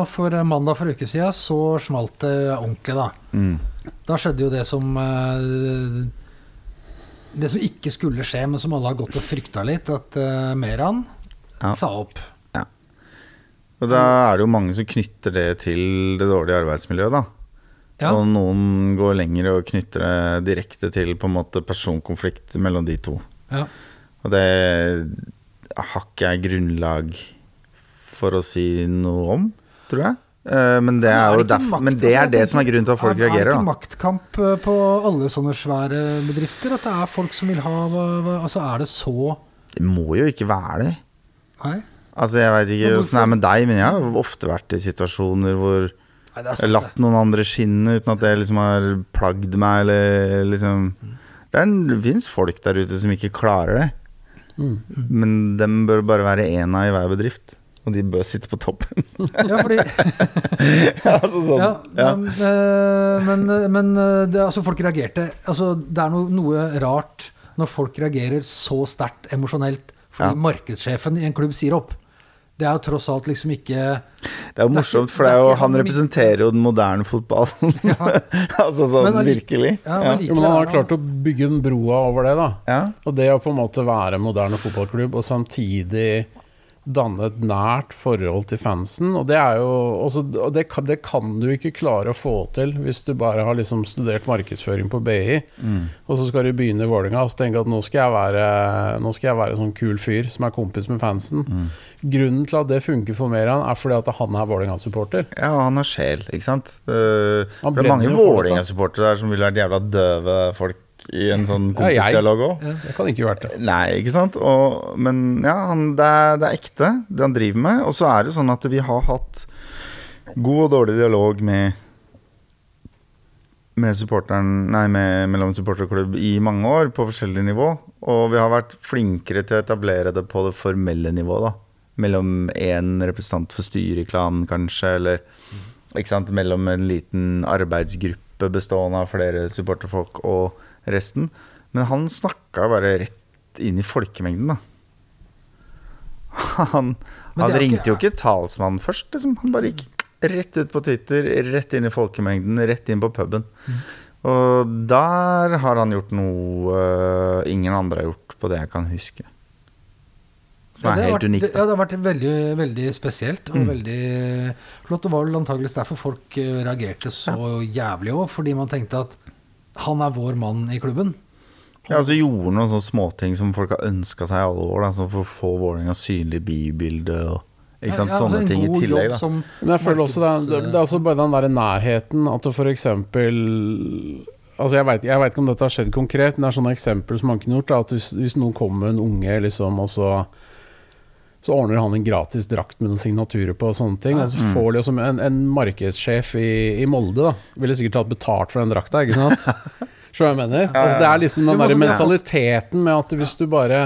for mandag for en uke siden, så smalt det ordentlig, da. Mm. Da skjedde jo det som eh, Det som ikke skulle skje, men som alle har gått og frykta litt, at eh, Meran Ja. sa opp. Og da er det jo mange som knytter det til det dårlige arbeidsmiljøet, da. Ja. Og noen går lenger og knytter det direkte til på en måte personkonflikt mellom de to. Ja. Og det har ikke jeg grunnlag for å si noe om, tror jeg. Eh, Men det er jo derfor Men det er det som er grunnen til at folk reagerer. Er det ikke maktkamp eh, på alle sånne svære bedrifter? At det er folk som vil ha Altså, er det så Det må jo ikke være det. Nei? Altså Jeg veit ikke Men åssen det er med deg, men jeg har ofte vært i situasjoner hvor Nei, jeg har latt noen andre skinne uten at det liksom har plagd meg, eller liksom Det, det fins folk der ute som ikke klarer det. Mm. Men dem bør bare være én av i hver bedrift. og de bør sitte på toppen. Ja, fordi (laughs) altså sånn, Ja, ja. Men, eh, men, eh, men eh, det, altså folk reagerte altså Det er noe, noe rart når folk reagerer så sterkt emosjonelt fordi Ja. markedssjefen i en klubb sier opp. Det er jo tross alt liksom ikke Det er jo morsomt, for det jo, han representerer jo den moderne fotballen. (laughs) altså sånn Men virkelig. Ja, Ja. men Jo, men han har klart å bygge en broa over det, da. Ja. Og det å på en måte være en moderne fotballklubb og samtidig danne et nært forhold til fansen. Og det er jo også, det, kan, det kan du ikke klare å få til hvis du bare har liksom studert markedsføring på BI, og så skal du begynne i Vålerenga og tenke at nå skal jeg være Nå skal jeg være en sånn kul fyr som er kompis med fansen. Grunnen til at det funker for Meran, er fordi at han er Vålerenga-supporter. ja, han har sjel, ikke sant. Uh, det er mange Vålerenga-supportere som ville vært jævla døve folk i en sånn kompisdialog òg. Det kan ikke vært det. Nei, ikke sant? Og, men ja, han, det, er, det er ekte, det han driver med. Og så er det sånn at vi har hatt god og dårlig dialog med med supporteren Nei, med, mellom supporterklubb i mange år, på forskjellig nivå. Og vi har vært flinkere til å etablere det på det formelle nivået, da. Mellom én representant for styret i klanen, kanskje, eller ikke sant? mellom en liten arbeidsgruppe bestående av flere supporterfolk og resten. Men han snakka bare rett inn i folkemengden, da. (laughs) Han, han ringte ikke- jo ikke talsmannen først, liksom. Han bare gikk rett ut på Twitter, rett inn i folkemengden, rett inn på puben. Mm. Og der har han gjort noe øh, ingen andre har gjort, på det jeg kan huske. Som Ja, er helt vært, unikt. det- Ja, det har vært veldig, veldig spesielt og Mm. veldig flott. Det var vel antakeligvis derfor folk eh, reagerte så jævlig òg, fordi man tenkte at han er vår mann i klubben. Ja, altså gjorde noen sånne småting som folk har ønska seg i alle år, da, som for å få Vålerenga synlig i bybildet og ikke sant, Ja, ja, altså sånne ting i tillegg. da Men jeg føler også det er, det, det er altså bare den der nærheten at det for eksempel Altså jeg vet, ikke om dette har skjedd konkret, men det er sånne eksempler som man kunne gjort. Da, at hvis, hvis noen kommer med en unge, liksom, og så så ordner han en gratis drakt med noen signaturer på og sånne ting. Og så Mm. får de liksom en, en markedssjef i, i Molde da ville sikkert tatt betalt for den drakta, ikke sant? (laughs) Skjønner jeg mener? Altså, det er liksom den derre der mentaliteten med at hvis du bare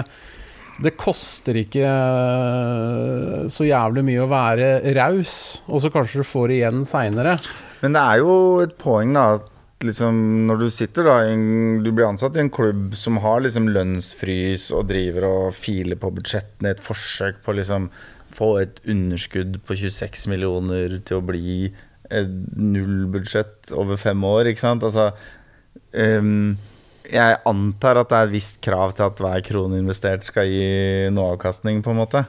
det koster ikke eh, så jævlig mye å være raus, og så kanskje du får igjen seinere. Men det er jo et poeng, da, at liksom når du sitter da en, Du blir ansatt i en klubb som har liksom lønnsfrys og driver og filer på budsjettene i et forsøk på liksom få et underskudd på 26 millioner til å bli et nullbudsjett over fem år, ikke sant? Altså um, jeg antar at det er et visst krav til at hver krone investert skal gi noe avkastning, på en måte.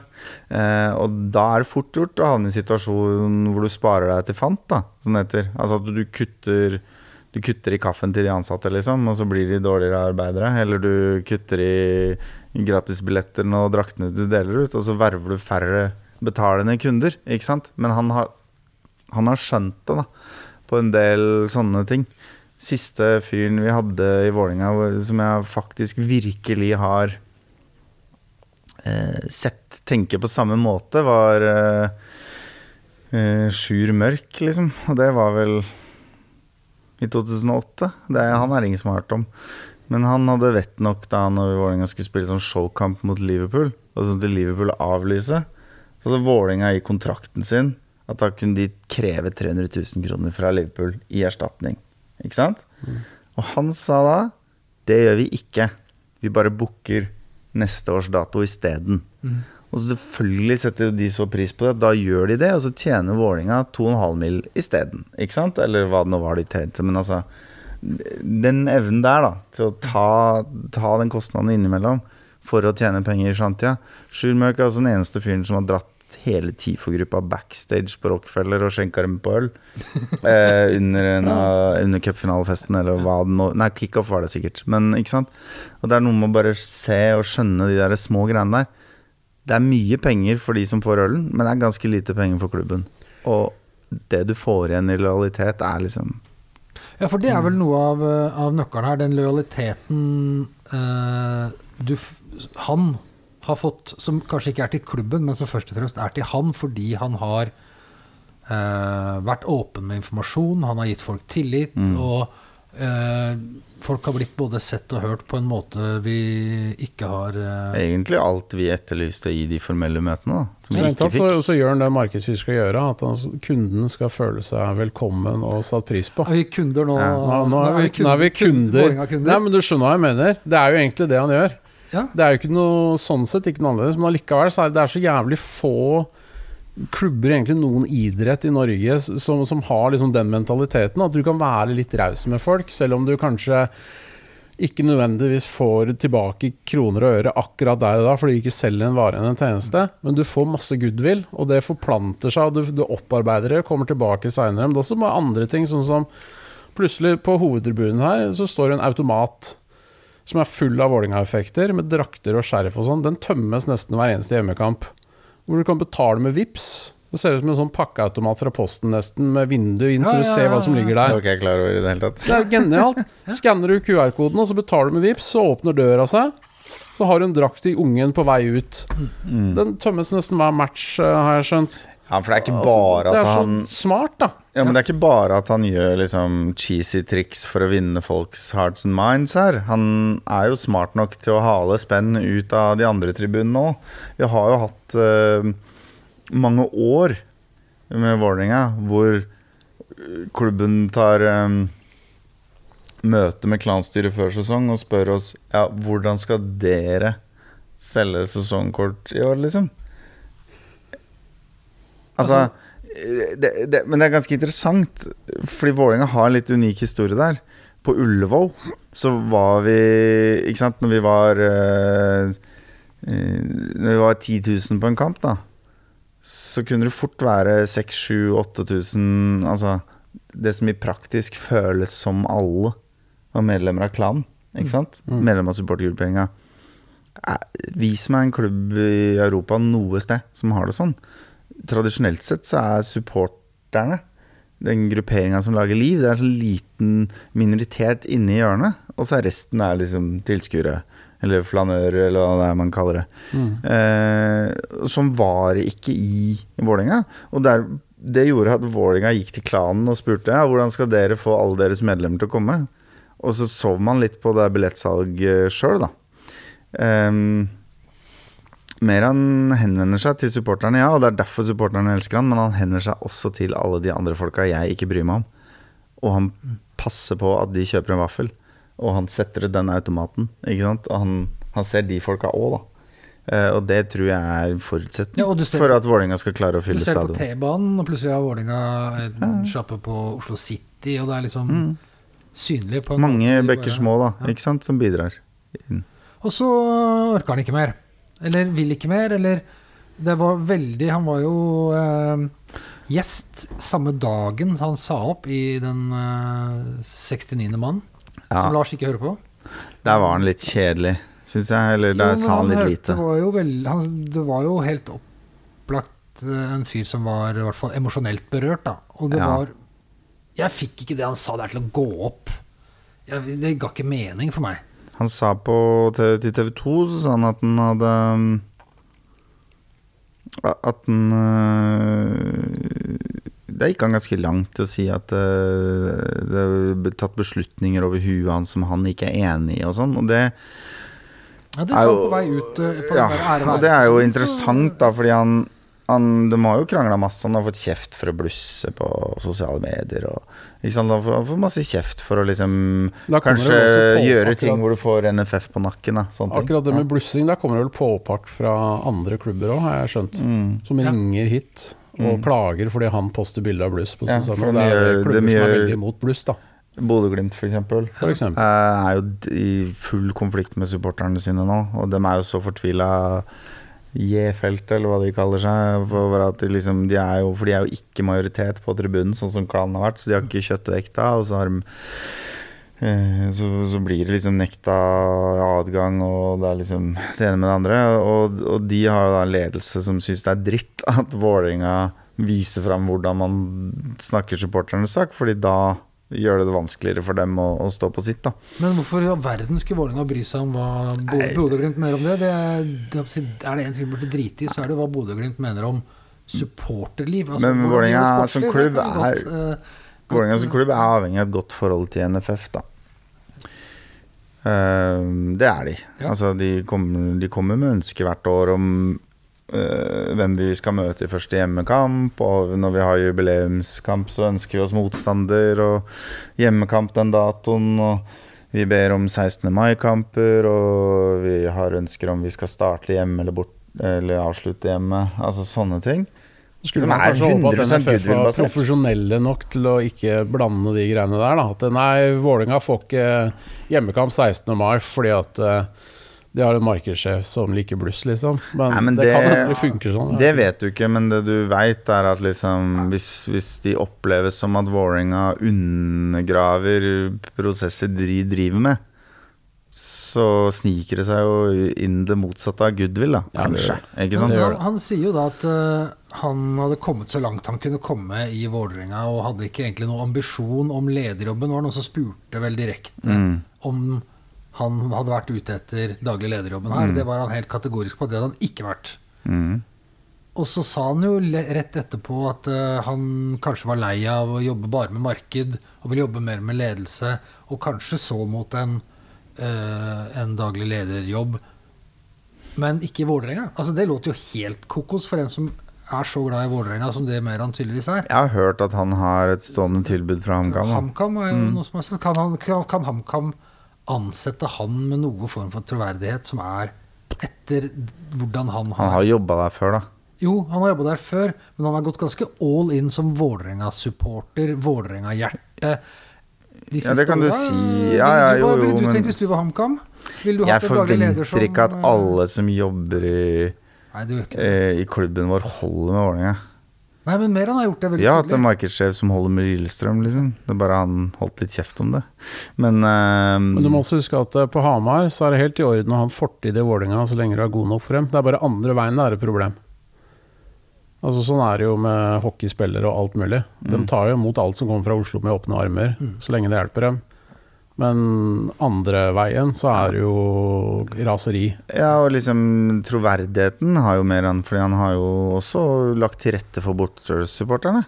Uh, og da er det fort gjort å havne i en situasjon hvor du sparer deg til fant, da, som det heter. Altså at du kutter du kutter i kaffen til de ansatte, liksom, og så blir de dårligere arbeidere. Eller du kutter i gratisbillettene og draktene du deler ut, og så verver du færre betalende kunder, ikke sant. Men han har, han har skjønt det, da, på en del sånne ting. Siste fyren vi hadde i Vålinga som jeg faktisk virkelig har eh, sett tenke på samme måte, var eh, eh, Sjur Mørk, liksom. Og det var vel i 2008. Det er, han er ingen som har hørt om. Men han hadde vett nok da når Vålerenga skulle spille sånn showkamp mot Liverpool, og så til Liverpool avlyse. Så hadde Vålerenga i kontrakten sin at da kunne de kreve 300 000 kroner fra Liverpool i erstatning. Ikke sant? Og han sa da det gjør vi ikke. Vi bare booker neste års dato isteden. Og selvfølgelig setter de så pris på det. Da gjør de det, og så tjener Vålinga 2,5 mill. isteden. Ikke sant? Eller hva det nå var de tjente. Men altså Den evnen der, da, til å ta, ta den kostnaden innimellom for å tjene penger i framtida Sjur Møk er altså den eneste fyren som har dratt hele TIFO-gruppa backstage på Rockefeller og skjenka dem på øl. (laughs) eh, under, en, under cupfinalefesten, eller hva det nå Nei, kickoff var det sikkert. Men ikke sant? Og det er noe med å bare se og skjønne de der små greiene der. Det er mye penger for de som får ølen, men det er ganske lite penger for klubben. Og det du får igjen i lojalitet, er liksom Ja, for det er vel noe av, eh, av nøkkelen her. Den lojaliteten eh, du, han har fått, som kanskje ikke er til klubben, men som først og fremst er til han fordi han har eh, vært åpen med informasjon, han har gitt folk tillit, og eh, folk har blitt både sett og hørt på en måte vi ikke har eh, Egentlig alt vi etterlyste i de formelle møtene, da. Som vi ikke fikk. så, så gjør han det markedsfører skal gjøre, at han, kunden skal føle seg velkommen og satt pris på. Er vi kunder nå? Ja. Nå, nå, er, vi, nå er vi kunder. Nei, men du skjønner hva jeg mener. Det er jo egentlig det han gjør. Ja. Det er jo ikke noe sånn sett ikke noe annerledes, men allikevel så er det, det er så jævlig få klubber, egentlig noen idrett i Norge, som, som har liksom den mentaliteten. At du kan være litt raus med folk, selv om du kanskje ikke nødvendigvis får tilbake kroner og øre akkurat der og da, fordi du ikke selger en vare enn en tjeneste, men du får masse goodwill, og det forplanter seg, og du, du opparbeider det, kommer tilbake seinere. Men det er også bare andre ting, sånn som plutselig på hovedtribunen her så står det en automat som er full av Vålerenga-effekter, med drakter og skjerf og sånn. Den tømmes nesten hver eneste hjemmekamp. Hvor du kan betale med VIPs. Det ser ut som en sånn pakkeautomat fra Posten nesten, med vindu inn, så Ja, du ja, ser ja, hva som ligger der. Det er, klar over i det hele tatt. Det er genialt. Skanner du QR-koden, og så betaler du med VIPs, så åpner døra seg. Så har du en drakt til ungen på vei ut. Mm. Den tømmes nesten hver match, eh, har jeg skjønt. Ja, for det er ikke Altså, bare det er så han smart, da. Ja, men det er ikke bare at han gjør liksom cheesy triks for å vinne folks hearts and minds her. Han er jo smart nok til å hale spenn ut av de andre tribunene òg. Vi har jo hatt uh, mange år med Vålerenga hvor klubben tar um, møte med klanstyret før sesong og spør oss Ja, hvordan skal dere selge sesongkort i år, liksom? Altså, det, det, Men det er ganske interessant, fordi Vålerenga har en litt unik historie der. På Ullevål så var vi Ikke sant, når vi var eh, eh, Når vi var 10 000 på en kamp, da, så kunne det fort være 6000-8000 Altså det som i praktisk føles som alle var medlemmer av klanen. Ikke sant? Medlem av supportergrupperinga. Eh, Vis meg en klubb i Europa noe sted som har det sånn. Tradisjonelt sett så er supporterne den grupperinga som lager liv. Det er en sånn liten minoritet inne i hjørnet, og så er resten er liksom tilskuere. Eller flanører, eller hva det er man kaller det. Eh, som var ikke i Vålerenga. Og der, det gjorde at Vålerenga gikk til klanen og spurte ja, hvordan skal dere få alle deres medlemmer til å komme. Og så sov man litt på det billettsalget sjøl, da. Ehm, mer han henvender seg til supporterne, ja, og det er derfor supporterne elsker han, men han henvender seg også til alle de andre folka jeg ikke bryr meg om. Og han passer på at de kjøper en vaffel, og han setter ut den automaten, ikke sant. Og han, han ser de folka òg, da. Uh, og det tror jeg er en forutsetning Ja, ser- for at Vålerenga skal klare å Du fylle ser på. T-banen, og plutselig har Vålerenga en sjappe på Oslo City, og det er liksom synlig Mm. Mange måte bekker små, da, Ja. ikke sant, som bidrar. Og så orker han ikke mer. Eller vil ikke mer, eller Det var veldig Han var jo eh, gjest samme dagen han sa opp i den eh, 69. mann, Ja, som Lars ikke hører på. der var han litt kjedelig, syns jeg. Eller der Jo, sa han litt hørte- lite. Det var jo, vel, han, det var jo helt opplagt eh, en fyr som var i hvert fall emosjonelt berørt, da. Og det Ja. var Jeg fikk ikke det han sa der til å gå opp. Jeg, det ga ikke mening for meg. Han sa på til TV 2 så sa han at han hadde um, At han Det gikk han ganske langt til å si at øh, det ble tatt beslutninger over huet hans som han ikke er enig i, og sånn. Og det, Ja, det Er jo- på vei ut. eh, På ja, og det er jo interessant, da, fordi han, han De har jo krangla masse. Han har fått kjeft for å blusse på sosiale medier. Og, ikke sant? Han har fått masse kjeft for å liksom Kanskje gjøre akkurat- ting hvor du får NFF på nakken. Da, sånne ting. Akkurat det med blussing, der kommer det vel påpakk fra andre klubber òg, har jeg skjønt. Mm. Som Ja. ringer hit og klager fordi han poster bilde av bluss på Ja, sosiale medier. Det er det klubber mye- som er veldig imot bluss, da. Bodø-Glimt, for eksempel. For eksempel. eh, er jo i full konflikt med supporterne sine nå, og de er jo så fortvila J-felt, eller hva de kaller seg. For de, liksom, de er jo, for de er jo ikke majoritet på tribunen, sånn som klanen har vært, så de har ikke kjøttvekta. Og så de eh, så, så blir det liksom nekta adgang, og det er liksom det ene med det andre. Og, og de har jo da en ledelse som syns det er dritt at Vålerenga viser fram hvordan man snakker supporternes sak, fordi da gjør det vanskeligere for dem å, å stå på sitt. da Men hvorfor i all verden skulle Vålerenga bry seg om hva Bodø-Glimt mener om det? det det er det en ting vi burde drite i, så er det hva Bodø-Glimt mener om supporterliv. Altså, Men hvordan Vålerenga som klubb er- godt, eh, Vålerenga som klubb er avhengig av et godt forhold til NFF, da. Uh, det er de. Ja. Altså, de kommer, de kommer med ønske hvert år om eh, hvem vi skal møte i første hjemmekamp. Og når vi har jubileumskamp, så ønsker vi oss motstander og hjemmekamp den datoen. Og vi ber om 16. mai-kamper, og vi har ønsker om vi skal starte hjemme eller, bort, eller avslutte hjemme. Altså sånne ting. Skulle man kanskje håpe at 100% NFF var profesjonelle nok til å ikke blande de greiene der. Da. At nei, Vålerenga får ikke hjemmekamp 16. mai fordi at eh, de har en markedssjef som liker bluss, liksom. Men, Nei, men det, kan det- kan det funker sånn. Det vet du ikke, men det du veit, er at liksom hvis, hvis de oppleves som at Vålerenga undergraver prosesser de driver med, så sniker det seg jo inn det motsatte av goodwill, da. Ja, Kanskje. Ikke sant? han, han sier jo da at uh, han hadde kommet så langt han kunne komme i Vålerenga, og hadde ikke egentlig noen ambisjon om lederjobben. Det var noen som spurte vel direkte Mm. om han hadde vært ute etter daglig lederjobben her. Mm. Det var han helt kategorisk på. Det hadde han ikke vært. Mm. Og så sa han jo rett etterpå at uh, han kanskje var lei av å jobbe bare med marked, og ville jobbe mer med ledelse, og kanskje så mot en, uh, en daglig lederjobb, men ikke i Vålerenga. Altså, det låter jo helt kokos for en som er så glad i Vålerenga som det mer han tydeligvis er. Jeg har hørt at han har et stående tilbud fra HamKam. HamKam er jo noe som er. Kan, han, kan, kan HamKam ansette han med noe form for troverdighet som er etter hvordan han har Han har jobba der før, da. Jo, han har jobba der før, men han har gått ganske all in som Vålerenga-supporter. Vålerenga-hjerte. De Ja, det kan du si. Ja, ja, du, jo, ville jo, du tenkt hvis du var HamKam? Jeg forventer ikke at alle som jobber i, Nei, eh, i klubben vår, holder med Vålerenga. Nei, men Meran har gjort det veldig Ja, at en er markedssjef som holder med Lillestrøm, liksom. Det er bare han holdt litt kjeft om det. Men, uh, Men du må også huske at eh, på Hamar så er det helt i orden å ha en fortid i Vålerenga så lenge du er god nok for dem. Det er bare andre veien det er et problem. Altså Sånn er det jo med hockeyspillere og alt mulig. De Mm. tar jo imot alt som kommer fra Oslo med åpne armer, så lenge det hjelper dem. Men andre veien så er det jo raseri. Ja, og liksom troverdigheten har jo mer enn Fordi han har jo også lagt til rette for bortesupporterne.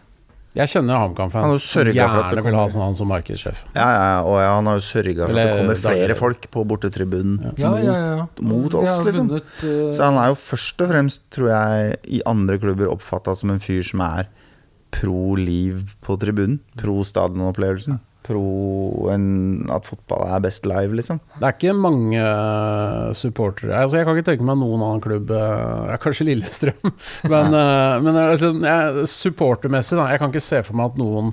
Jeg kjenner HamKam-fans som sørget for at det gjerne vil ha sånn han som markedssjef. Ja, ja, og ja, han har jo sørga for at det kommer flere folk på bortetribunen. Ja, ja, ja, ja. mot oss, liksom. eh, Så han er jo først og fremst, tror jeg, i andre klubber oppfatta som en fyr som er pro liv på tribunen. Pro stadionopplevelsen. Pro enn at fotball er best live, liksom. Det er ikke mange eh, supportere altså, Jeg kan ikke tenke meg noen annen klubb jeg ja, Kanskje Lillestrøm, (laughs) men, eh, men altså, jeg, supportermessig da, Jeg kan ikke se for meg at noen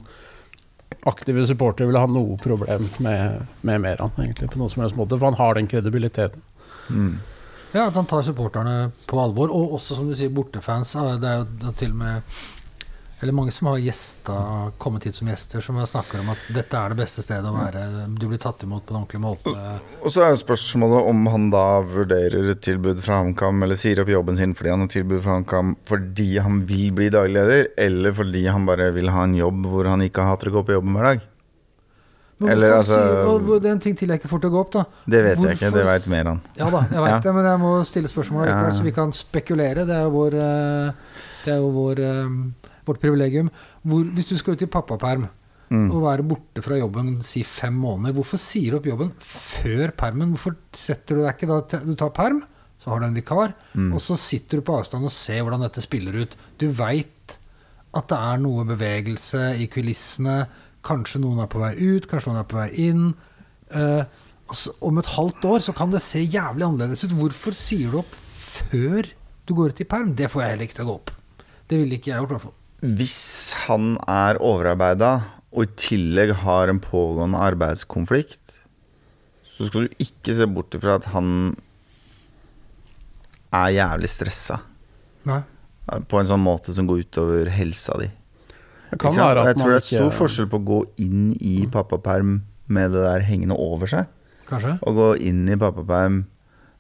aktive supportere vil ha noe problem med, med Meran, egentlig, på noen som helst måte, for han har den kredibiliteten. Mm. Ja, at han tar supporterne på alvor. Og også, som du sier, bortefans. Det er jo da til og med Eller mange som har gjester, kommet hit som gjester, som snakker om at dette er det beste stedet å være. Du blir tatt imot på en ordentlig måte. Og så er jo spørsmålet om han da vurderer et tilbud fra HamKam, eller sier opp jobben sin fordi han har tilbud fra HamKam fordi han vil bli daglig leder, eller fordi han bare vil ha en jobb hvor han ikke hater å gå på jobben hver dag. Eller, altså- det er en ting til jeg ikke får til å gå opp, da. Det vet jeg ikke, det veit mer han. Ja da, jeg veit Ja. det, men jeg må stille spørsmål Ja. så vi kan spekulere. Det er jo vår, eh, det er jo vår, eh, vårt privilegium. Hvor, hvis du skal ut i pappaperm Mm. og være borte fra jobben si fem måneder, hvorfor sier du opp jobben før permen? Hvorfor setter du deg ikke da Du tar perm, så har du en vikar, Mm. og så sitter du på avstand og ser hvordan dette spiller ut. Du veit at det er noe bevegelse i kulissene. Kanskje noen er på vei ut, kanskje noen er på vei inn. Eh, og så- om et halvt år så kan det se jævlig annerledes ut. Hvorfor sier du opp før du går ut i perm? Det får jeg heller ikke til å gå opp. Det ville ikke jeg gjort, i hvert fall. Hvis han er overarbeida og i tillegg har en pågående arbeidskonflikt, så skal du ikke se bort ifra at han er jævlig stressa. Nei. På en sånn måte som går utover helsa di. Jeg tror det er stor forskjell på å gå inn i pappaperm med det der hengende over seg, Kanskje? og gå inn i pappaperm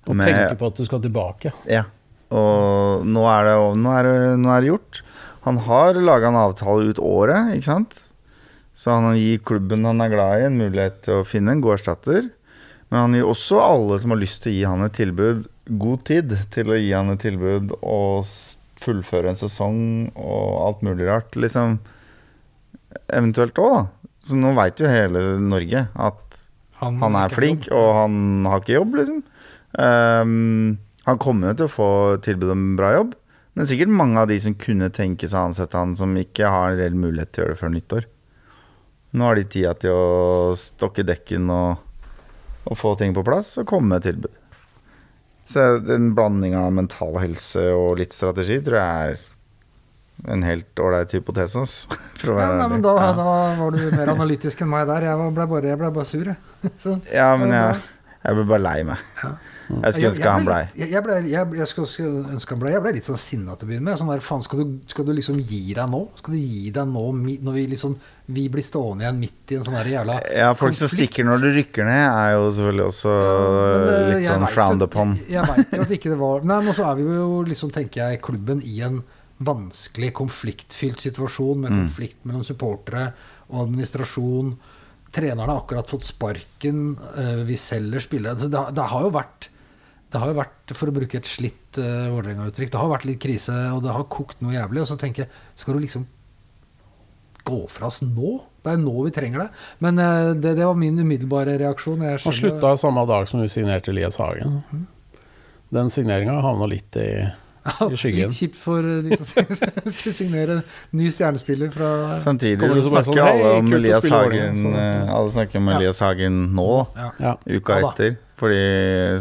Og tenke på at du skal tilbake. Ja. Og nå er det, nå er det, nå er det gjort. Han har laga en avtale ut året, ikke sant? Så han gir klubben han er glad i, en mulighet til å finne en god erstatter. Men han gir også alle som har lyst til å gi han et tilbud, god tid til å gi han et tilbud og fullføre en sesong og alt mulig rart. Liksom eventuelt òg, da. Så nå veit jo hele Norge at han er flink, jobb. og han har ikke jobb, liksom. Um, han kommer jo til å få tilbud om bra jobb, men sikkert mange av de som kunne tenke seg å ansette han, som ikke har en reell mulighet til å gjøre det før nyttår. Nå har de tida til å stokke dekken og, og få ting på plass, og komme med tilbud. Så en blanding av mental helse og litt strategi tror jeg er en helt ålreit hypotese. (laughs) For å Ja, nei, men da, Ja. da var du mer analytisk enn meg der. Jeg ble bare, jeg ble bare sur, jeg. (laughs) Så, Ja, men jeg, jeg ble bare lei meg. Jeg skulle ønske han blei. Jeg, ble, jeg, jeg skulle ønske han blei. Jeg ble litt sånn sinna til å begynne med. Sånn der, faen, skal du, skal du liksom gi deg nå? Skal du gi deg nå når vi liksom Vi blir stående igjen midt i en sånn jævla Ja, folk som stikker når du rykker ned, er jo selvfølgelig også ja, det- litt sånn frowned upon. Jeg, jeg veit jo at ikke det var Nei, men så er vi jo liksom, tenker jeg, klubben i en vanskelig, konfliktfylt situasjon med Mm. konflikt mellom supportere og administrasjon. Trenerne har akkurat fått sparken. eh, vi selger spillere. Altså, det, det har jo vært det har jo vært, for å bruke et slitt uh, Vålerenga-uttrykk, det har vært litt krise, og det har kokt noe jævlig. Og så tenker jeg, skal du liksom gå fra oss nå? Det er nå vi trenger det. Men uh, det, det var min umiddelbare reaksjon. Jeg slutta samme dag som vi signerte Elias Hagen. Den signeringa havna litt i i skyggen. Litt kjipt for eh, de som (laughs) skal signere ny stjernespiller fra Samtidig så snakker sånn, alle om Elias Hagen sånn. eh, Alle snakker om Ja. Elias Hagen nå, ja. Ja. uka Ja etter. Fordi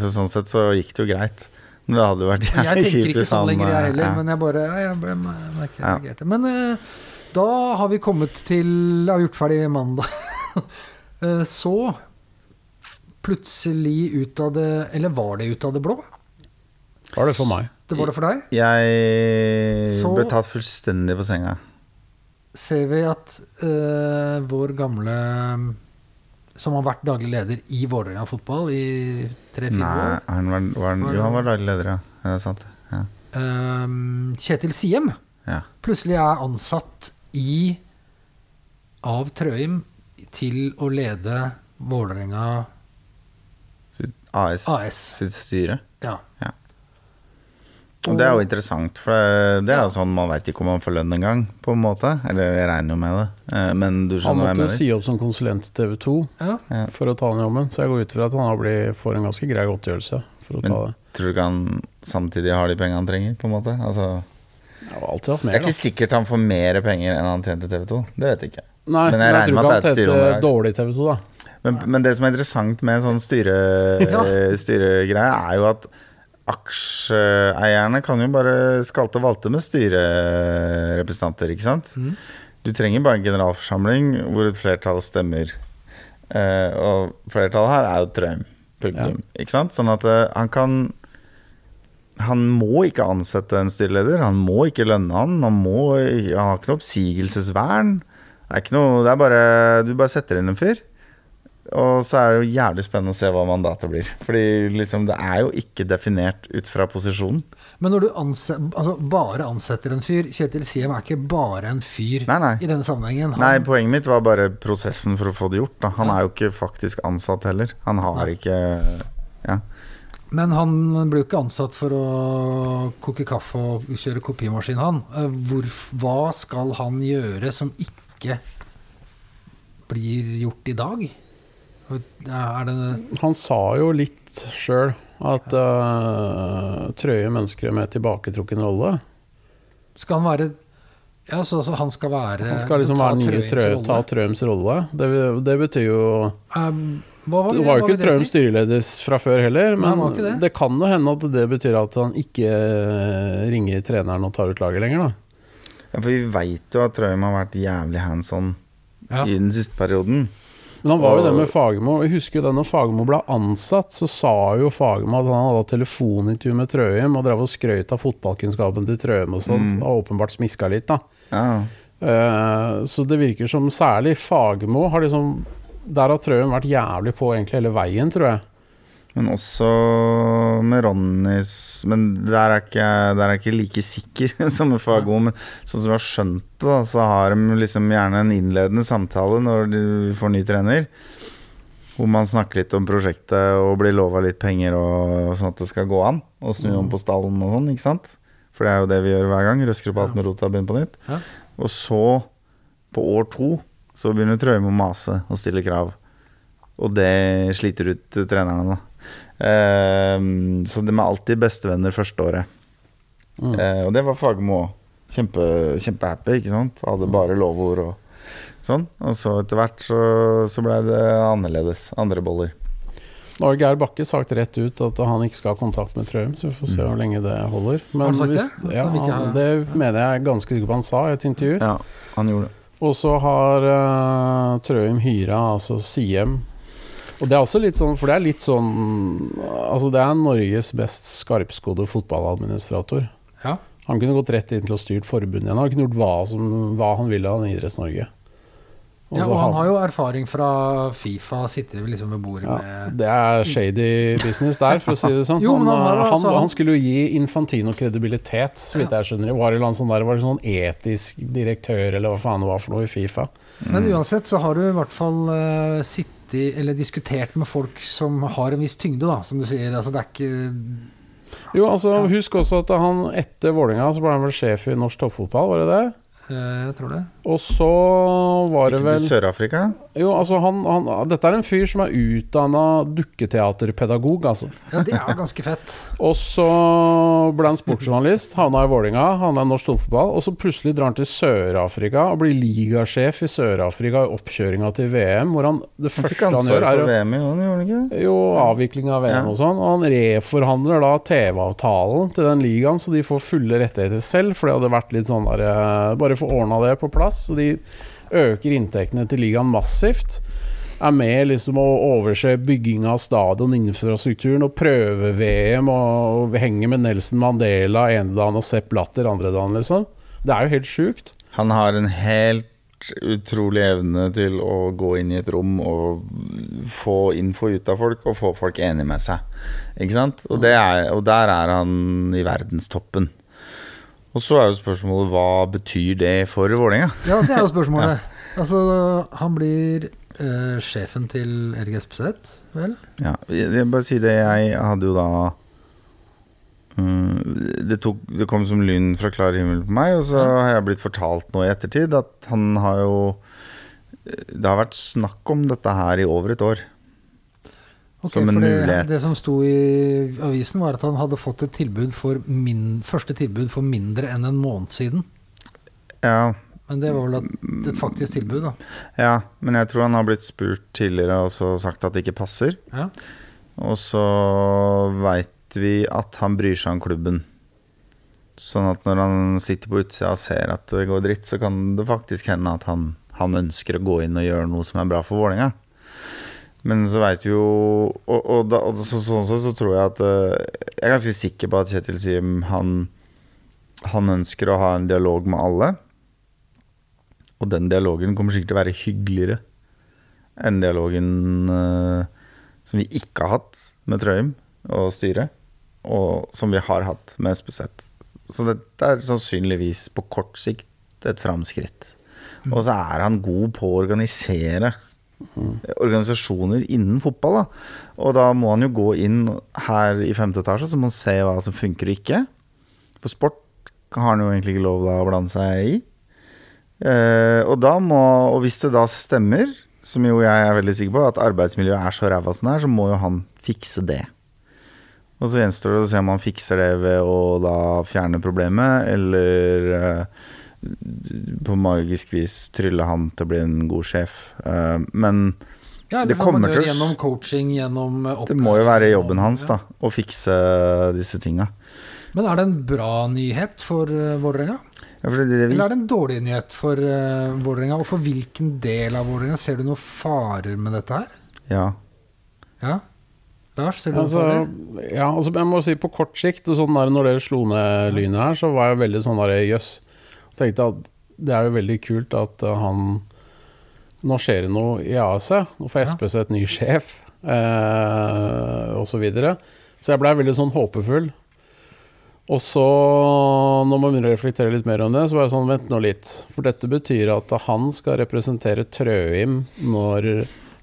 så sånn sett så gikk det jo greit. Men det hadde jo vært Jeg tenker ikke sånn lenger, jeg eh, heller. ja. Men jeg bare ja, jeg ble, merker jeg Ja. Men uh, da har vi kommet til Har gjort ferdig mandag. uh, (laughs) Så plutselig ut av det Eller var det ut av det blå? Var det for meg. Det var det for deg? Jeg Så- ble tatt fullstendig på senga. Ser vi at uh, vår gamle Som har vært daglig leder i Vålerenga fotball i tre-fire Nei, år. han var, var, Var jo, han var daglig leder, ja. Ja, Det er sant. Ja. eh, Kjetil Siem ja. plutselig er ansatt i av Trøim til å lede Vålerenga AS, AS. sitt styre. Ja. Og det er jo interessant, for det, det er jo sånn man veit ikke om man får lønn engang, på en måte. Eller jeg regner jo med det. Eh, Men du Han skjønner hva jeg måtte jo mener? si opp som konsulent i TV 2 ja. for å ta den jobben, så jeg går ut ifra at han får en ganske grei godtgjørelse for å Men- ta det. Tror du ikke han samtidig har de pengene han trenger, på en måte? Altså, Jeg har alltid hatt mer, det er er da. ikke sikkert han får mer penger enn han tjente TV 2. Det vet jeg ikke. Nei, Men men jeg jeg, tror ikke han tjente dårlig TV 2, da. Men, men det som er interessant med en sånn styre, (laughs) Ja. styregreie, er jo at aksjeeierne kan jo bare skalte og valte med styrerepresentanter, ikke sant? Mm. Du trenger bare en generalforsamling hvor et flertall stemmer. Eh, og flertallet her er jo Trøim. Punktum. Ikke sant? Sånn at uh, han kan Han må ikke ansette en styreleder. Han må ikke lønne han. Han, må, han har ikke noe oppsigelsesvern. Det er ikke noe Det er bare Du bare setter inn en fyr. Og så er det jo jævlig spennende å se hva mandatet blir. Fordi liksom det er jo ikke definert ut fra posisjonen. Men når du anse, altså bare ansetter en fyr Kjetil Siem er ikke bare en fyr Nei, nei. i denne sammenhengen. Han, Nei, poenget mitt var bare prosessen for å få det gjort. Da. Han er jo ikke faktisk ansatt heller. Han har Nei. ikke Ja. Men han blir jo ikke ansatt for å koke kaffe og kjøre kopimaskin, han. Eh, Hvor, hva skal han gjøre som ikke blir gjort i dag? Er det Han sa jo litt sjøl at uh, trøye mennesker med tilbaketrukken rolle. Skal han være Ja, så, så han skal være Han skal liksom være nye trøye, Trø, ta Trøyms rolle. Det, det betyr jo Um, hva var, Det var jo ikke Trøm det styreleder fra før heller, men Nei, det. det kan jo hende at det betyr at han ikke eh, ringer treneren og tar ut laget lenger, da. ja for vi veit jo at Trøim har vært jævlig hands on Ja. i den siste perioden. Men han var jo det med Fagermo. Jeg husker jo det når Fagermo ble ansatt, så sa jo Fagermo at han hadde telefonintervju med Trøim og drev og skrøt av fotballkunnskapen til Trøim og sånt. Mm. Og åpenbart smiska litt, da. Ja. Uh, så det virker som særlig Fagermo har liksom Der har Trøim vært jævlig på egentlig hele veien, tror jeg. Men også med Ronnys Men der er ikke, der er ikke like sikker (laughs) som med Fago. Men sånn som vi har skjønt det, da, så har de liksom gjerne en innledende samtale når de får ny trener. Hvor man snakker litt om prosjektet og blir lova litt penger og sånn at det skal gå an. Og snu om på stallen og sånn, ikke sant. For det er jo det vi gjør hver gang. Røsker opp alt med rota og begynner på nytt. Og så på år to så begynner Trøim å mase og stille krav. Og det sliter ut trenerne, da. Eh, så de er alltid bestevenner første året. Mm. Eh, og det var Fagermo òg. Kjempe, kjempehappy, ikke sant. Hadde bare lovord og sånn. Og så etter hvert så, så blei det annerledes. Andre boller. Nå har Geir Bakke sagt rett ut at han ikke skal ha kontakt med Trøim, så vi får se hvor lenge det holder. Har han sagt det? Ja, han- det mener jeg er ganske sikker på han sa i et intervju. Ja, han gjorde det. Og så har uh, Trøim hyra altså Siem. Og det er også litt sånn, for det er litt sånn Altså, det er Norges best skarpskodde fotballadministrator. Ja. Han kunne gått rett inn til å styrt forbundet igjen. Han kunne gjort hva, som, hva han ville av Idretts-Norge. Og Ja, og han har- jo erfaring fra Fifa, sitter liksom ved bordet ja, med Det er shady business der, for å si det sånn. (laughs) Jo, han, han han, altså- han, skulle jo gi Infantino kredibilitet, så vidt jeg skjønner. Var det, sånn der, var det sånn etisk direktør, eller hva faen det var for noe i Fifa? Men uansett så har du i hvert fall uh, sittet eller diskutert med folk som har en viss tyngde, da, som du sier. Altså, det er ikke Jo, altså Husk også at han etter Vålerenga så ble han vel sjef i norsk toppfotball, var det det? eh, Jeg tror det. Og så var det Ikke vel til Sør-Afrika? Jo, altså han, han Dette er en fyr som er utdanna dukketeaterpedagog, altså. Ja, det er ganske fett. Og så ble han sportsjournalist, havna i Vålinga, havna i norsk toppfotball. Og så plutselig drar han til Sør-Afrika og blir ligasjef i Sør-Afrika i oppkjøringa til VM, hvor han Det Han første han gjør, er VM i år, gjorde han ikke jo, avvikling av VM Ja. og sånn. Og han reforhandler da TV-avtalen til den ligaen, så de får fulle rettigheter selv. For det hadde vært litt sånn der eh, Bare få ordna det på plass. Så de øker inntektene til ligaen massivt. Er med liksom å overse bygging av stadion, infrastrukturen og prøve-VM. Og, og henge med Nelson Mandela ene dagen og Sepp Latter andre dagen, liksom. Det er jo helt sjukt. Han har en helt utrolig evne til å gå inn i et rom og få info ut av folk og få folk enig med seg. Ikke sant? Og, det er, og der er han i verdenstoppen. Og så er jo spørsmålet hva betyr det for Vålerenga? Ja, det er jo spørsmålet. (laughs) Altså, han blir eh, sjefen til Erik Espeseth, vel? Ja, jeg jeg bare si det. Jeg hadde jo da mm, det, tok, det kom som lyn fra klar himmel på meg, og så har jeg blitt fortalt nå i ettertid at han har jo Det har vært snakk om dette her i over et år. Ok, Som en det, mulighet. det som sto i avisen, var at han hadde fått et tilbud min, første tilbud for mindre enn en måned siden. Ja, Men det var vel et faktisk tilbud, da. ja, men jeg tror han har blitt spurt tidligere og så sagt at det ikke passer. Ja. Og så veit vi at han bryr seg om klubben. Sånn at når han sitter på utsida og ser at det går dritt, så kan det faktisk hende at han, han ønsker å gå inn og gjøre noe som er bra for Vålerenga. Men så veit vi jo Og, og, da, og så, sånn sett så tror jeg at eh, Jeg er ganske sikker på at Kjetil Siem han, han ønsker å ha en dialog med alle. Og den dialogen kommer sikkert til å være hyggeligere enn dialogen uh, som vi ikke har hatt med Trøim og styret, og som vi har hatt med SPZ. Så dette er sannsynligvis på kort sikt et framskritt. Og så er han god på å organisere organisasjoner innen fotball. Da. Og da må han jo gå inn her i femte etasje, så må han se hva som funker og ikke. For sport har han jo egentlig ikke lov da å blande seg i. Eh, og, da må, og hvis det da stemmer, som jo jeg er veldig sikker på, at arbeidsmiljøet er så ræva som det er, så må jo han fikse det. Og så gjenstår det å se om han fikser det ved å da fjerne problemet, eller eh, på magisk vis trylle han til å bli en god sjef. Eh, men Ja, Det kommer til å gjennom coaching, gjennom eh, det må jo være jobben hans, da, å fikse disse tinga. Men er det en bra nyhet for uh, Vålerenga? Ja, Eller er det en dårlig nyhet for uh, Vålerenga? Og for hvilken del av Vålerenga ser du noen farer med dette her? ja. Ja? Lars, ser du noen Altså, farer? ja, altså jeg må si på kort sikt, sånn der, når dere slo ned lynet her, så var jeg veldig sånn der jøss. Så tenkte jeg at det er jo veldig kult at uh, han Nå skjer det noe i AS. Nå får. SPC et ny sjef, eh, og så videre. Så jeg blei veldig sånn håpefull. Og så, når man begynner å reflektere litt mer om det, så var jeg sånn, vent nå litt. For dette betyr at han skal representere Trøim når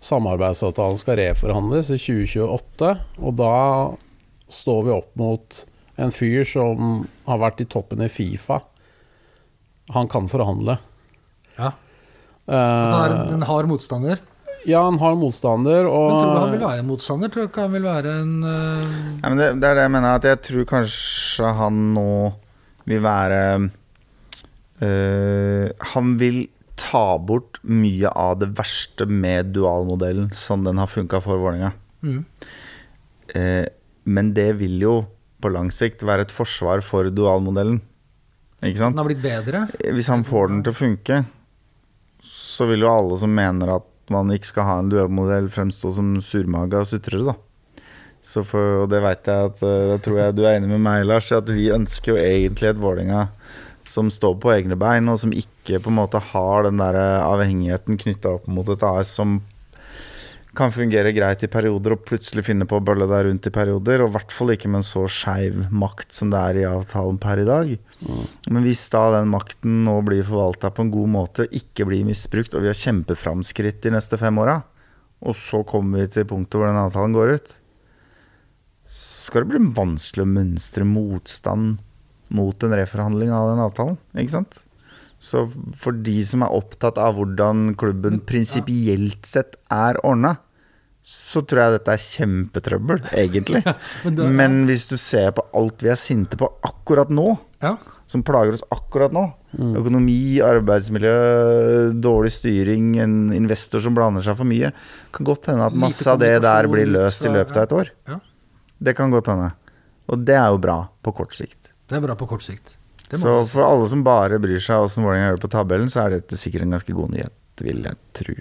samarbeidsavtalen skal reforhandles i 2028. Og da står vi opp mot en fyr som har vært i toppen i Fifa. Han kan forhandle. Ja. At han er Eh, en, en hard motstander. ja, han har motstander, og Men tror du han vil være en motstander? Tror du ikke han vil være en uh... ja, men det, det er det jeg mener, at jeg tror kanskje han nå vil være øh, Han vil ta bort mye av det verste med dualmodellen, sånn den har funka for Vålerenga. mm. Eh, men det vil jo på lang sikt være et forsvar for dualmodellen. Ikke sant? Den har blitt bedre? Hvis han får den til å funke, så vil jo alle som mener at man ikke skal ha en duellmodell, fremstå som surmaga sutrere, da. Så for, og det veit jeg at eh, Da tror jeg du er enig med meg, Lars, at vi ønsker jo egentlig et Vålerenga som står på egne bein, og som ikke på en måte har den der avhengigheten knytta opp mot et AS som kan fungere greit i perioder og plutselig finne på å bølle deg rundt i perioder, og i hvert fall ikke med en så skeiv makt som det er i avtalen per i dag. Men hvis da den makten nå blir forvalta på en god måte, og ikke blir misbrukt, og vi har kjempeframskritt de neste fem åra, og så kommer vi til punktet hvor den avtalen går ut, så skal det bli vanskelig å mønstre motstand mot en reforhandling av den avtalen, ikke sant? Så for de som er opptatt av hvordan klubben prinsipielt sett er ordna, så tror jeg dette er kjempetrøbbel, egentlig. (laughs) Men da- Men hvis du ser på alt vi er sinte på akkurat nå, Ja. som plager oss akkurat nå. Økonomi, arbeidsmiljø, dårlig styring, en investor som blander seg for mye. Kan godt hende at masse av det der blir løst i løpet av et år. Ja. Det kan godt hende. Og det er jo bra på kort sikt. Det er bra på kort sikt. Så for alle som bare bryr seg åssen Vålerenga gjør det på tabellen, så er dette sikkert en ganske god nyhet, vil jeg tro.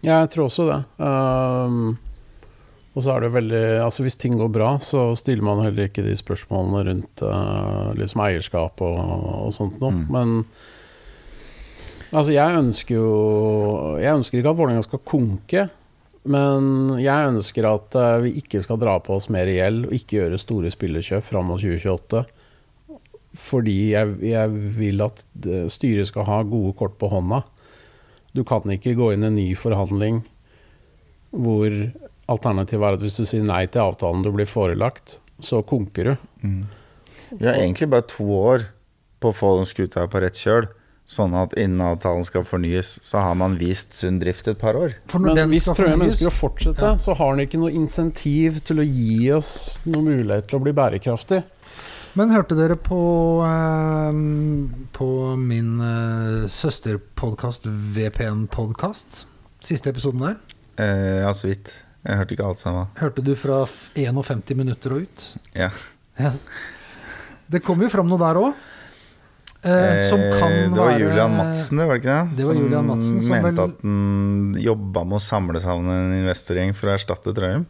Ja, jeg tror også det. Um, og så er det veldig Altså Hvis ting går bra, så stiller man heller ikke de spørsmålene rundt uh, liksom eierskap og, og sånt noe. Mm. Men altså, jeg ønsker jo Jeg ønsker ikke at Vålerenga skal konke. Men jeg ønsker at uh, vi ikke skal dra på oss mer gjeld og ikke gjøre store spillerkjøp fram mot 2028. Fordi jeg, jeg vil at eh, styret skal ha gode kort på hånda. Du kan ikke gå inn i en ny forhandling hvor alternativet er at hvis du sier nei til avtalen du blir forelagt, så konker du. Vi har egentlig bare to år på å få den skuta på rett kjøl. Sånn at innen avtalen skal fornyes, så har man vist sunn drift et par år. For Men hvis Trøim ønsker å fortsette, Ja. så har han ikke noe insentiv til å gi oss noen mulighet til å bli bærekraftig. Men hørte dere på, eh, på min eh, søsterpodkast, VPN-podkast? Siste episoden der. Eh, ja, så vidt. Jeg hørte ikke alt sammen. Hørte du fra 51 minutter og ut? Ja. Ja. Det kom jo fram noe der òg. Eh, som kan Eh, det var være Julian Madsen, det var det ikke det? Det var Julian Madsen som mente vel- at han jobba med å samle sammen en investorgjeng for å erstatte Trøim.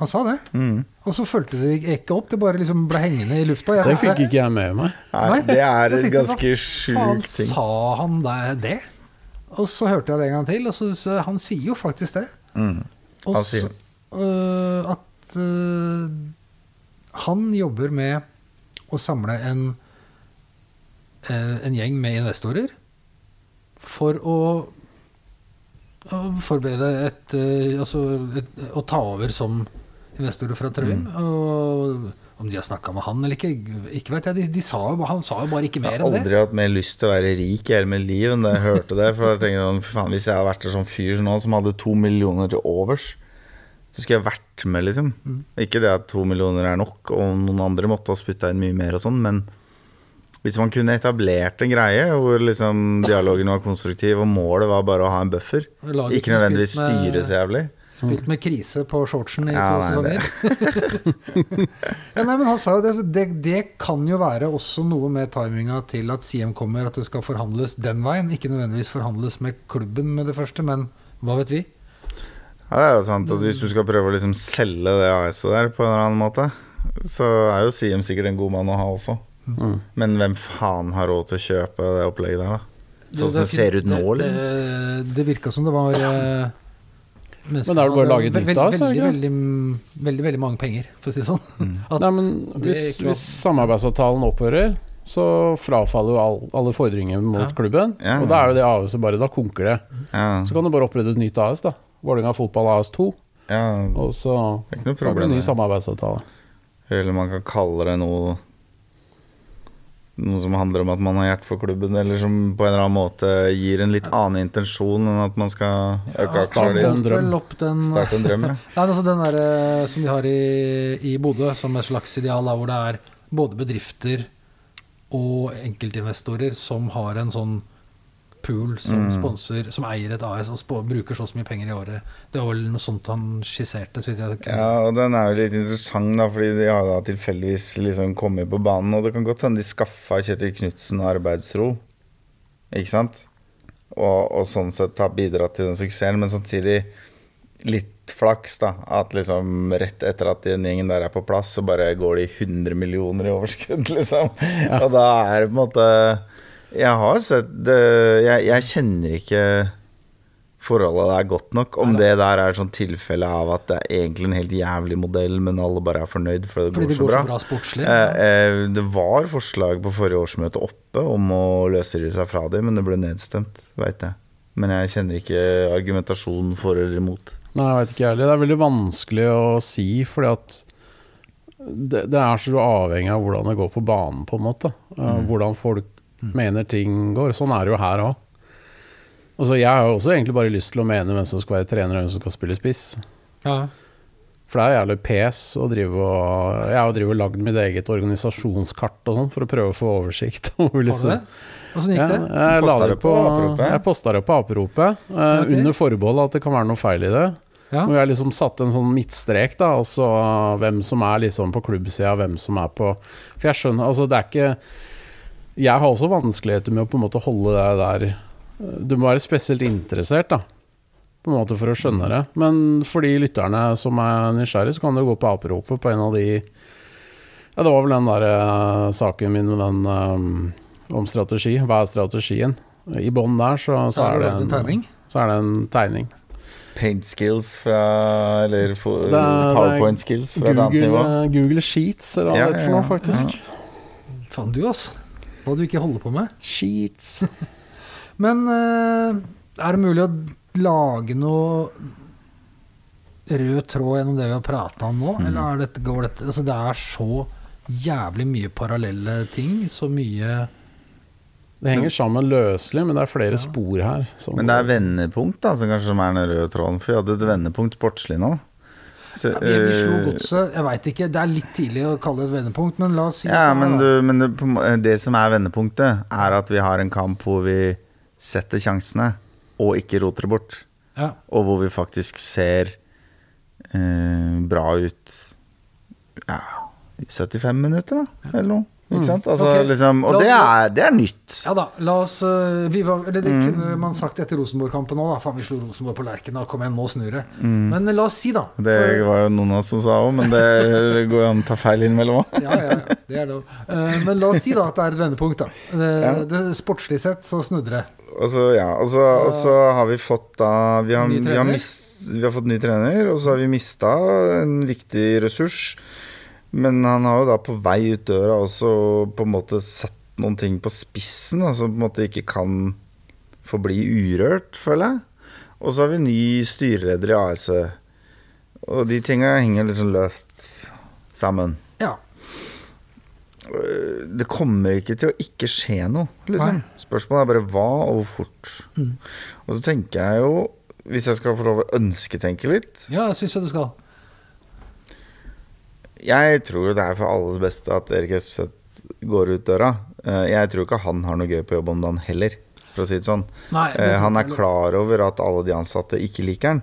Han sa det. Mm. Og så fulgte det ikke opp. Det bare liksom ble hengende i lufta. Jeg Det fikk ikke jeg med meg. Nei, det er en ganske sjuk ting. sa han der det? Og så hørte jeg det en gang til, og så, så han sier jo faktisk det. Mm. Han sier sier øh, at øh, han jobber med å samle en, øh, en gjeng med investorer for å, å forberede et, øh, altså et, Å ta over som investorer fra Trøim. Mm. Og om de har snakka med han eller ikke, ikke vet jeg. De, de sa, jo- han sa jo bare ikke mer enn det. Jeg har aldri hatt mer lyst til å være rik i hele mitt liv enn da jeg hørte det. For jeg tenkte sånn, faen, Hvis jeg hadde vært en sånn fyr nå som hadde to millioner til overs, så skulle jeg vært med, liksom. Mm. Ikke det at to millioner er nok, og noen andre måtte ha spytta inn mye mer og sånn, men hvis man kunne etablert en greie hvor liksom dialogen var konstruktiv, og målet var bare å ha en buffer, ikke nødvendigvis styre så jævlig Spilt med krise på shortsen i Ja, to nei, sesonger. (laughs) ja, nei, men han sa jo det, det Det kan jo være også noe med timinga til at CM kommer, at det skal forhandles den veien. Ikke nødvendigvis forhandles med klubben med det første, men hva vet vi? Ja, det er jo sant at Hvis du skal prøve å liksom selge det AS-et der på en eller annen måte, så er jo CM sikkert en god mann å ha også. Mm. Men hvem faen har råd til å kjøpe det opplegget der, da? Sånn som det, det ser ut nå, liksom. Det, det virka som det var Men da er det bare å lage et nytt da, det veldig, veldig, veldig, veldig mange penger, for å si sånn. Mm. (laughs) At, Nei, men Det hvis, ikke hvis samarbeidsavtalen opphører, så frafaller jo all, alle fordringer mot Ja. klubben. Ja. Og da er jo det AS-et bare Da konker det. Ja, Så kan du bare opprette et nytt AS, da. Vålerenga Fotball AS 2. ja, Og så det er ikke noe lager du problem. en ny samarbeidsavtale. Eller man kan kalle det noe noe som handler om at man har hjerte for klubben, eller som på en eller annen måte gir en litt annen intensjon enn at man skal øke starte en drøm. Den, Starte en drøm, ja. (laughs) Nei, altså den der, eh, som vi har i, i Bodø, som et slags ideal, da, hvor det er både bedrifter og enkeltinvestorer som har en sånn pool som Mm. sponsor, som eier et AS og sp bruker så så mye penger i året. Det var vel noe sånt han skisserte. Så jeg Ja, og den er jo litt interessant, da, fordi de har da tilfeldigvis liksom kommet på banen. Og det kan godt hende de skaffa Kjetil Knutsen arbeidsro, ikke sant? Og, og sånn sett har bidratt til den suksessen, men samtidig litt flaks, da. At liksom rett etter at den gjengen der er på plass, så bare går de 100 millioner i overskudd, (laughs) liksom. Og da er det på en måte Jeg har sett det Jeg, jeg kjenner ikke forholdet der godt nok. Om det der er sånn tilfelle av at det er egentlig en helt jævlig modell, men alle bare er fornøyd fordi det Fordi går det så går bra. så bra sportslig. Eh, eh, det var forslag på forrige årsmøte oppe om å løsrive seg fra dem, men det ble nedstemt, veit jeg. Men jeg kjenner ikke argumentasjonen for eller imot. Nei, jeg vet ikke jeg heller. Det er veldig vanskelig å si, fordi at det, det er så avhengig av hvordan det går på banen, på en måte. Mm. Hvordan folk mener ting går. Sånn er det jo her òg. Altså, jeg har jo også egentlig bare lyst til å mene hvem som skal være trener og hvem som skal spille spiss. Ja. For det er jævlig pes å drive og Jeg har jo drivet og lagd mitt eget organisasjonskart og sånn for å prøve å få oversikt. (laughs) liksom- det? Åssen gikk ja, det? jeg la Postet det på på Aperopet? Jeg posta det på Aperopet, eh, Ok. under forbehold at det kan være noe feil i det. Ja. Hvor jeg liksom satte en sånn midtstrek, da, altså hvem som er liksom på klubbsida, hvem som er på For jeg skjønner, altså det er ikke Jeg har også vanskeligheter med å på en måte holde deg der Du må være spesielt interessert, da. På en måte for å skjønne det. Men for de lytterne som er nysgjerrige, så kan du gå på Aperopet på en av de Ja, det var vel den der uh, saken min med den um, om strategi. Hva er strategien? I bånn der så, så, er det en tegning? så er det en tegning. Paint skills fra Eller Det er- er powerpoint skills fra et annet Google, nivå. eh, Google Sheets, eller hva Ja, det heter for noe, faktisk. Faen du, ass. Hva du ikke holder på med. Sheets. (laughs) Men eh, er det mulig å lage noe rød tråd gjennom det vi har prata om nå? Eller er dette, går dette Altså, det er så jævlig mye parallelle ting. Så mye Det henger sammen løselig, men det er flere spor her. Men det er vendepunkt da, som kanskje som er den røde tråden. For vi hadde et vendepunkt sportslig nå. Så, ja, vi, slo eh, godset. Jeg veit ikke. Det er litt tidlig å kalle det et vendepunkt, men la oss si Ja, det, men, du, men det, må- det som er vendepunktet, er at vi har en kamp hvor vi setter sjansene, og ikke roter det bort. ja. Og hvor vi faktisk ser eh, bra ut ja, i 75 minutter, da, eller noe. Ikke sant? Altså, okay. liksom, og oss, det er, det er nytt. Ja da, la oss øh, vi var, Eller det Mm. kunne man sagt etter Rosenborg-kampen òg, da. Faen, vi slo Rosenborg på Lerkendal, kom igjen, nå snur det. Men la oss si, da. For, Det var jo noen av oss som sa òg, men det, det går an å ta feil innimellom òg. Ja, ja, ja, det er lov. Eh, men la oss si da at det er et vendepunkt, da. Uh, Ja. det, sportslig sett så snudde det. Og så, ja, og så, altså, så har vi fått da vi har, vi, har mist, vi har fått ny trener, og så har vi mista en viktig ressurs. Men han har jo da på vei ut døra også på en måte satt noen ting på spissen, da, som på en måte ikke kan forbli urørt, føler jeg. Og så har vi ny styreleder i AS. Og de tinga henger liksom løst sammen. Ja. Det kommer ikke til å ikke skje noe, liksom. Nei. Spørsmålet er bare hva og hvor fort. Og så tenker jeg jo, hvis jeg skal få lov å ønsketenke litt ja, jeg syns jeg du skal. Jeg tror jo det er for alles beste at Erik Espeseth går ut døra. Eh, Jeg tror ikke han har noe gøy på jobb om dagen heller, for å si det sånn. Nei, det Eh, Han er klar over at alle de ansatte ikke liker han.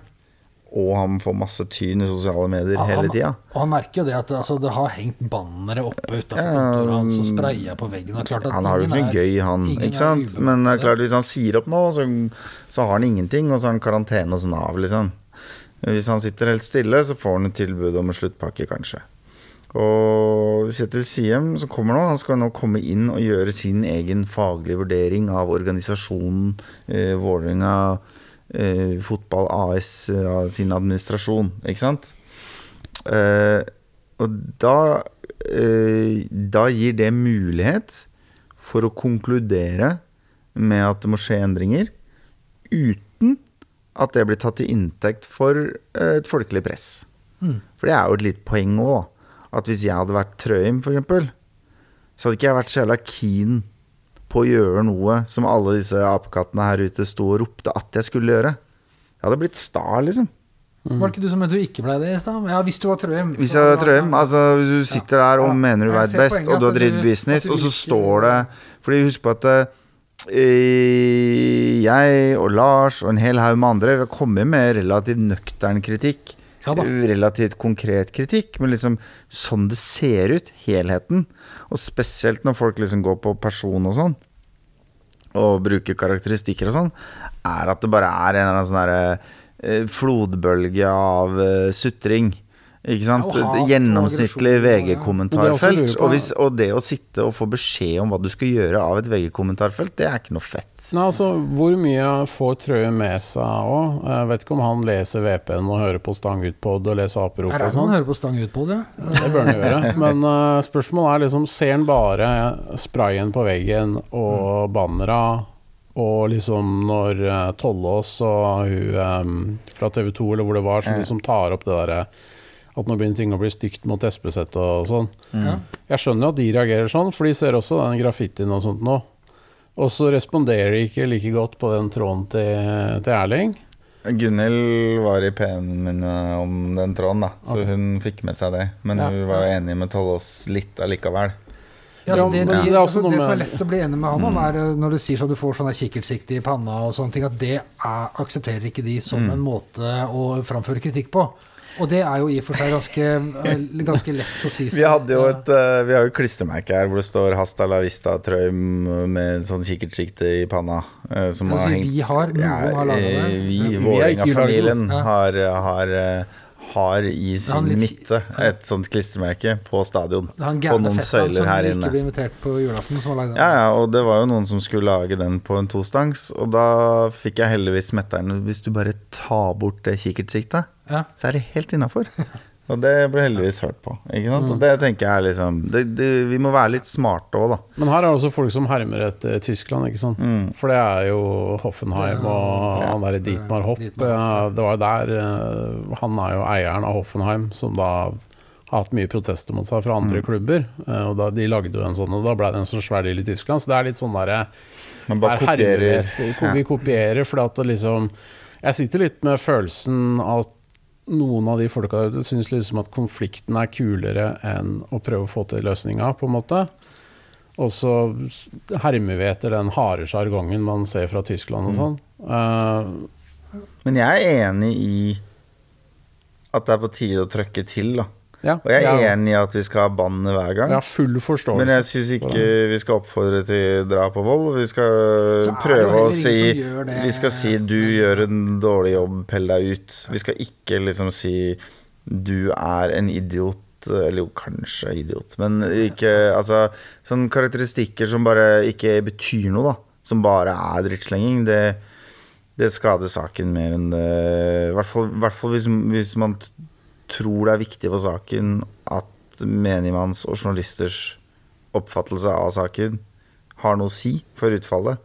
Og han får masse tyn i sosiale medier Ja, hele tida. Og han merker jo det at altså, det har hengt bannere oppe utafor Ja, kontoret hans og spraya på veggen. Han har jo ikke noe gøy, han. Ikke sant? Men det er klart hvis han sier opp nå, så, så har han ingenting, og så har han karantene hos Nav, liksom. Hvis han sitter helt stille, så får han et tilbud om en sluttpakke, kanskje. Og Kjetil Siem som kommer nå, han skal nå komme inn og gjøre sin egen faglige vurdering av organisasjonen eh, Vålerenga eh, Fotball AS, eh, sin administrasjon, ikke sant? Eh, og da eh, Da gir det mulighet for å konkludere med at det må skje endringer, uten at det blir tatt til inntekt for eh, et folkelig press. Mm. For det er jo et litt poeng òg. At hvis jeg hadde vært Trøim, f.eks., så hadde ikke jeg vært så jævla keen på å gjøre noe som alle disse apekattene her ute sto og ropte at jeg skulle gjøre. Jeg hadde blitt sta, liksom. Var det ikke du som mente du ikke ble det i stad? Ja, hvis du var Trøim. Hvis jeg var Trøim, altså hvis du sitter der og Ja. mener du veit best, og du har drevet business, og så ikke- står det Fordi husk på at eh, jeg og Lars og en hel haug med andre kommer med relativt nøktern kritikk. Ja. Relativt konkret kritikk, men liksom sånn det ser ut, helheten. Og spesielt når folk liksom går på person og sånn, og bruker karakteristikker og sånn, er at det bare er en eller annen sånn derre eh, flodbølge av eh, sutring. Ikke sant? Hat Gjennomsnittlig ja. VG-kommentarfelt. Og, og det å sitte og få beskjed om hva du skal gjøre av et VG-kommentarfelt, det er ikke noe fett. Nei, altså, Hvor mye får Trøye med seg òg? Vet ikke om han leser VPN og hører på Stangutpod og leser aperop Er og det Han sånn. hører på Stang på det? Det bør han gjøre. Men uh, spørsmålet er liksom Ser han bare sprayen på veggen og bannera? Og liksom når uh, Tollås og hun um, fra TV 2 eller hvor det var, som liksom tar opp det derre at nå begynner ting å bli stygt mot Espeseth og sånn. Mm. Jeg skjønner jo at de reagerer sånn, for de ser også den graffitien og sånt nå. Og så responderer de ikke like godt på den tråden til, til Erling. Gunhild var i PM-en min eh, om den tråden, da, så hun fikk med seg det. Men Ja. hun var enig med Tollås litt allikevel. Ja, Ja, altså, det, det, det er altså, det som er lett å bli enig med han om, er eh, når du sier så du får sånn der i panna og sånne ting, at det er, aksepterer ikke de som Mm. en måte å framføre kritikk på. Og det er jo i og for seg ganske, eh, ganske lett å si. (laughs) Vi hadde jo et eh, Vi har jo klistremerke her hvor det står 'Hasta la vista Trøim' med en sånn kikkertsikte i panna. eh, som Altså, har hengt vi har, noen Ja, har eh, det. Vi, Vålerenga-familien, har, har, har i sin litt- midte et sånt klistremerke på stadion. Gærne noen søyler her inne. på julaften. Ja, ja, og det var jo noen som skulle lage den på en tostangs, og da fikk jeg heldigvis smetteren Hvis du bare tar bort det kikkertsiktet, Ja. så er det helt innafor. (laughs) Og det ble heldigvis hørt på. Ikke sant? Og det tenker jeg er liksom det, det, Vi må være litt smarte òg, da. Men her er det også folk som hermer etter Tyskland, ikke sant. Mm. For det er jo Hoffenheim og Ja. han derre Dietmar Hopp. Dietmar Det var jo der eh, Han er jo eieren av Hoffenheim, som da har hatt mye protester mot seg fra andre klubber. Eh, Og da, De lagde jo en sånn, og da ble det en så svær deal i Tyskland. Så det er litt sånn derre vi kopierer. Vi kopierer fordi at det liksom Jeg sitter litt med følelsen at noen av de folka der ute syns liksom at konflikten er kulere enn å prøve å få til løsninga, på en måte. Og så hermer vi etter den harde sjargongen man ser fra Tyskland og sånn. Eh, Men jeg er enig i at det er på tide å trøkke til, da. Ja, Og jeg er ja. enig i at vi skal ha bann hver gang. Ja, full forståelse. Men jeg syns ikke vi skal oppfordre til drap og vold. Vi skal prøve å si. Vi skal si 'du gjør en dårlig jobb, pell deg ut'. Vi skal ikke liksom si 'du er en idiot'. Eller jo, kanskje idiot, men ikke Altså sånne karakteristikker som bare ikke betyr noe, da. Som bare er drittslenging. Det, det skader saken mer enn det I hvert fall, i hvert fall hvis, hvis man tror det er viktig for saken at menigmanns og journalisters oppfattelse av saken har noe å si for utfallet,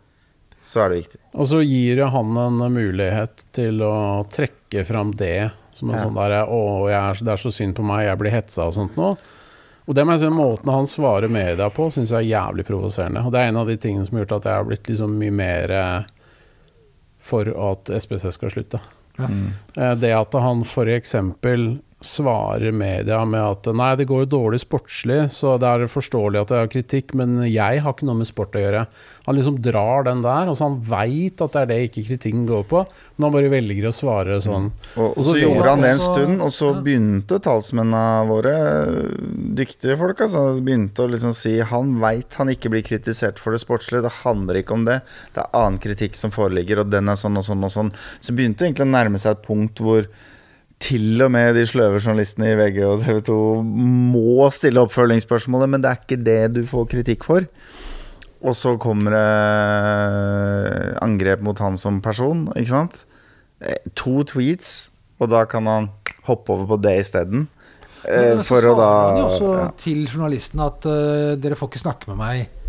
så er det viktig. Og så gir han en mulighet til å trekke fram det som en Ja. sånn derre 'Å, jeg er, det er så synd på meg, jeg blir hetsa' og sånt nå. Og det må jeg si, måten han svarer media på, syns jeg er jævlig provoserende. Og det er en av de tingene som har gjort at jeg har blitt liksom mye mer eh, for at SPC skal slutte. Ja. Eh, Det at han f.eks. svarer media med at nei, det går jo dårlig sportslig, så det er forståelig at det er kritikk, men jeg har ikke noe med sport å gjøre. Han liksom drar den der, altså han veit at det er det ikke kritikken går på, men han bare velger å svare sånn. Og, og Og så så gjorde han det en stund, og så begynte talsmennene våre, dyktige folk, altså, begynte å liksom si han veit han ikke blir kritisert for det sportslige, det handler ikke om det. Det er annen kritikk som foreligger, og den er sånn og sånn og sånn. Så begynte egentlig å nærme seg et punkt hvor til og med de sløve journalistene i VG og TV 2 må stille oppfølgingsspørsmålet, men det er ikke det du får kritikk for. Og så kommer det angrep mot han som person, ikke sant? Eh, To tweets, og da kan han hoppe over på det isteden. Eh, så For å da svarer han jo også ja. til journalisten at uh, dere får ikke snakke med meg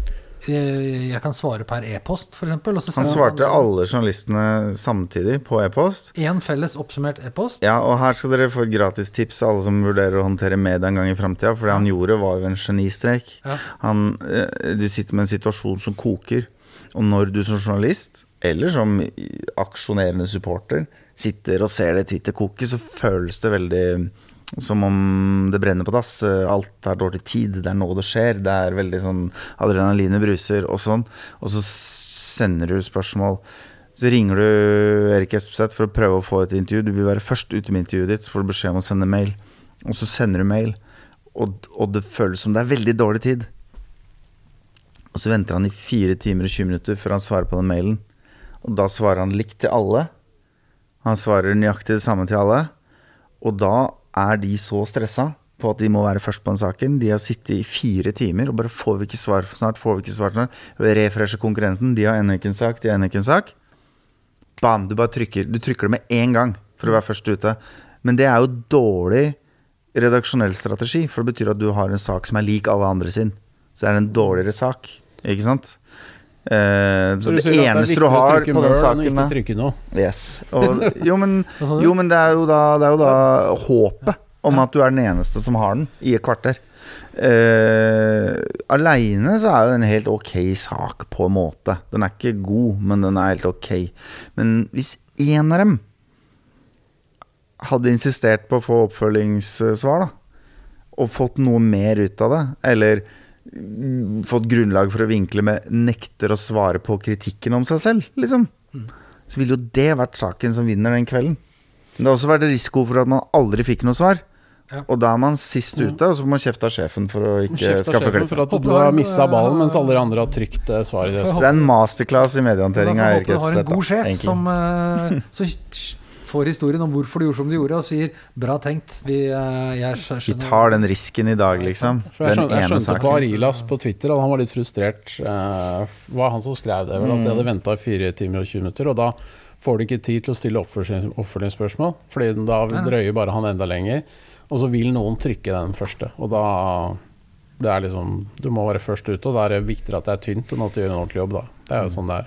jeg kan svare per e-post, f.eks. Han svarte alle journalistene samtidig på e-post. Én felles oppsummert e-post. Ja, og her skal dere få gratis tips, alle som vurderer å håndtere media en gang i framtida. For det han gjorde, var jo en genistrek. Ja. Han, eh, du sitter med en situasjon som koker, og når du som journalist, eller som aksjonerende supporter, sitter og ser det Twitter koke, så føles det veldig som om det brenner på dass. Alt er dårlig tid, det er nå det skjer. Det er veldig sånn adrenalinet bruser og sånn. Og så sender du spørsmål. Så ringer du Erik Espeseth for å prøve å få et intervju. Du vil være først ute med intervjuet ditt, så får du beskjed om å sende mail. Og så sender du mail, og, og det føles som det er veldig dårlig tid. Og så venter han i fire timer og 20 minutter før han svarer på den mailen. Og da svarer han likt til alle. Han svarer nøyaktig det samme til alle. Og da er de så stressa på at de må være først på den saken. De har sittet i fire timer og bare får vi ikke svar snart, får vi ikke svar snart. Refresher konkurrenten. De har ennå ikke en sak, de har ennå ikke en sak. Bam! Du bare trykker. Du trykker det med én gang for å være først ute. Men det er jo dårlig redaksjonell strategi, for det betyr at du har en sak som er lik alle andre sin. Så er det en dårligere sak, ikke sant? Eh, så Så det eneste du har på den saken ikke noe. Yes. Og, jo, men, (laughs) jo, men det er jo da, det er jo da håpet om at du er den eneste som har den, i et kvarter. Uh, Aleine så er det en helt ok sak, på en måte. Den er ikke god, men den er helt ok. Men hvis én av dem hadde insistert på å få oppfølgingssvar, da, og fått noe mer ut av det, eller fått grunnlag for å vinkle med 'nekter å svare på kritikken om seg selv', liksom, så ville jo det vært saken som vinner den kvelden. Men det har også vært risiko for at man aldri fikk noe svar. Ja. Og da er man sist ute, og så får man kjefte av sjefen for å ikke skaffe klipp. for at du har mista ballen, eh, mens alle de andre har trykt eh, svar det. Så det er en masterclass i mediehåndtering av Erik håper du har en Espeseth. god sjef som så får historien om hvorfor du gjorde som du gjorde, og sier 'bra tenkt'. Vi, eh, Vi tar den risken i dag, liksom. For jeg Den skjønte, jeg skjønte på. Arilas på Twitter at han var litt frustrert. Det var han som skrev det, vel, at de Mm. hadde venta i 4 timer og 20 minutter. Og da får du ikke tid til å stille oppfølgings- oppfølgingsspørsmål, Fordi da drøyer bare han enda lenger. Og så vil noen trykke den første, og da det er liksom, Du må være først ute, og da er det viktigere at det er tynt enn at du gjør en ordentlig jobb. da Det er jo sånn det er.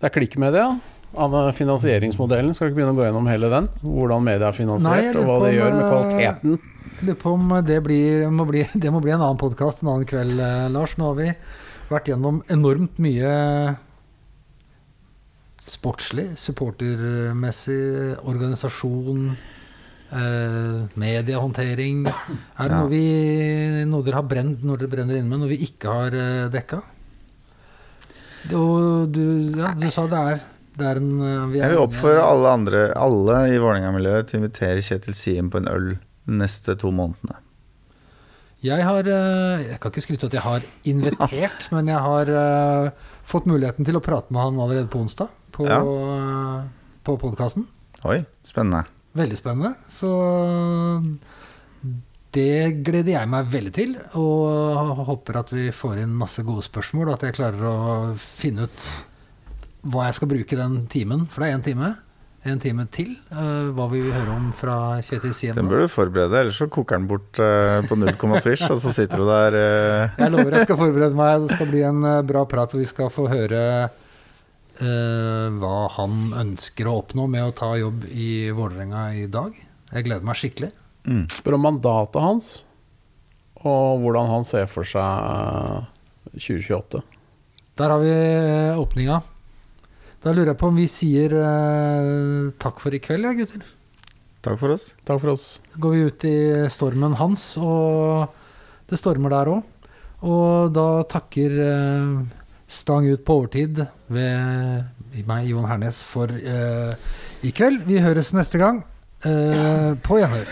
Det er klikkmedia. Anne, finansieringsmodellen, skal vi ikke begynne å gå gjennom hele den? Hvordan media er finansiert, Nei, og hva det gjør med kvaliteten. Jeg Lurer på om det, blir, må bli, det må bli en annen podkast en annen kveld, eh, Lars. Nå har vi vært gjennom enormt mye sportslig, supportermessig, organisasjon, eh, mediehåndtering. Er det Ja. noe, vi, noe dere har brent, når dere brenner inne med, noe vi ikke har eh, dekka? Og du, ja, du sa det er en eh, vi Jeg vil oppfordre alle andre, alle i Vålerenga-miljøet, til å invitere Kjetil Siem på en øl de neste to månedene. Jeg har eh, Jeg kan ikke skryte av at jeg har invitert, (laughs) men jeg har eh, fått muligheten til å prate med han allerede på onsdag. På, Ja. på podkasten. Oi, spennende. Veldig spennende. Så det gleder jeg meg veldig til. Og håper at vi får inn masse gode spørsmål, og at jeg klarer å finne ut hva jeg skal bruke den timen. For det er én time. En time til. Uh, hva vi vil høre om fra Kjetil Siem. Den bør du forberede, ellers så koker den bort uh, på null komma svisj, og så sitter du der uh... Jeg lover jeg skal forberede meg. Det skal bli en bra prat hvor vi skal få høre eh, hva han ønsker å oppnå med å ta jobb i Vålerenga i dag. Jeg gleder meg skikkelig. mm. Spør om mandatet hans, og hvordan han ser for seg eh, 2028. Der har vi åpninga. Da lurer jeg på om vi sier eh, takk for i kveld, ja, gutter. Takk for oss. Takk for oss. Så går vi ut i stormen hans, og det stormer der òg. Og da takker eh, Stang ut på overtid ved meg, Jon Hernes, for eh, i kveld. Vi høres neste gang. Eh, på gjenhør.